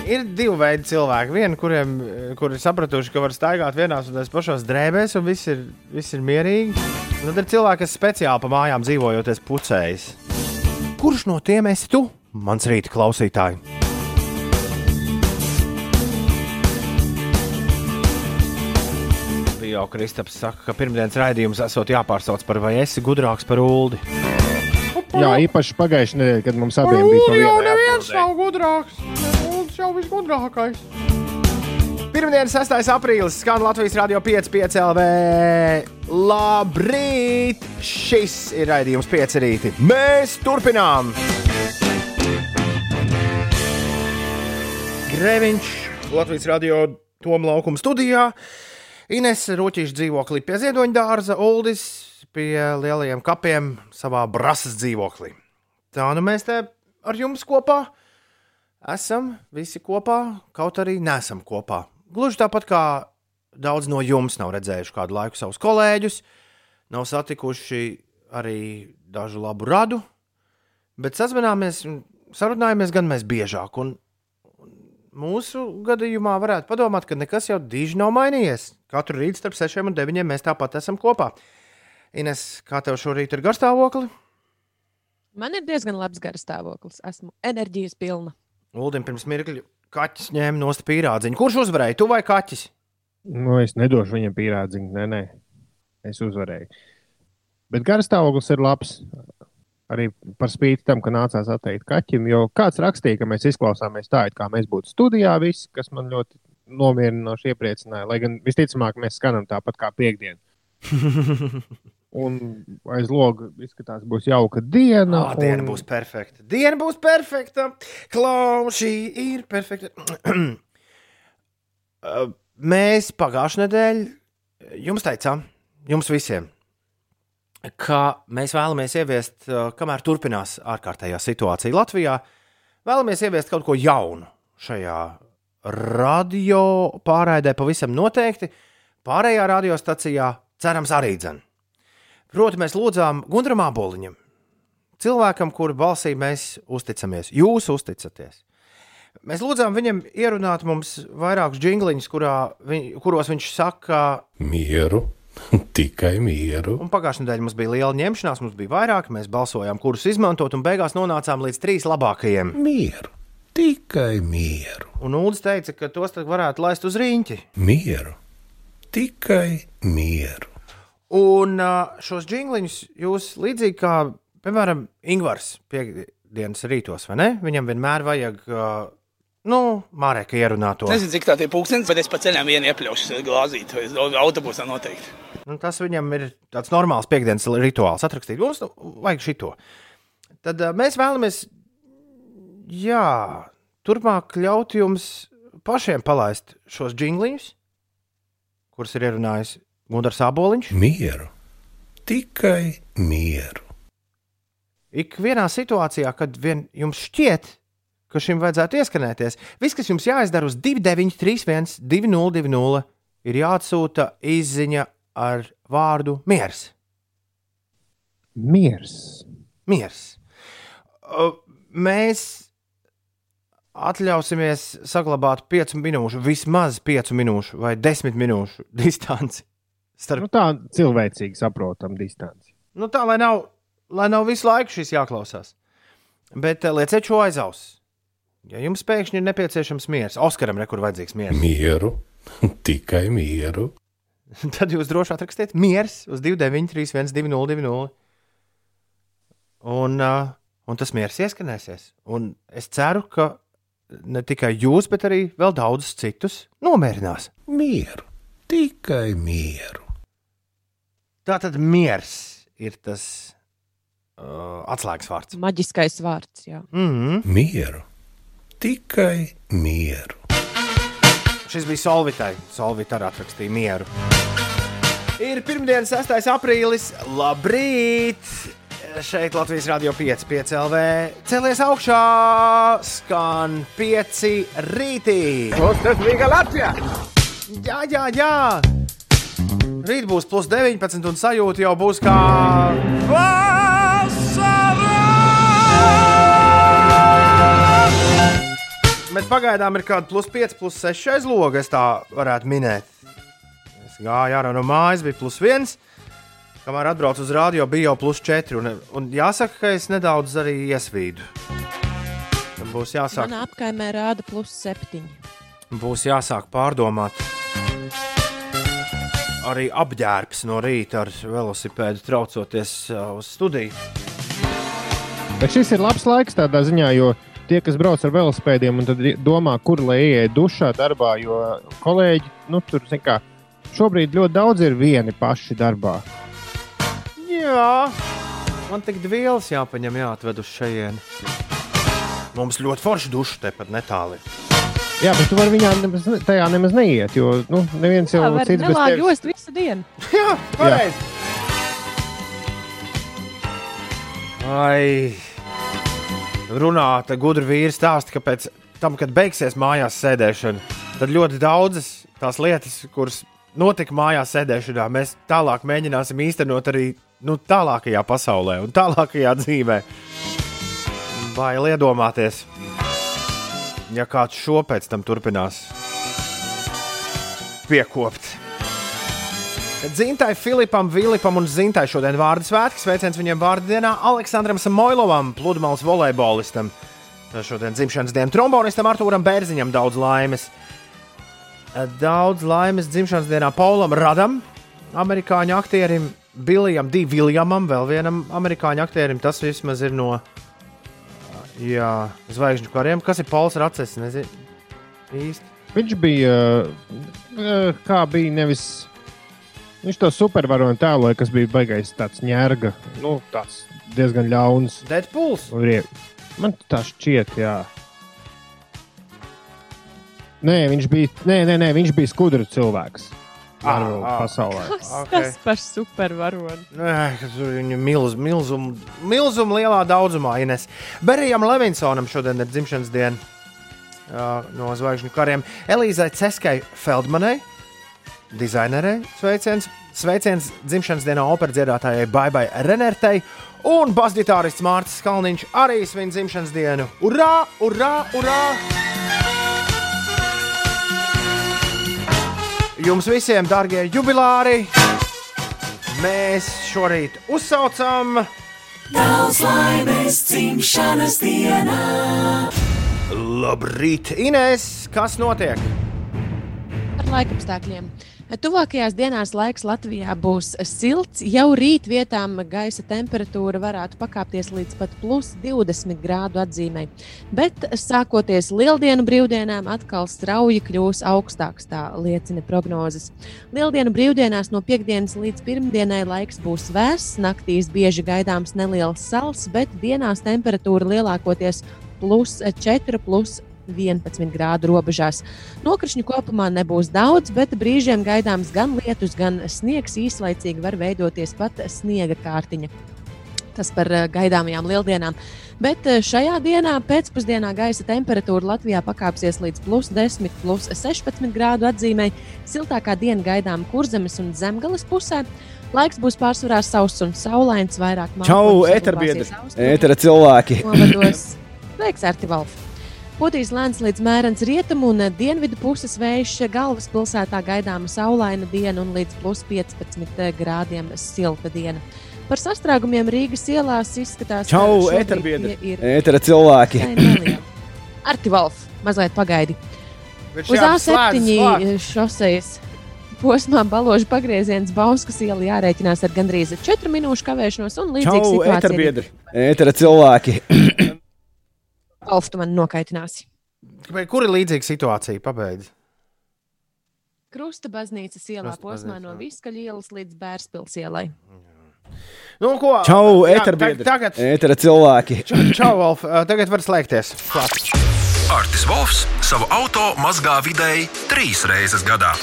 Ir divi veidi cilvēki. Vieni, kuriem kur ir sapratuši, ka var staigāt vienās un tās pašās drēbēs, un viss ir, viss ir mierīgi. Un tad ir cilvēki, kas speciāli pa mājām dzīvojoties pucējas. Kurš no tiem esi tu, mans rīta klausītāji? Jau Kristaps saka, ka pirmdienas raidījums esot jāpārsauc par vai esi gudrāks par ULDI. Jā, īpaši pagājušajā nedēļā, kad mums abiem bija pa vienai atbildēji. nav gudrāks. ULDIs jau visgudrākais. Pirmdienas 6. aprīlis skan Latvijas Rādio 5,5 LV. Labrīt! Šis ir raidījums 5 rīti. Mēs turpinām! Grēviņš, Latvijas Rādio Toma laukuma studijā. Ines Roķīša dzīvoklī pie ziedoņa dārza, Uldis pie lielajiem kapiem savā brāzas dzīvoklī. Tā nu mēs te ar jums kopā esam visi kopā, kaut arī nesam kopā. Gluži tāpat kā daudz no jums nav redzējuši kādu laiku savus kolēģus, nav satikuši arī dažu labu radu, bet sazvanāmies un sarunājamies gan mēs biežāk. Un mūsu gadījumā varētu padomāt, ka nekas jau diži nav mainījies. Katru rītu starp 6 un 9 mēs tāpat esam kopā. Ines, kā tev šorīt ir garstāvokli? Man ir diezgan labs garstāvoklis. Esmu enerģijas pilna. Uldim pirms mirkļa kaķis ņēma no spīrādziņa. Kurš uzvarēja? Tu vai kaķis? Nu, es nedošu viņam pīrādziņu. Nē, nē, es uzvarēju. Bet garstāvoklis ir labs. Arī par spīti tam, ka nācās atteikt kaķim. Jo kāds rakstīja, ka mēs izklausāmies tā, it kā mēs būtu studijā, visi, kas man ļoti nomierinoši iepriecināja. Lai gan visticamāk mēs skanam tāpat kā piekdiena. [LAUGHS] Un aiz loga izskatās, būs jauka diena. Oh, diena un... būs perfekta. Diena būs perfekta. Klaus, šī ir perfekta. [CLEARS THROAT] Uh, mēs pagājušajā nedēļā jums teicām, jums visiem, ka mēs vēlamies ieviest, uh, kamēr turpinās ārkārtējā situācija Latvijā, vēlamies ieviest kaut ko jaunu šajā radio pārraidē pavisam noteikti. Pārējā radiostacijā cerams arī dzen. Proti, mēs lūdzām Gunteram Aboliņam, cilvēkam, kuru balsī mēs uzticamies. Jūs uzticaties. Mēs lūdzām viņam ierunāt mums vairākus jingliņus, viņ, kuros viņš saka, Mieru, [LAUGHS] tikai mieru. un pagājušajā nedēļā mums bija liela ņemšanās, mums bija vairāk, mēs balsojām, kurus izmantot, un beigās nonācām līdz trīs labākajiem. Mieru, tikai mieru. Un Ulris teica, ka tos varētu laist uz rīņķi. Mieru, tikai mieru. Un šos jingliņus jūs līdzīgi kā, piemēram, Ingūns piekdienas rītos, vai ne? Viņam vienmēr vajag, nu, mārēka ierunāt to. Nezinu, cik tā ir pūkstens, bet es pa ceļam vienu iepļaušu glāzīt, vai autobusā noteikti. Nu, tas viņam ir tāds normāls piekdienas rituāls. Atrakstīt, mums nu, vajag šito. Tad uh, mēs vēlamies, jā, turpmāk ļaut jums pašiem palaist šos jingliņus, kurus ir ierunājis Gunārs Aboliņš. Mieru, tikai mieru. Ik vienā situācijā, kad vien jums šķiet, ka šim vajadzētu ieskanēties, viss, kas jums jāizdara uz 2931, 2020, ir jāatsūta izziņa ar vārdu miers. Miers. miers. Mēs atļausimies saglabāt 5 minūšu, vismaz 5 minūšu vai 10 minūšu distanci. Starp... Nu, tā cilvēcīgi saprotam distanci. Nu, tā lai nav, lai nav visu laiku šis jāklausās. Bet uh, lieciet šo aiz auss. Ja jums pēkšņi ir nepieciešams miers, Oskaram ir kur vajadzīgs miers, Mieru, [LAUGHS] tikai mieru. [LAUGHS] tad jūs droši atrakstiet miers uz 2931, 2020. Un, uh, un tas miers ieskanēsies. Un es ceru, ka ne tikai jūs, bet arī vēl daudzus citus nomierinās. Mieru, tikai mieru. Tā tad miers ir tas uh, atslēgas vārds. Maģiskais vārds. Jā. Mm -hmm. Mieru, tikai mieru. Šis bija Solvitai. Solvita arī atrakstīja mieru. Ir pirmdiena, 6. aprīlis. Labrīt! Šeit Latvijas Rādio 5, 5 LV. Celies augšā, skan 5 rītī. Tas bija Latvijā! Jā, jā, jā! Rīt būs plus 19, un sajūta jau būs kā vasara! Bet pagaidām ir kaut kāda plus 5, plus 6 aiz loga, es tā varētu minēt. Es gāju ārā no mājas, bija plus 1. Kamēr atbraucu uz rādio, bija jau plus 4. Un, un jāsaka, ka es nedaudz arī iesvīdu. Tad būs jāsāk, Manā apkaimē rāda plus septiņi. būs jāsāk pārdomāt. Arī apģērbs no rīta ar velosipēdu traucoties uh, uz studiju. Bet šis ir labs laiks tādā ziņā, jo tie, kas brauc ar velosipēdiem, un tad domā, kur lai ieiet dušā darbā, jo kolēģi, nu, tur, kā, šobrīd ļoti daudz ir vieni paši darbā. Jā, man tik vielas jāpaņem, jāatved uz šejienu. Mums ļoti forši duša tepat netālu. Jā, bet tu vari viņā nemaz, ne- tajā nemaz neiet, jo nu, neviens jau var cits bez nelāgi tevis. jost visu dienu. [LAUGHS] Jā, pareizi. Ai, runāta gudra vīra stāsta, ka pēc tam, kad beigsies mājās sēdēšana, tad ļoti daudzas tās lietas, kuras notika mājās sēdēšanā, mēs tālāk mēģināsim īstenot arī nu, tālākajā pasaulē un tālākajā dzīvē. Bail iedomāties, ja kāds šo pēc tam turpinās piekopt. Zintai, Filipam, Vilipam un Zintai šodien vārdu svētki. Sveiciens viņiem vārdu dienā Aleksandram Samoilovam, pludmales volejbolistam. Šodien dzimšanas diena trombonistam Artūram Bērziņam daudz laimes. Daudz laimes dzimšanas dienā Paulam Radam, amerikāņu aktierim, Bilijam D. Viljamam, vēl vienam amerikāņu aktierim. Tas vismaz ir no jā, zvaigžņu kariem. Kas ir Pauls Racis? Nezinu īsti. Viņš bija, uh, kā bija nevis. Viņš to supervaroni tēloja, kas bija baigais tāds ņērga, nu, tāds diezgan ļauns. Deadpools? Man tā šķiet, jā. Nē, viņš bija, nē, nē, nē, viņš bija skudra cilvēks. Varonis ah. pasaulē. [LAUGHS] Kas Ok. tas par supervaroni? Nē, ka tur viņa milz, milzum, milzum lielā daudzumā. Ines. Berijam Levinsonam šodien ir dzimšanas diena uh, no zvaigžņu kariem. Elīzai Ceskai Feldmanai, dizainerei, sveiciens. Sveiciens dzimšanas dienā operas dziedātājai Baibai Renertei un basģitārists Mārcis Kalniņš arī svin dzimšanas dienu. Urā, urā, urā! Jums visiem, darbie jubilāri, mēs šorīt uzsaucam Daudz laimes dzimšanas dienā! Labrīt, Inês! Kas notiek? Par laikapstākļiem. Tuvākajās dienās laiks Latvijā būs silts. Jau rīt vietām gaisa temperatūra varētu pakāpties līdz pat plus 20 grādu atzīmei. Bet sākoties lieldienu brīvdienām, atkal strauji kļūs augstāks, tā liecina prognozes. Lieldienu brīvdienās no piekdienas līdz pirmdienai laiks būs vēss, naktīs bieži gaidāms neliels sals, bet dienās temperatūra lielākoties plus 4, plus 11 grādu robežās. Nokrišņu kopumā nebūs daudz, bet brīžiem gaidāms gan lietus, gan sniegs. Īslaicīgi var veidoties pat sniega kārtiņa. Tas par eh, gaidāmajām lieldienām. Bet eh, šajā dienā pēcpusdienā gaisa temperatūra Latvijā pakāpsies līdz plus 10, plus 16 grādu atzīmei. Siltākā diena gaidām kurzemes un zemgales pusē. Laiks būs pārsvarā sauss un saulains, vairāk Čau, mākoņu eterbiedri! Ētera cilvēki! novados. Sveiks, Artivalf! Putīs lēns līdz mērens rietumu un dienvidu puses vējš galvaspilsētā gaidāma saulaina diena un līdz plus 15 grādiem silta diena. Par sastrēgumiem Rīgas ielās izskatās, ka tie ir Ētera cilvēki! Artivalf, mazliet pagaidi. Uz jā, slēdz, A7 slēdz. šosejas posmā baložu pagrieziens Bauskas iela jārēķinās ar gandrīz 4 minūšu kavēšanos un situāciju. eterbiedri! Ētera cilvēki! [CLEARS THROAT] Alf, tu man nokaitināsi. Vai Kur ir līdzīga situācija? Pabeidz. Krusta baznīcas ielā Krusta posmā baznīca, no Viskaļa ielas līdz Bērspils ielai. Nu, ko? Čau, tag- Tagad, Ētera cilvēki! čau, Wolf, tagad var slēgties. Klāt. Artis Volfs savu auto mazgā vidēji trīs reizes gadā.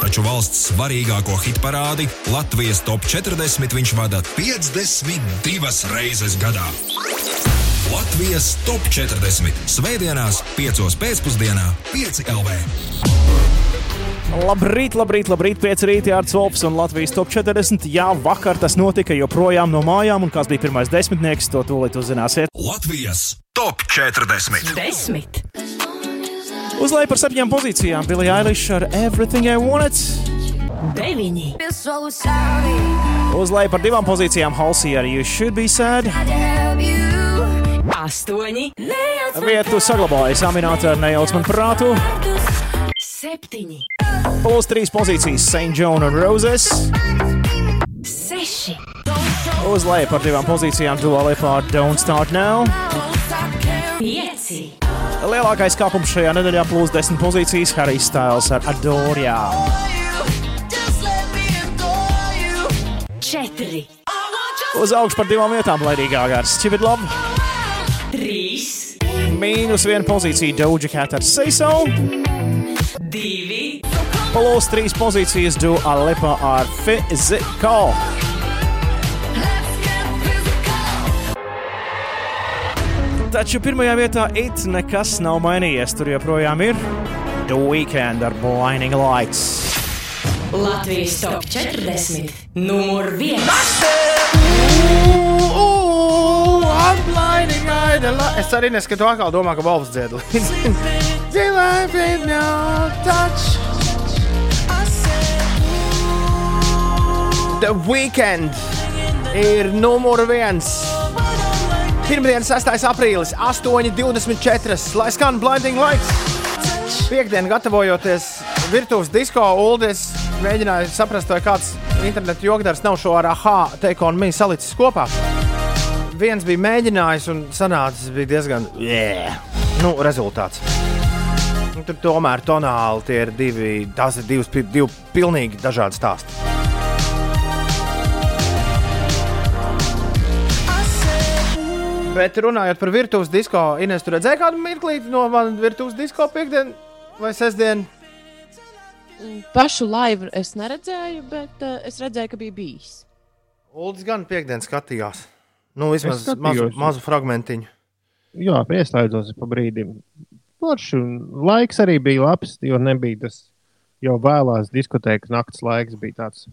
Taču valsts svarīgāko hitparādi Latvijas top 40 viņš vada 52 reizes gadā. Latvijas top 40 Svētdienās, 5 pēcpusdienā, 5 LV. Labrīt, labrīt, labrīt, 5 rītā ar Wolfs un Latvijas top 40. Jā, vakar tas notika joprojām no mājām, un kas bija pirmais desmitnieks, to tūlīt uzzināsiet. Latvijas top 40. Desmit. Uzlēja par septiņām pozīcijām Billy Eilish ar Everything I Wanted. Deviņi. Uzlēja par divām pozīcijām Halsey ar You Should Be Sad. Astoņi. Vietu saglabājas Amināta ar Nejauc man prātu. Septiņi. Plus trīs pozīcijas St. John un Roses. Seši. Uzlēja par divām pozīcijām Dua Lipa ar Don't Start Now. Pieci. Lielākais kāpums šajā nedēļā plus 10 pozīcijas Harijs Styles ar Adorijā. Četri. Uz augšu par divām vietām Lady Gaga ar Stupid Love. Trīs. Mīnus viena pozīcija Doja Cat ar Say So. Divi. Plus trīs pozīcijas Dua Lipa ar Physical. Taču pirmajā vietā it nekas nav mainījies. Tur joprojām ir The Weekend ar Blinding Lights. Latvijas top 40. Numur viens. Es arī neskatu, atkal domā, ka Volfs dzied līdzi. The Weekend ir numur viens. Pirmdienas 6. aprīlis, 8.24. Lai skan blinding lights. Piektdien, gatavojoties virtuves disko, Uldis mēģināja saprast, vai kāds internetu jogdars nav šo ar AHA teiko un mīnu salicis kopā. Viens bija mēģinājis, un sanācis bija diezgan. Yeah. Nu, rezultāts. Nu, Tur tomēr tonāli tie ir divi, tās ir divas, divi pilnīgi dažādi stāsti. Bet runājot par virtuves disko, Ines, tur redzēja kādu mirklīti no manas virtuves disko piekdienas vai sestdienas. Pašu laivu es neredzēju, bet uh, es redzēju, ka bija bijis. Uldis gan piekdienas skatījās. Nu, vismaz mazu, mazu fragmentiņu. Jā, pieslēdzos pa brīdim. Forši un laiks arī bija labs, jo nebija tas jau vēlās diskotēkas naktas laiks. Bija tāds.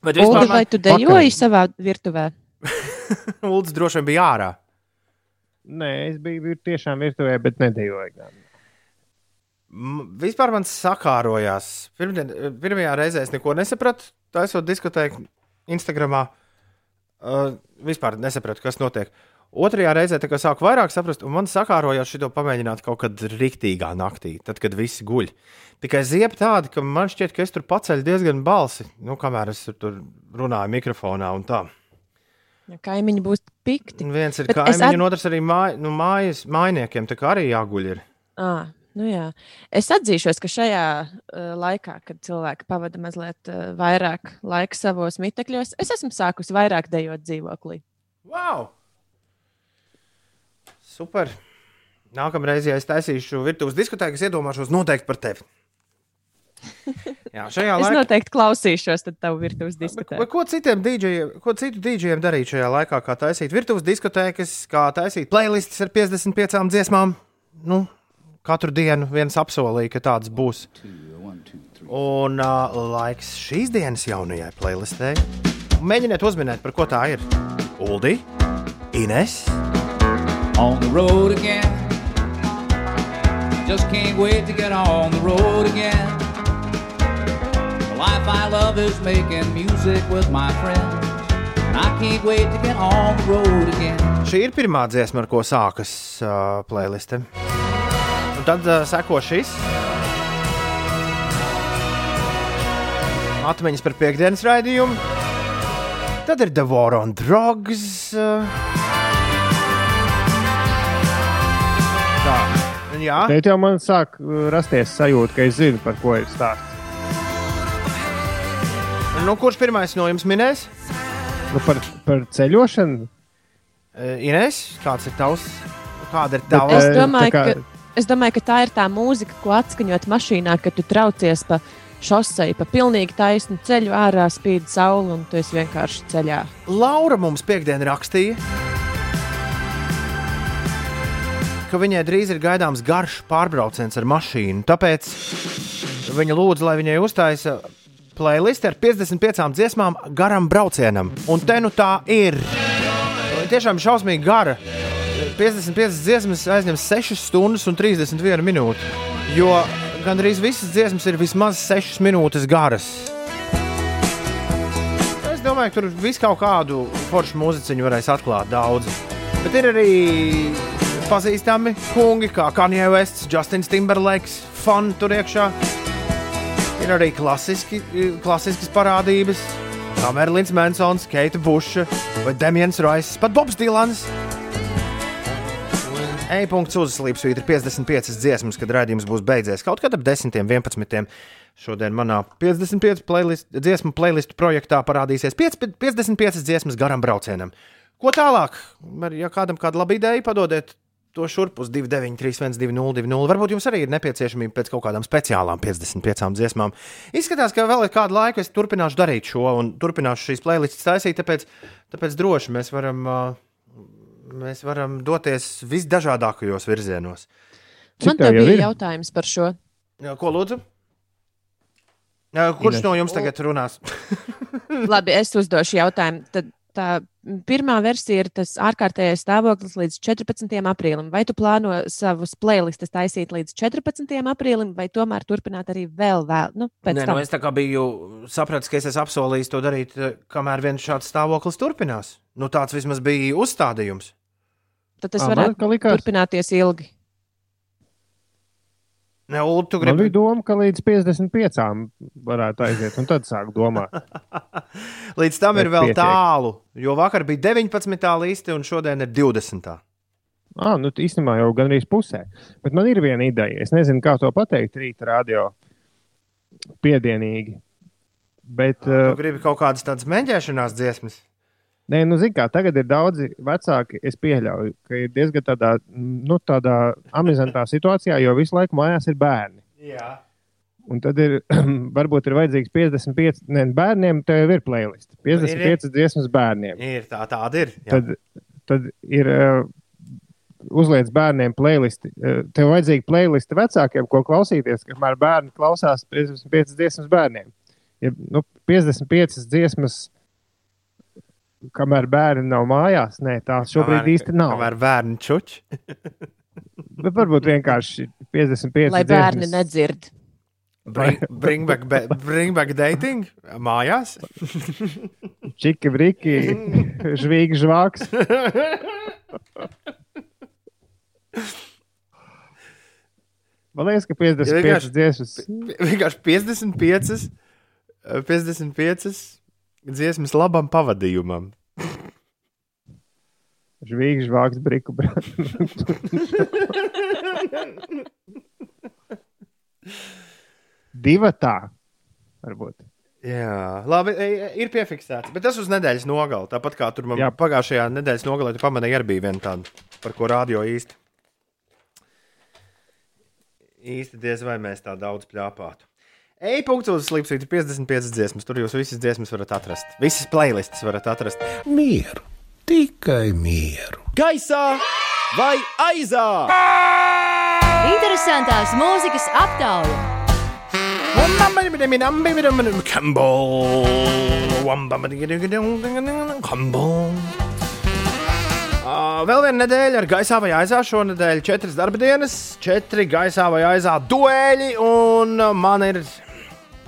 Bet Uldi, vai tu dejoji savā virtuvē? [LAUGHS] Uldis droši vien bija ārā. Nē, es biju tiešām virtuvē, bet nedejoju. gan. Vispār man sakārojās. Pirmdien, pirmajā reizē es neko nesapratu. Tā esot diskotēku Instagramā. Uh, vispār nesapratu, kas notiek. Otrajā reizē sāku vairāk saprast, un man sakārojās šo pamēģināt kaut kad rīktīgā naktī, tad, kad visi guļ. Tikai ziep tāda, ka man šķiet, ka es tur paceļu diezgan balsi, nu, kamēr es tur runāju mikrofonā un tā. Ja kaimiņi būs pikti. Un viens ir Bet es kaimiņš, at- un otrs arī māj, nu, mājas, mājniekiem, tā kā arī jāguļ. Ir. À, nu jā. es atzīšos, ka šajā uh, laikā, kad cilvēki pavada mazliet uh, vairāk laika savos mitekļos, es esmu sākusi vairāk dejot dzīvoklī. Wow! Super! Nākamreiz, ja es taisīšu virtuves diskotēku, es iedomāšos noteikti par tevi. [LAUGHS] Jā, šajā Es laikā. noteikti klausīšos tavu virtuves Vai diskutēt. ko citiem dīdžiem, ko citu dīdžiem darīt šajā laikā, kā taisīt virtuves diskotēkas, kā taisīt playlists ar 55 dziesmām? Nu, katru dienu viens apsolīja, ka tāds būs. Un uh, laiks šīs dienas jaunajai playlistē. Mēģiniet uzminēt, par ko tā ir. Uldi, Ines, on the road again. Just can't wait to get on the road again. The life I love is making music with my friends. And I can't wait to get on the road again. Šī ir pirmā dziesma, ar ko sākas uh, playliste. Un tad uh, seko šis. Atmiņas par piekdienas raidījumu. Tad ir The War on Drugs. Tā, un jā. Te jau man sāk rasties sajūta, ka es zinu, par ko ir stāsts. Nu, kurš pirmais no jums minēs? Nu, par, par ceļošanu. Ines, kāds ir tavs? Kāda ir tava? Es domāju, kā- ka, es domāju, ka tā ir tā mūzika, ko atskaņot mašīnā, kad tu traucies pa šosei, pa pilnīgi taisnu ceļu, ārā spīd saule un tu esi vienkārši ceļā. Laura mums piekdienā rakstīja, viņai drīz ir gaidāms garš pārbrauciens ar mašīnu. Tāpēc viņa lūdza, lai viņai uztaisa playlist ar 55 dziesmām garam braucienam. Un te nu tā ir. Tiešām šausmīgi gara. 55 dziesmas aizņem 6 stundas un 31 minūtes. Jo gandrīz visas dziesmas ir vismaz 6 minūtes garas. Es domāju, ka tur viss kaut kādu foršu mūziķu varēs atklāt daudz. Bet ir arī pazīstami kungi, kā Kanye Wests, Justins Timberlakes, Fun tur iekšā. Ir arī klasiski, klasiskas parādības, kā Merlins Mansons, Keita Buša vai Demians Roiss, pat Bobs Dilans. E-punkts uzslīpsvīt ir 55 dziesmas, kad raidījums būs beidzies. Kaut kad ap 10, 11. Šodien manā 55 playlist, dziesmu playlistu projektā parādīsies 5, 55 dziesmas garam braucienam. Ko tālāk? Ja kādam kāda laba ideja, padodiet to šurp uz 293, 202, varbūt jums arī ir nepieciešamība pēc kaut kādām speciālām 55 dziesmām. Izskatās, ka vēl ir kādu laiku es turpināšu darīt šo un turpināšu šīs playlists taisīt, tāpēc, tāpēc droši mēs varam, ā, mēs varam doties visdažādākajos virzienos. Man te bija jautājums par šo. Jā, Ko lūdzu? Jā, Kurš Ines. no jums tagad runās? [LAUGHS] Labi, es uzdošu jautājumu. Tad tā pirmā versija ir tas ārkārtējais stāvoklis līdz 14. aprīlim. Vai tu plāno savus playlistus taisīt līdz 14. aprīlim, vai tomēr turpināt arī vēl vēl? Nu, pēc Nē, tam. nu es tā kā biju sapratis, ka es esmu apsolījis to darīt, eh, kamēr viens šāds stāvoklis turpinās. Nu, tāds vismaz bija uzstādījums. Tad tas man varētu kā likās- turpināties ilgi. Ne, Ulu, tu Man gribi bija doma, ka līdz 55 varētu aiziet, un tad sāk domāt. [LAUGHS] Līdz tam ir Bet vēl pietiek. tālu, jo vakar bija 19. liste un šodien ir 20. Ah, nu, īstenībā jau gandrīz pusē. Bet man ir viena ideja. Es nezinu, kā to pateikt rīta radio. Piedienīgi. Bet, Tu uh, gribi kaut kādas tādas mēģināšanās dziesmas. Nē, nu, zini, kā tagad ir daudzi vecāki. Es pieļauju, ka ir diezgan tādā, nu, tādā amizantā situācijā, jo visu laiku mājās ir bērni. Jā. Un tad ir, [CLEARS THROAT] varbūt ir vajadzīgs 55 ne, bērniem, tev jau ir playlist. 55 dziesmas bērniem. Ir tā, tāda ir. jā. Tad, tad ir uh, uzliec bērniem playlisti. Uh, tev vajadzīga playlisti vecākiem, ko klausīties, kamēr bērni klausās 55 dziesmas bērniem. Ja, nu, 55 dziesmas, kamēr bērni nav mājās, nē, tā šobrīd Kamēr- īsti nav. Kamēr bērni čuč. [LAUGHS] Bet varbūt vienkārši 55 Lai bērni dziesmas. nedzird. Bring, bring, back, be, bring back dating mājās. [LAUGHS] Čiki, briki, [LAUGHS] žvīgi, žvāks. Man liekas, ka 55 vienkārši- dziesmas. Vienkārši 55, eh, 55 dziesmas labam pavadījumam. Žvīgi, žvāks, briku, brāl. Divi tā, varbūt. Jā, labi, ir piefiksēts. Bet tas uz nedēļas nogali. Tāpat kā tur man pagājušajā nedēļas nogalē, tu pamanīji, arī bija viena tāda, par ko rādio īsti. Īsti diez vai mēs tā daudz plāpātu. E-punkts uz slīpsvītra 55 dziesmas. Tur jūs visas dziesmas varat atrast. Visas playlists varat atrast. Mieru, tikai mieru. Gaisā vai aizā? Interesantās mūzikas aptauja. Uh, vēl viena nedēļa ar gaisā vai aizā. Šonadēļ četras darba dienas, četri gaisā vai aizā dueli. Un uh, man ir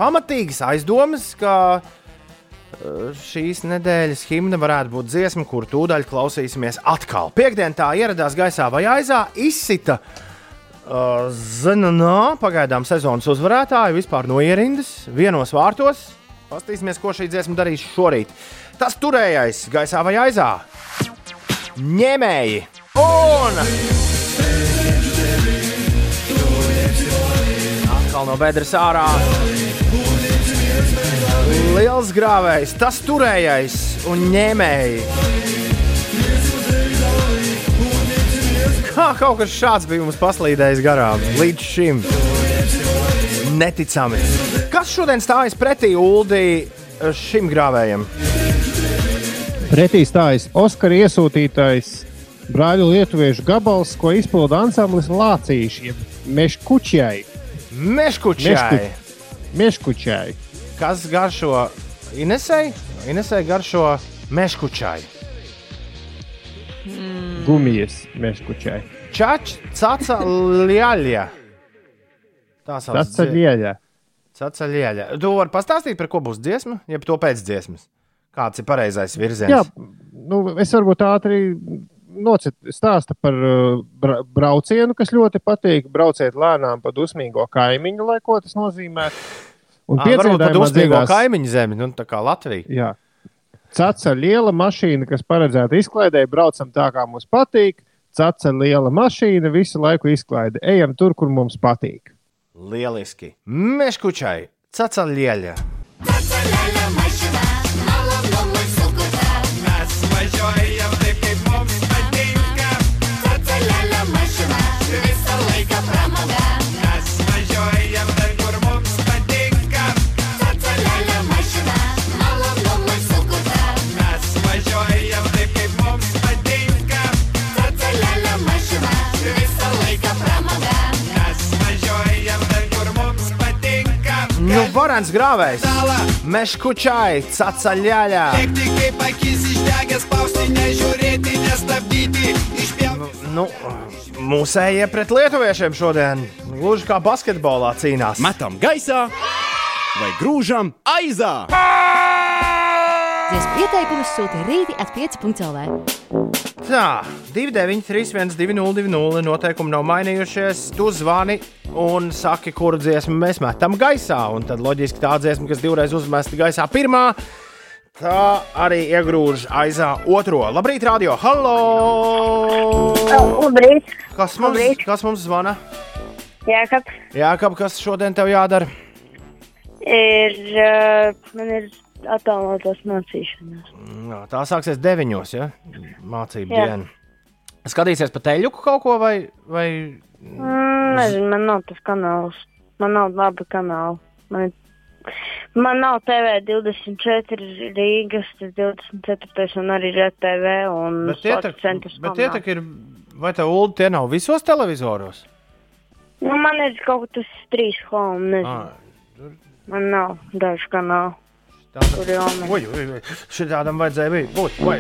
pamatīgas aizdomas, ka uh, šīs nedēļas himna varētu būt dziesma, kur tūdaļ klausīsimies atkal. Piektdien tā ieradās gaisā vai aizā, izsita uh, ZNN pagaidām sezonas uzvarētāju vispār no ierindas, vienos vārtos. Pastīsimies, ko šī dziesma darīs šorīt. Tas turējais gaisā vai aizā ņēmēji. Un atkal no bedres ārā. Liels grāvējs, tas turējais un ņēmēji. Kā kaut kas šāds bija mums paslīdējis garām līdz šim. Neticami. Kas šodien stājas pretī Uldī šim grāvējam? Pretī stājas Oskara iesūtītais brāļu lietuviešu gabals, ko izpilda ansamblis Lācīši, jeb Meškučai. Meškučai. Meškučai. Kas garšo Inesai? Inesai garšo meškučai. Gumijas Meškučai. Čač, caca, ļaļa. Tā sauc. Caca ļaļa. Caca ļaļa. Tu vari pastāstīt, par ko būs dziesma, jeb to pēc dziesmas? Kāds ir pareizais virziens? Jā, nu, es varbūt ātri nocit, stāsta par uh, bra braucienu, kas ļoti patīk. Brauciet lēnām pa dusmīgo kaimiņu, lai ko tas nozīmē. Un Ā, varbūt pat uzspīgo dziedās- kaimiņu zemi, nu tā kā Latvija. Jā. Caca liela mašīna, kas paredzēta izklaidē, braucam tā, kā mums patīk. Caca liela mašīna, visu laiku izklaide. Ejam tur, kur mums patīk. Lieliski. Meškučai, caca ļaļa. Akis išdegęs, spausti, nežiūrėti, nestabdyti, išpjauti. Nu, mūsējie pret lietuviešiem šodien gluži kā basketbolā cīnās. Metam gaisā vai grūžam aizā! Dziesmu ieteikumus sūta rīti at 5.lv. Tā, 293, 1202, noteikumi nav mainījušies. Tu zvani un saki, kuru dziesmu mēs metam gaisā. Un tad loģiski tā dziesma, kas divreiz uzmesta gaisā pirmā, tā arī iegrūž aizā otro. Labrīt, radio! Hallo! Labrīt! Kas mums, Labrīt. kas mums zvana? Jā, kad Jā, kāp, kas šodien tev jādara? ir, uh, man ir attālinātās mācīšanās. Jā, tā sāksies deviņos, ja? Mācību Jā. diena. Skatīsies pa teļuku kaut ko vai. vai... Mm, nezinu, man nav tas kanāls. Man nav laba kanāla. Man, man nav TV 24 Rīgas, tas 24 un arī RTV un centrs. bet tie tak ir, vai tev Ulu tie nav visos televizoros? Nu, man ir kaut kas trīs home, nezinu. Ah, Man nav dažu kanālu. Man. Ui, ui, ui. Šitādam vajadzēja būt. Vai.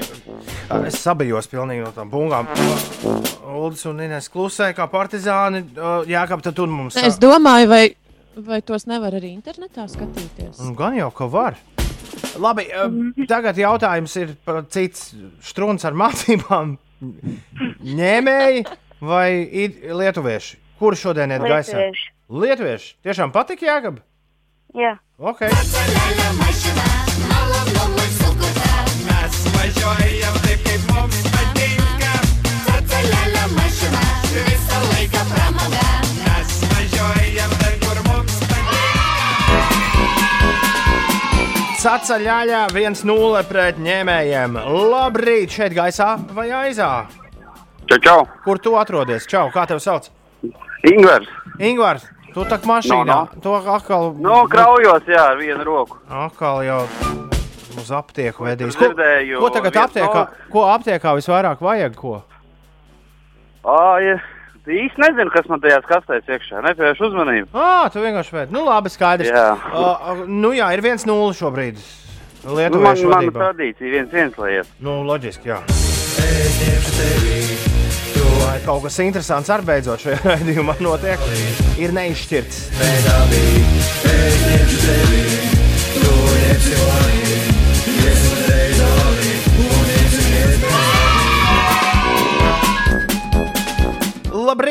Ā, Es sabijos pilnīgi no tām bungām. Uldis un Inês klusēja kā partizāni. Jā, kā tad tur mums Es domāju, vai, vai tos nevar arī internetā skatīties. Nu, Gan jau, ka var. Labi, ā, tagad jautājums ir par cits strūns ar mācībām. Ņēmēji vai lietuvieši? Kur šodien iet gaisā? Lietuvieši. Lietuvieši. Tiešām patika Jāgab? Jā. Ok. Cacaļāļā 1-0 pret ņēmējiem. Labrīt, šeit gaisā vai aizā? Čau, čau. Kur tu atrodies? Čau, kā tev sauc? Ingvars. Ingvars, tu tā kā mašīnā. No, no. Tu atkal. Nu, kraujos, jā, ar vienu roku. Atkal jau uz aptieku vedīs. Ko, ko tagad aptiekā, ko aptiekā visvairāk vajag? Ko? Ā, ja. Īsti nezinu, kas man tajās kastēs iekšā. Nepievērš uzmanību. Ah, tu vienkārši vēd. Nu, labi, skaidrs. Jā. Uh, nu, jā, ir 1-0 šobrīd. Nu, man, man vadībā. tradīcija viens viens iet. Nu, loģiski, jā. Vai kaut kas interesants ar beidzot šajā [LAUGHS] raidījumā notiek? Ir neizšķirts.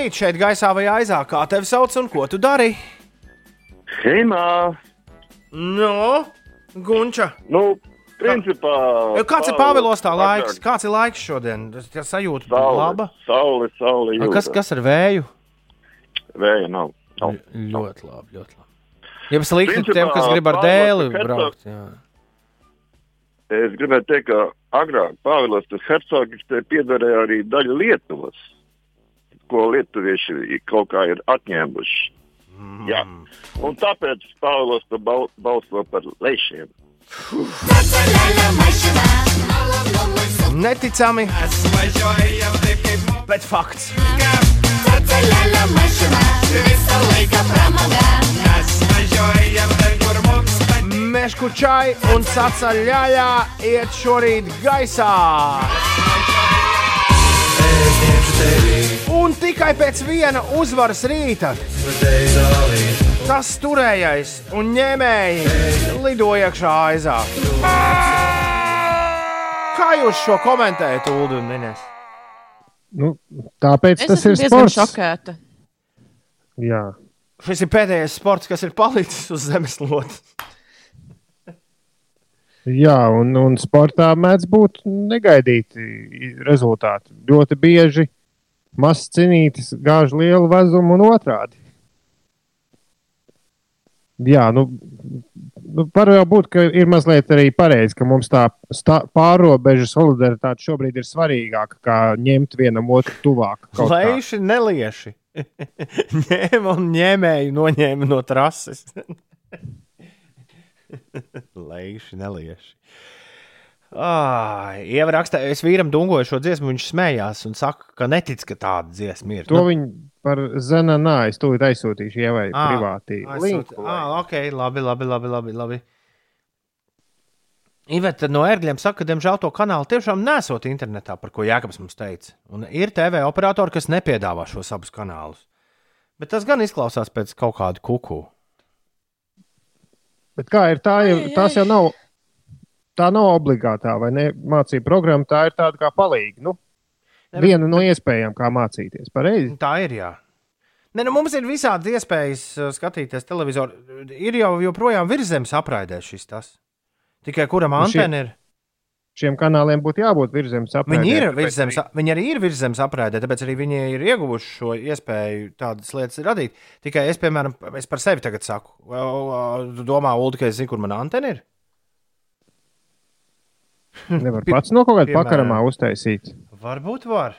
Labrīt, šeit gaisā vai aizā. Kā tevi sauc un ko tu dari? Heimā. No, Gunča. Nu, principā. Kāds ir Pāvilos tā laiks? Kāds ir laiks šodien? Tas sajūta Saule, laba. Saule, saule. A, Kas, kas ar vēju? Vēja nav. nav. Ļoti labi, ļoti labi. Ja liktu Principā, tiem, kas grib ar Pāvils dēli braukt. Jā. Es gribēju teikt, ka agrāk Pāvils Hercogs te piederēja arī daļu Lietuvas, ko lietuvieši kaut kā ir atņēmuši. Mm. Jā. Un tāpēc Pāvils to bal balso par lešiem. Neticami, bet fakts. Mežku čai un cacaļā iet šorīt gaisā. Un tikai pēc viena uzvaras rīta tas turējais un ņēmēji lidoja iekšā aizā. Kā jūs šo komentējat, Ulu un Nines? Nu, tāpēc Es tas ir sports. šokēta. Jā. Šis ir pēdējais sports, kas ir palicis uz zemeslodes. Jā, un, un sportā mēdz būt negaidīti rezultāti. Ļoti bieži mazs cīnītis gāž lielu vezumu un otrādi. Jā, nu, nu var jau būt, ka ir mazliet arī pareizi, ka mums tā stā, pārobežu solidaritāte šobrīd ir svarīgāka nekā ņemt vienam otru tuvāk. kā. Leiši, nelieši. [LAUGHS] Ņēma un ņēmēju noņēma no trases. [LAUGHS] Leiši, nelieši. Ah, Ieva rakstā, es vīram dungoju šo dziesmu, viņš smējās un saka, ka netic, ka tāda dziesma ir. To viņi par zena nā, es tūlīt aizsūtīšu ievai Ā, privātī. aizsūt- linku, lai- Ā, ok, labi, labi, labi. labi, labi. Iveta no ērgļiem saka, ka, diemžēl, to kanālu tiešām nesot internetā, par ko Jēkabs mums teica. Un ir TV operatori, kas nepiedāvā šos abus kanālus. Bet tas gan izklausās pēc kaut kāda kuku. Bet kā ir tā, jau, tās jau nav, tā nav obligātā vai ne mācību programma, tā ir tāda kā palīga. Nu, viena no iespējām, kā mācīties. Pareizi. Tā ir, jā. Ne, nu, mums ir visādi iespējas uh, skatīties televizoru. Ir jau joprojām virsmas apraidē šis tas. Tikai kuram Nu, antena ir? Šiem kanāliem būtu jābūt virzemes apgabalam. Viņi, ir virszemes, viņi arī ir virsmas apraidē, tāpēc arī viņi ir ieguvuši šo iespēju tādas lietas radīt. Tikai es, piemēram, es par sevi tagad saku, o, o, tu domā, Ulu, ka es zinu, kur mana antena ir? Nevar [LAUGHS] pats no kaut kāda pakaramā uztaisīt. Varbūt var.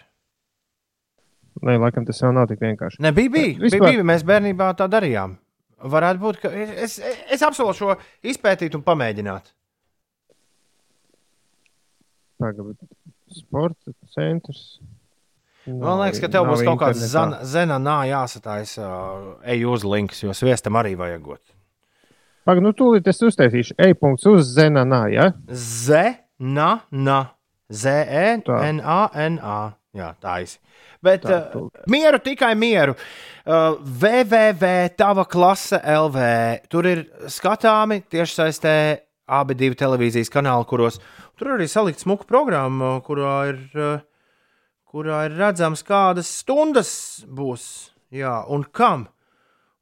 Nē, laikam tas jau nav tik vienkārši. Ne, bija, bija, Vispār- bija, bija. Mēs bērnībā tā darījām. Varētu būt, ka es, es, es apsolu šo izpētīt un pamēģināt. Pagaid, sporta centrs. Man liekas, ka tev būs kaut kāds zena nā jāsatājas, uh, ej uz links, jo sviestam arī vajagot. Pagaid, nu tūlīt es uztaisīšu. Ej, punkts uz Zenanā, ja? Z, na, na, Z, E, N, A, N, A. Jā, tā ir. Bet Tā, uh, mieru, tikai mieru. Uh, www, tava klase LV. Tur ir skatāmi tiešsaistē abi divi televīzijas kanāli, kuros tur arī salikt smuku programmu, kurā ir, uh, kurā ir redzams, kādas stundas būs. Jā, un kam?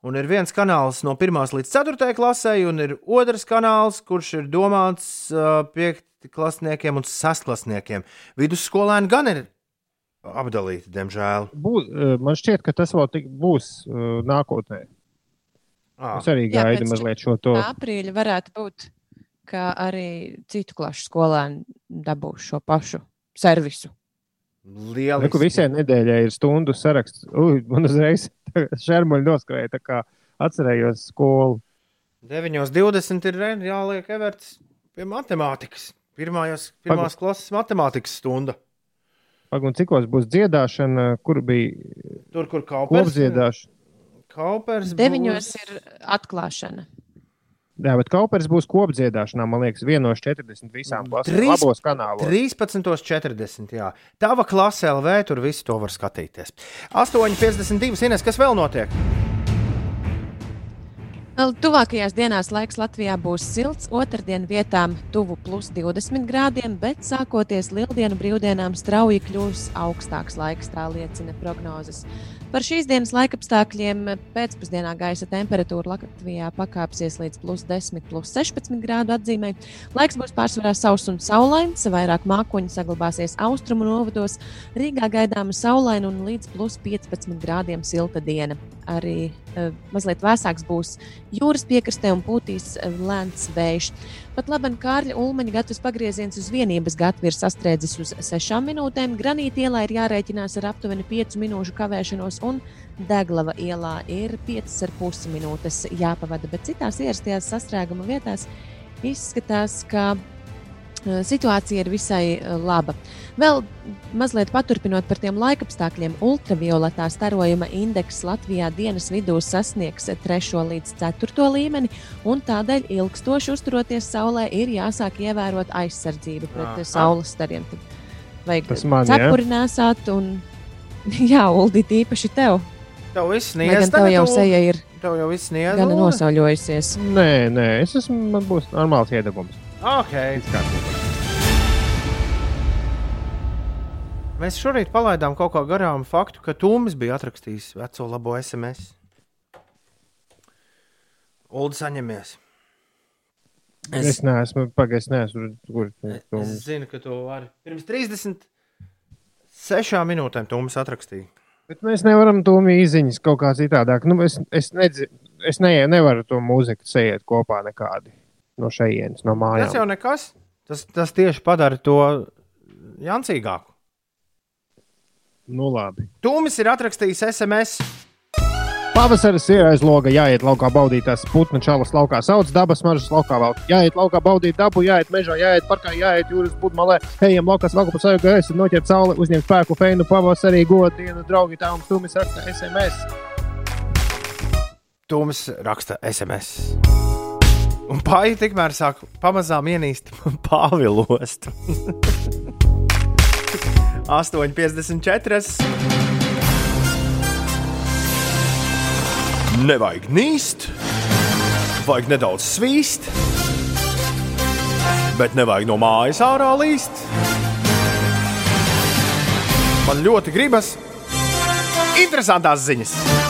Un ir viens kanāls no 1 līdz 4 klasē, un ir otrs kanāls, kurš ir domāts uh, 5 klasniekiem un 6 klasniekiem. Vidusskolēni gan ir apdalīti, diemžēl. Būs, eh, man šķiet, ka tas vēl tik būs uh, nākotnē. Ah. Es arī Jā, gaidu pēc mazliet šo to. Aprīļa varētu būt, ka arī citu klašu skolēni dabūs šo pašu servisu. Lieliski. Reku visai nedēļai ir stundu saraksts. Ui, man uzreiz [LAUGHS] šermuļi noskrēja, tā kā atcerējos skolu. 9.20 ir jāliek Everts pie matemātikas. Pirmajās, pirmās klases matemātikas stunda. Pagaidām, cikos būs dziedāšana, kur bija Tur, kur kaupers. kopdziedāšana. Kaupers Deviņos būs- ir atklāšana. Jā, bet Kaupers būs kopdziedāšanā, man liekas, vienos 40 visām klasēm. Trīs- Labos kanālos. 13.40. Jā. Tava klase LV, tur visu to var skatīties. 8.52. Ines, kas vēl notiek? Tuvākajās dienās laiks Latvijā būs silts, otrdien vietām tuvu plus 20 grādiem, bet sākoties lieldienu brīvdienām strauji kļūs augstāks laiks, tā liecina prognozes. Par šīs dienas laikapstākļiem pēcpusdienā gaisa temperatūra Latvijā pakāpsies līdz plus 10, plus 16 grādu atzīmē. Laiks būs pārsvarā sauss un saulains, vairāk mākoņi saglabāsies austrumu novados. Rīgā gaidāma saulaina un līdz plus 15 grādiem silta diena. Arī uh, mazliet vēsāks būs jūras piekrastē un pūtīs eh, lēns vējš. Pat labi, Kārļa Ulmaņa gatavs pagrieziens uz vienības gatavu ir sastrēdzis uz 6 minūtēm. Granīta ielā ir jārēķinās ar aptuveni 5 minūšu kavēšanos, un Deglava ielā ir 5,5 minūtes jāpavada. Bet citās ierastajās sastrēguma vietās izskatās, ka situācija ir visai eh, laba. Vēl mazliet paturpinot par tiem laikapstākļiem, ultravioletā starojuma indeks Latvijā dienas vidū sasniegs 3 līdz 4 līmeni, un tādēļ ilgstoši uzturoties saulē ir jāsāk ievērot aizsardzību pret Aha. Saules stariem. Vajag Tas man, ja? cepuri nesāt, un [LAUGHS] jā, Uldi, īpaši tev. Tev viss gan tev jau seja ir Tev jau viss sniedz. gana nosauļojusies. Nē, nē, es esmu, man būs normāls iedegums. Ok. Mēs šorīt palaidām kaut kā garām faktu, ka Tūmis bija atrakstījis veco labo SMS. Ulu saņemies. Es, es neesmu, pagaidzi, es neesmu tur, kur Es zinu, ka tu vari. Pirms 36 minūtēm Tūmis atrakstīja. Bet mēs nevaram to īziņas kaut kā citādāk. Nu, es es, nedzi, es ne, nevaru to mūziku sēžot kopā nekādi no šejienes, no Tas jau mājām. nekas. Tas, tas tieši padara to jancīgāku. Nu, labi. Tūmis ir atrakstījis SMS. Pavasaris ir aiz loga, jāiet laukā baudīt tās putnu čalas laukā, sauc dabas maržas laukā vēl. Jāiet laukā baudīt dabu, jāiet mežā, jāiet parkā, jāiet jūras pludmalē, ejam laukās vaku pa savu gaisu, noķert sauli, uzņemt spēku, feinu, pavasarī, godienu, draugi, tā un stūmis raksta SMS. Tūmis raksta SMS. Un pāri tikmēr sāk pamazām ienīst [LAUGHS] pāvilostu. [LAUGHS] 8,54. Nevajag nīst, vajag nedaudz svīst, bet nevajag no mājas ārā līst. Man ļoti gribas interesantās ziņas.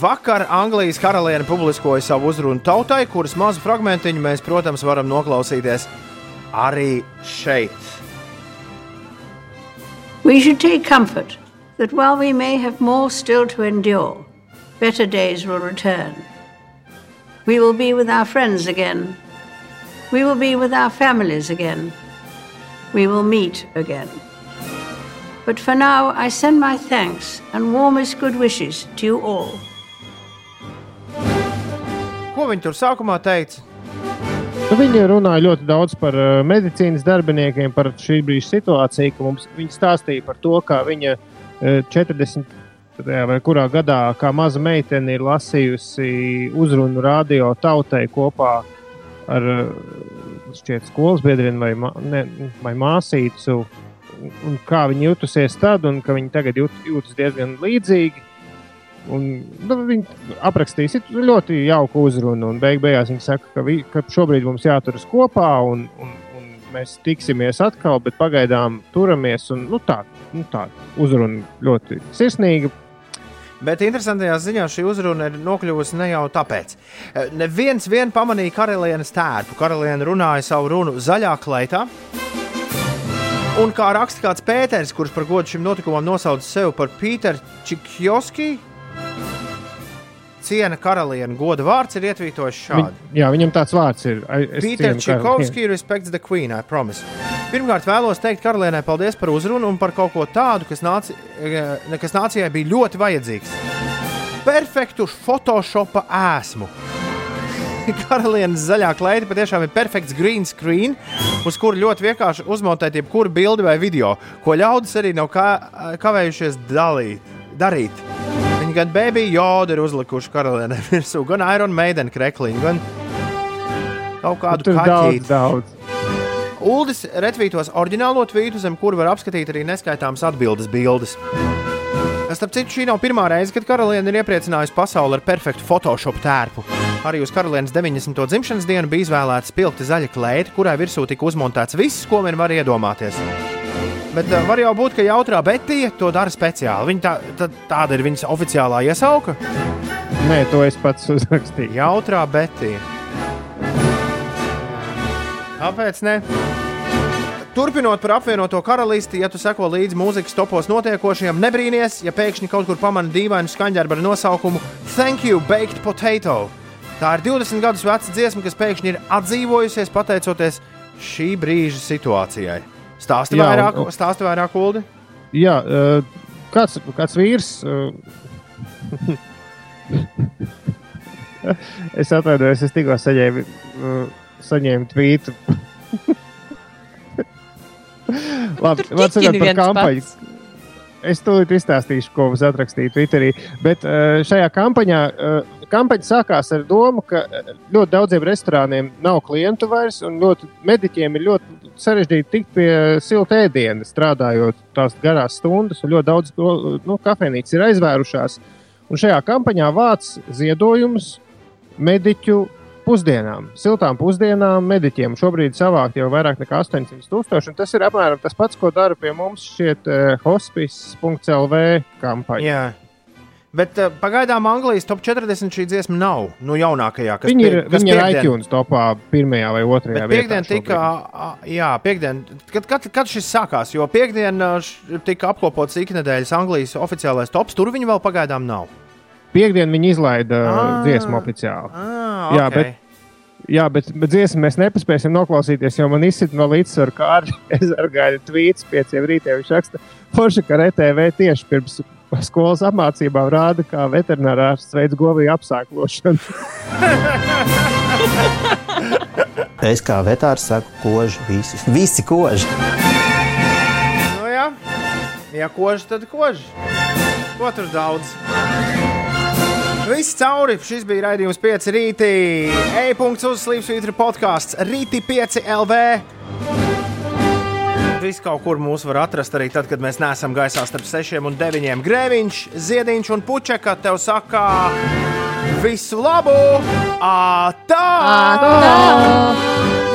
Vakar Anglijas karaliene publiskoja savu uzrunu tautai, kuras mazu fragmentiņu mēs, protams, varam noklausīties arī šeit. We should take comfort that while we may have more still to endure, better days will return. We will be with our friends again. We will be with our families again. We will meet again. But for now, I send my thanks and warmest good wishes to you all. Ko viņi tur sākumā teica? Nu, viņi runāja ļoti daudz par uh, medicīnas darbiniekiem, par šī brīža situāciju, ka mums viņi stāstīja par to, kā viņa uh, 40. vai kurā gadā, kā maza meitene, ir lasījusi uzrunu radio tautai kopā ar uh, šķiet, skolas biedriem vai, ne, vai māsīcu. Un kā viņi jutusies tad, un ka viņi tagad jūt, jūtas diezgan līdzīgi. Un, nu, viņi aprakstīja situ- ļoti jauku uzrunu, un beig beigās viņi saka, ka, vi, ka šobrīd mums jāturas kopā, un, un, un mēs tiksimies atkal, bet pagaidām turamies. Un, nu, tā, nu, tā uzruna ļoti sirsnīga. Bet interesantajā ziņā šī uzruna ir nokļuvusi ne jau tāpēc. Eh, Neviens vien pamanīja karalienes tērpu. Karaliene runāja savu runu zaļā kleitā. Un kā raksta kāds Pēters, kurš par godu šim notikumam nosauca sevi par Pīteru Čikjoski, ciena karaliene goda vārds ir ietvītojis Viņ, šādi. jā, viņam tāds vārds ir. Pīter Čikovskis respects the queen, I promise. Pirmkārt, vēlos teikt karalienei paldies par uzrunu un par kaut ko tādu, kas, nāci, eh, kas nācijai bija ļoti vajadzīgs. Perfektu photoshopa ēsmu. [LAUGHS] Karalienes zaļā kleita patiešām ir perfekts green screen, uz kura ļoti vienkārši uzmontēt jebkuru bildi vai video, ko ļaudis arī nav kā, kavējušies dalīt, darīt. Viņi gan baby jodu ir uzlikuši karalienē [LAUGHS] virsū, gan Iron Maiden krekliņu, gan kaut kādu Tur kaķīti. daudz, daudz. Uldis retvītos oriģinālo tvītu, zem kura var apskatīt arī neskaitāmas atbildes bildes. Starp citu, šī nav pirmā reize, kad karaliene ir iepriecinājusi pasauli ar perfektu Photoshop tērpu. Arī uz karalienes 90. dzimšanas dienu bija izvēlēta spilgta zaļa kleita, kurai virsū tika uzmontēts viss, ko vien var iedomāties. Bet uh, var jau būt, ka jautrā Betija to dara speciāli. Viņa tā, tā, tāda ir viņas oficiālā iesauka. Nē, to es pats uzrakstīju. Jautrā Betija. Kāpēc ne? Turpinot par apvienoto karalisti, ja tu seko līdzi mūzikas topos notiekošajam, nebrīnīties, ja pēkšņi kaut kur pamani dīvainu skaņdarbu ar nosaukumu Thank you, Baked Potato. Tā ir 20 gadus veca dziesma, kas pēkšņi ir atdzīvojusies pateicoties šī brīža situācijai. Stāsti Jā, vairāk, un- stāsti vairāk, Ulu. Jā, uh, kāds, kāds vīrs. Uh, [LAUGHS] es atvainojos, es tikko saņēmu, uh, saņēmu tvītu. [LAUGHS] Labi, sakot par kampaņu. pats. Es tūlīt izstāstīšu, ko mums atrakstīja Twitterī. Bet uh, šajā kampaņā uh, kampaņa sākās ar domu, ka uh, ļoti daudziem restorāniem nav klientu vairs, un ļoti mediķiem ir ļoti sarežģīti tikt pie silta ēdiena, strādājot tās garās stundas, un ļoti daudz nu, kafejnīcas ir aizvērušās. Un šajā kampaņā vāc ziedojumus mediķu pusdienām, siltām pusdienām mediķiem. Šobrīd savākt jau vairāk nekā 800 tūkstoši, tas ir apmēram tas pats, ko dara pie mums šeit uh, hospice.lv kampaņa. Jā. Bet uh, pagaidām Anglijas top 40 šī dziesma nav. Nu, jaunākajā, kas Viņi ir, pie- kas viņi ir iTunes topā pirmajā vai otrajā Bet vietā. tika, jā, piekdien, kad, kad, kad šis sākās, jo piekdien š- tika apkopots iknedēļas Anglijas oficiālais tops, tur viņi vēl pagaidām nav. Piekdien viņi izlaida Ah. ah, dziesmu oficiāli. Ah, Jā, ok. bet, jā, bet, bet dziesmu mēs nepaspēsim noklausīties, jo man izsita no līdzsvara kārta. [LAUGHS] Es ar gaidu tvītus pieciem rītiem. Viņš raksta, Forša, ka RTV tieši pirms skolas apmācībām rāda, kā veterinārārsts veids govīju apsāklošanu. [LAUGHS] Es kā vetārs saku, koži visi. Visi koži. Nu, jā, ja koži, tad koži. Ko tur daudz? Viss cauri. Šis bija raidījums 5 rītī. E-punkts uz Slimsvītra podkāsts Rīti 5 LV. Viss kaut kur mūs var atrast arī tad, kad mēs neesam gaisā starp 6 un 9. Grēviņš, Ziediņš un Puķeka tev saka visu labu! Ātā! Ātā!